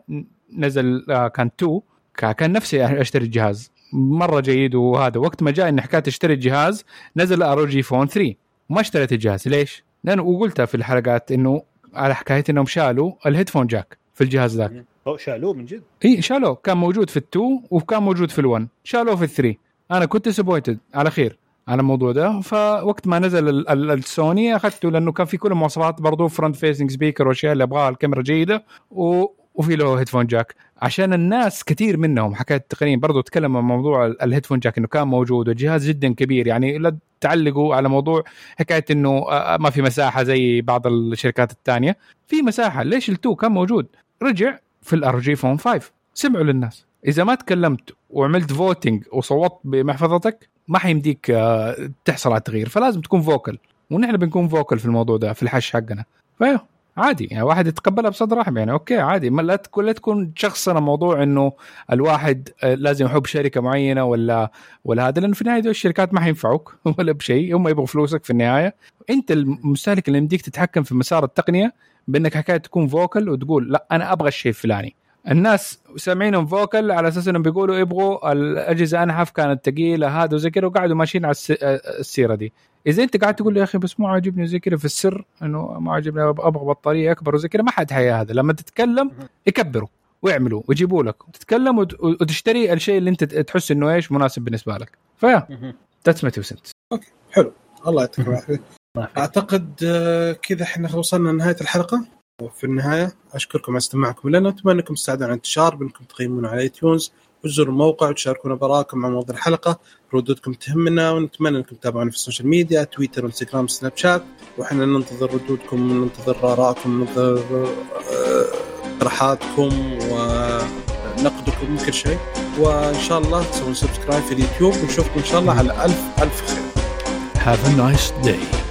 نزل آه، كان 2 كا- كان نفسي اشتري الجهاز مره جيد وهذا وقت ما جاء ان حكايه اشتري الجهاز نزل ROG Phone 3 وما اشتريت الجهاز ليش؟ لأنه وقلتها في الحلقات انه على حكايه انهم شالوا ال headphone jack في الجهاز ذاك هو شالوه من جد اي شالوه كان موجود في ال two وكان موجود في ال one شالوه في ال three أنا كنت disappointed على خير على الموضوع ده. فوقت ما نزل ال- ال- السوني أخذته لأنه كان في كل المواصفات برضه front facing speaker وأشياء اللي أبغاها الكاميرا جيدة و... وفي له headphone jack عشان الناس كثير منهم حكايه التقنيين برضو تكلم عن موضوع ال- ال headphone jack إنه كان موجود والجهاز جدا كبير. يعني لا تعلقوا على موضوع حكاية إنه آه، ما في مساحة زي بعض الشركات الثانية في مساحة. ليش ال two كان موجود؟ رجع في ال ROG Phone 5 سمعوا للناس. إذا ما تكلمت وعملت voting وصوتت بمحفظتك ما حيمديك آه، تحصل على التغيير فلازم تكون vocal. ونحن بنكون vocal في الموضوع ده في الحش حقنا. فايوه عادي يعني واحد يتقبلها بصدر رحب يعني okay عادي. ما لا تكون لا تكون شخصنا موضوع إنه الواحد آه، لازم يحب شركة معينة ولا ولا هذا لأنه في النهاية دول الشركات ما حينفعوك ولا بشيء هم يبغوا فلوسك في النهاية. أنت المستهلك اللي يمديك تتحكم في مسار التقنية بأنك حكاية تكون فوكل وتقول لا أنا أبغى الشيء الفلاني. الناس سامعينهم فوكل على أساس إنهم بيقولوا يبغوا الأجهزة انحف كانت ثقيلة هذا وزي كذا وقعدوا ماشيين على الس- السيرة دي. إذا أنت قاعد تقول لي يا أخي بس مو عاجبني زي كذا في السر إنه ما عاجبني أبغى بطارية أكبر وزي كذا ما حد حي هذا. لما تتكلم يكبروا ويعملوا ويجيبوا لك. تتكلم وت- وتشتري الشيء اللي أنت تحس إنه إيش مناسب بالنسبة لك. ف yeah that's my two cents حلو. الله يعطيك العافية. أعتقد آه، كذا إحنا وصلنا لنهاية الحلقة. وفي النهاية أشكركم على استماعكم لنا أتمنى أنكم تساعدونا على الانتشار بأنكم تقيمونا على iTunes وتزوروا الموقع وتشاركونا بآرائكم عن موضوع الحلقة. ردودكم تهمنا ونتمنى أنكم تتابعونا في السوشيال ميديا تويتر وانستغرام سناب شات. وإحنا ننتظر ردودكم وننتظر آرائكم وننتظر آه، اقتراحاتكم ونقدكم وكل شيء. وإن شاء الله تسوون سبسكرايب في اليوتيوب ونشوفكم إن شاء الله على ألف ألف خير. Have a nice day.